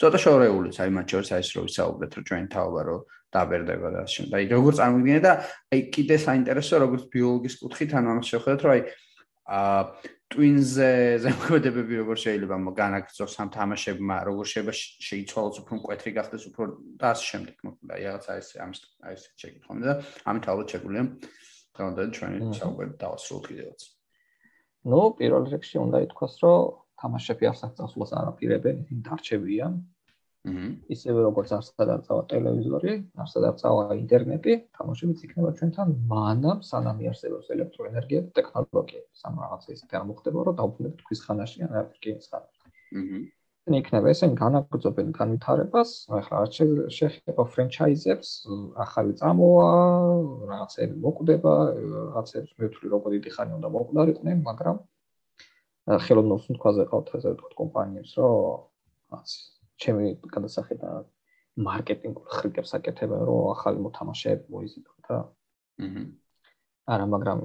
ცოტა შორეულიც აი მათ შორის აი ეს რო ვისაუბრეთ, რომ ჩვენ თავობა რო დაბერდება და ასე. და აი როგორ წარმოგიდგენთ და აი კიდე საინტერესო როგორც ბიოლოგის კუთხით ანუ ამას შევხედოთ, რომ აი აა ტვინზე ზემოქმედებები როგორ შეიძლება განაგრძოს ამ თამაშებმა, როგორ შეიძლება შეიცვალოს უფრო მკვეთრი გახდეს უფრო და ასე შემდეგ. მოკლედ, აი რაღაცა ეს ამის აი ეს შეკითხვა და ამით ალბათ შეგვიძლია დღევანდელი ჩვენი საუბარი დავასრულოთ კიდევაც. ნუ პირველ რიგში უნდა ითქვას, რომ თამაშები არსად წასვლას არ აპირებენ, ისინი დარჩებიან. ისევე როგორც არსად არ წავა ტელევიზორი, არსად არ წავა ინტერნეტი, თამაშებიც იქნება ჩვენთან მანამ სანამ იარსებობს ელექტროენერგია და ტექნოლოგიები. სამ რაღაცა ისეთი არ მოხდება, რომ დავფუნდეთ თვის ხანაში ან აპლიკაციის ხანაში. აჰა. იქნება ესენ განაგრძობენ განვითარებას, ახლა არ შეიძლება ფრენჩაიზებს, ახალი წამოა, რაღაცები მოკვდება, რაღაცებს მეთვლი როგორ დიდი ხანი უნდა მოკვდარიყვნენ, მაგრამ ხელოვნურ სუნთქვაზე ყავთ ასე ვთქვათ კომპანიებს, რომ ჩემი გადასახედა მარკეტინგულ ხრიკებს აკეთებენ, რომ ახალი მოთამაშეები მოიზიდონ და აჰა. არა, მაგრამ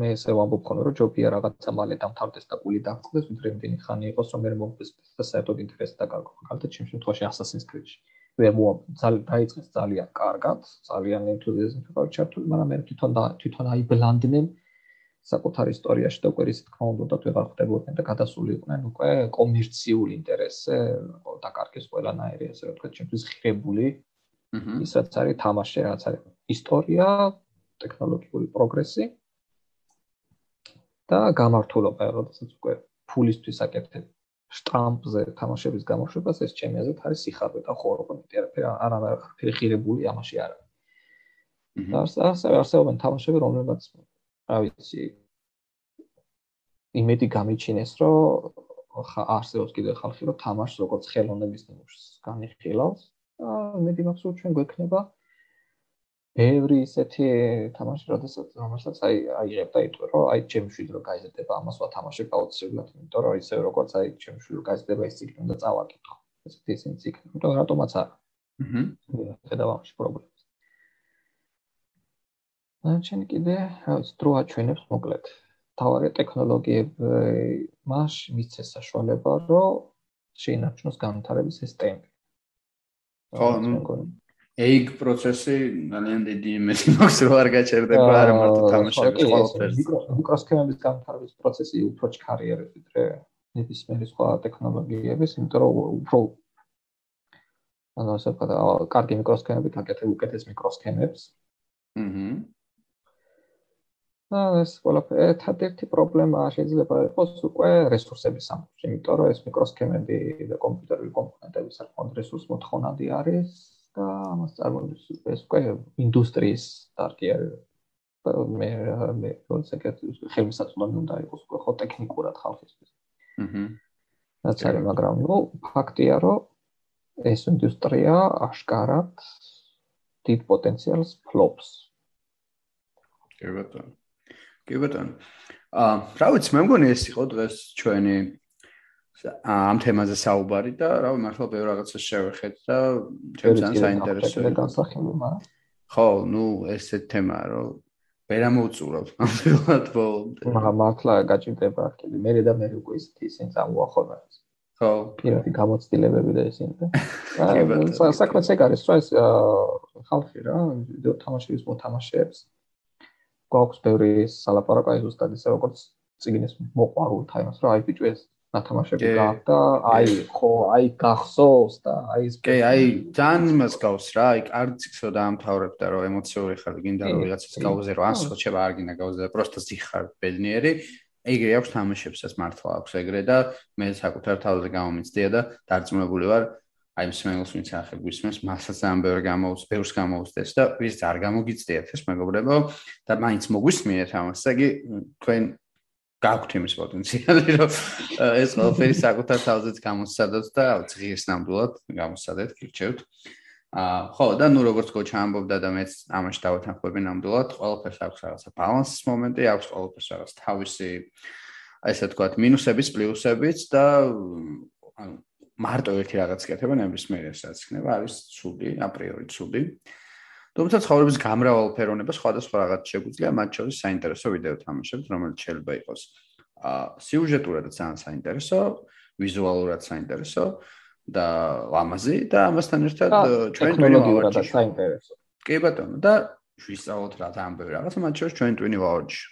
მე ესე ვამბობ ხოლმე, რომ ჯობია რაღაცა მალე დამთავრდეს და გული დაწყდეს, ვიდრე იმდენი ხანი იყოს, რომ მე მომწეს და საერთოდ ინტერესი დაკარგო. მაგალითად, ჩემ შემთხვევაში Assassin's Creed-ში. ვერ მოა დაიწყეს ძალიან კარგად, ძალიან ენთუზიაზმით ვარ ჩართული, მაგრამ მე თვითონ და თვითონ აიბლანდნენ საკუთარ ისტორიაში და უკვე ისეთ თქმა უნდა თუ ვეღარ ხდებოდნენ და გადასული იყვნენ უკვე კომერციულ ინტერესზე და კარგის ყველანაირი ასე ვთქვათ ჩემთვის ღირებული ის რაც არის თამაში რაც არის ისტორია ტექნოლოგიური პროგრესი და გამართულობა როდესაც უკვე ფულისთვის აკეთებ შტამპზე თამაშების გამოშვებას ეს ჩემი აზრით არის სიხარბე და ხორობა მეტი არა არა ღირებული ამაში არა და ასე არსებობენ თამაშები რომლებიც რა ვიცი იმედი გამიჩინეს რომ არსებობს კიდე ხალხი რომ თამაშს როგორც ხელოვნების ნიმუშს განიხილავს. და იმედი მაქვს რომ ჩვენ გვექნება ბევრი ისეთი თამაში როდესაც რომელსაც აი აიღებ და იტყვი რომ აი ჩემი შვილი რო გაიზრდება ამას ვათამაშებ აუცილებლად იმიტომ რომ ისე როგორც აი ჩემი შვილი რო გაიზრდება ის ციკლი უნდა წავაკითხო. ესეთი ისინი ციკლი იმიტომ რატომაც არა. აჰა. ხედავ ამაში პრობლემა ნაჩენ კიდე რაც დრო აჩვენებს მოკლედ. თავარი ტექნოლოგიები მას მიცეს საშუალება რომ შეინარჩუნოს განვითარების ეს ტემპი. ხო ეგ პროცესი ძალიან დიდი იმედი მაქვს რომ არ გაჩერდება არა მარტო თამაშების ყველაფერს. მიკროსქემების განვითარების პროცესი უფრო ჩქარი არის ვიდრე ნებისმიერი სხვა ტექნოლოგიების იმიტომ რომ უფრო ანუ ასე ვქოთ კარგი მიკროსქემები გაკეთებ უკეთეს მიკროსქემებს. აჰა ეს ყველაფერი ერთადერთი პრობლემა შეიძლება იყოს უკვე რესურსების სამყარო, იმიტომ რომ ეს მიკროსქემები და კომპიუტერული კომპონენტები საკმაოდ რესურს მოთხოვნადი არის და ამას წარმოადგენს ეს უკვე ინდუსტრიის დარგი არის. მე მე კონსეკეთ ხელმისაწვდომი უნდა იყოს უკვე ხო ტექნიკურად ხალხისთვის. აჰა. რაც არის, მაგრამ ნუ ფაქტია, რომ ეს ინდუსტრია აშკარად დიდ პოტენციალს ფლობს. კი ბატონო. კი ბატონო. აა, რა ვიცი, მე მგონი ეს იყო დღეს ჩვენი ამ თემაზე საუბარი და რა ვიცი, მართლა ბევრ რაღაცას შევეხეთ და ჩემს საინტერესოა. ხო, ნუ ესეთ თემაა, რომ ვერ ამოუწურავთ ნამდვილად ბოლომდე. მაგრამ მართლა გაჭირდება კიდე მე და მე უკვე ისეთი ისინი წამოახონა. ხო, პირადი გამოცდილებები და ისინი და საქმეც ეგ არის, რომ ეს ხალხი რა, ვიდეო თამაშების მოთამაშეებს გვაქვს ბევრი სალაპარაკო აი ზუსტად ისე როგორც ციგნის მოყვარულთა იმას რომ აი ბიჭო ეს ნათამაშები გააქვს და აი ხო აი გახსოვს და აი ეს კი აი ძალიან იმას გავს რა აი კარციკსო დაამთავრებ და რომ ემოციური ხარ გინდა რომ ვიღაცას გავუზე რომ ასო შევა არ გინდა გავუზე პროსტო ზიხარ ბედნიერი. ეგრე აქვს თამაშებსაც მართლა აქვს ეგრე და მე საკუთარ თავზე გამომიცდია და დარწმუნებული ვარ აი მსმენელს ვინც ახლა გვისმენს, მასაც ძალიან ბევრი გამოუც, ბევრს გამოუცდეს და ვის არ გამოგიცდიათ ეს მეგობრებო და მაინც მოგვისმინეთ ამას. ესე იგი თქვენ გაქვთ იმის პოტენციალი, რომ ეს ყველაფერი საკუთარ თავზეც გამოსცადოთ და ღირს ნამდვილად გამოსცადეთ, გირჩევთ. აა ხო, და ნუ როგორც კოჩა ამბობდა და მეც ამაში დავთანხმები ნამდვილად, ყველაფერს აქვს რაღაცა ბალანსის მომენტი, აქვს ყველაფერს რაღაც თავისი ესე თქვათ მინუსების, პლუსებიც და ანუ მარტო ერთი რაღაც კეთება ნებისმიერ ესაც იქნება არის ცუდი, აპრიორი ცუდი. თუმცა ცხოვრების გამრავალ ფერონება სხვადასხვა რაღაც შეგვიძლია, მათ შორის საინტერესო ვიდეო თამაშებს, რომელიც შეიძლება იყოს აა სიუჟეტურად ძალიან საინტერესო, ვიზუალურად საინტერესო და ლამაზი და ამასთან ერთად ჩვენ ვავარჯი საინტერესო. კი ბატონო და ვისწავლოთ რა ძალიან ბევრი რაღაც, მათ შორის ჩვენ ტვინი ვავარჯი.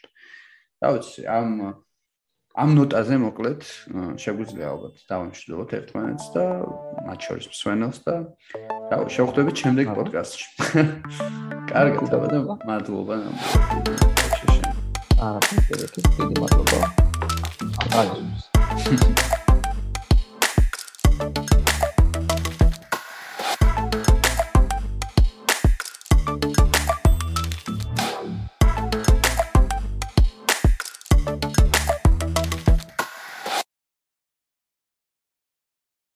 რა ვიცი, ამ ამ ნოტაზე მოკლედ შეგვიძლია ალბათ დავამშვიდობოთ ერთმანეთს და მათ შორის მსვენელს და რა შევხვდებით შემდეგ პოდკასტში. კარგად და მადლობა. აა, დიდი მადლობა. აა,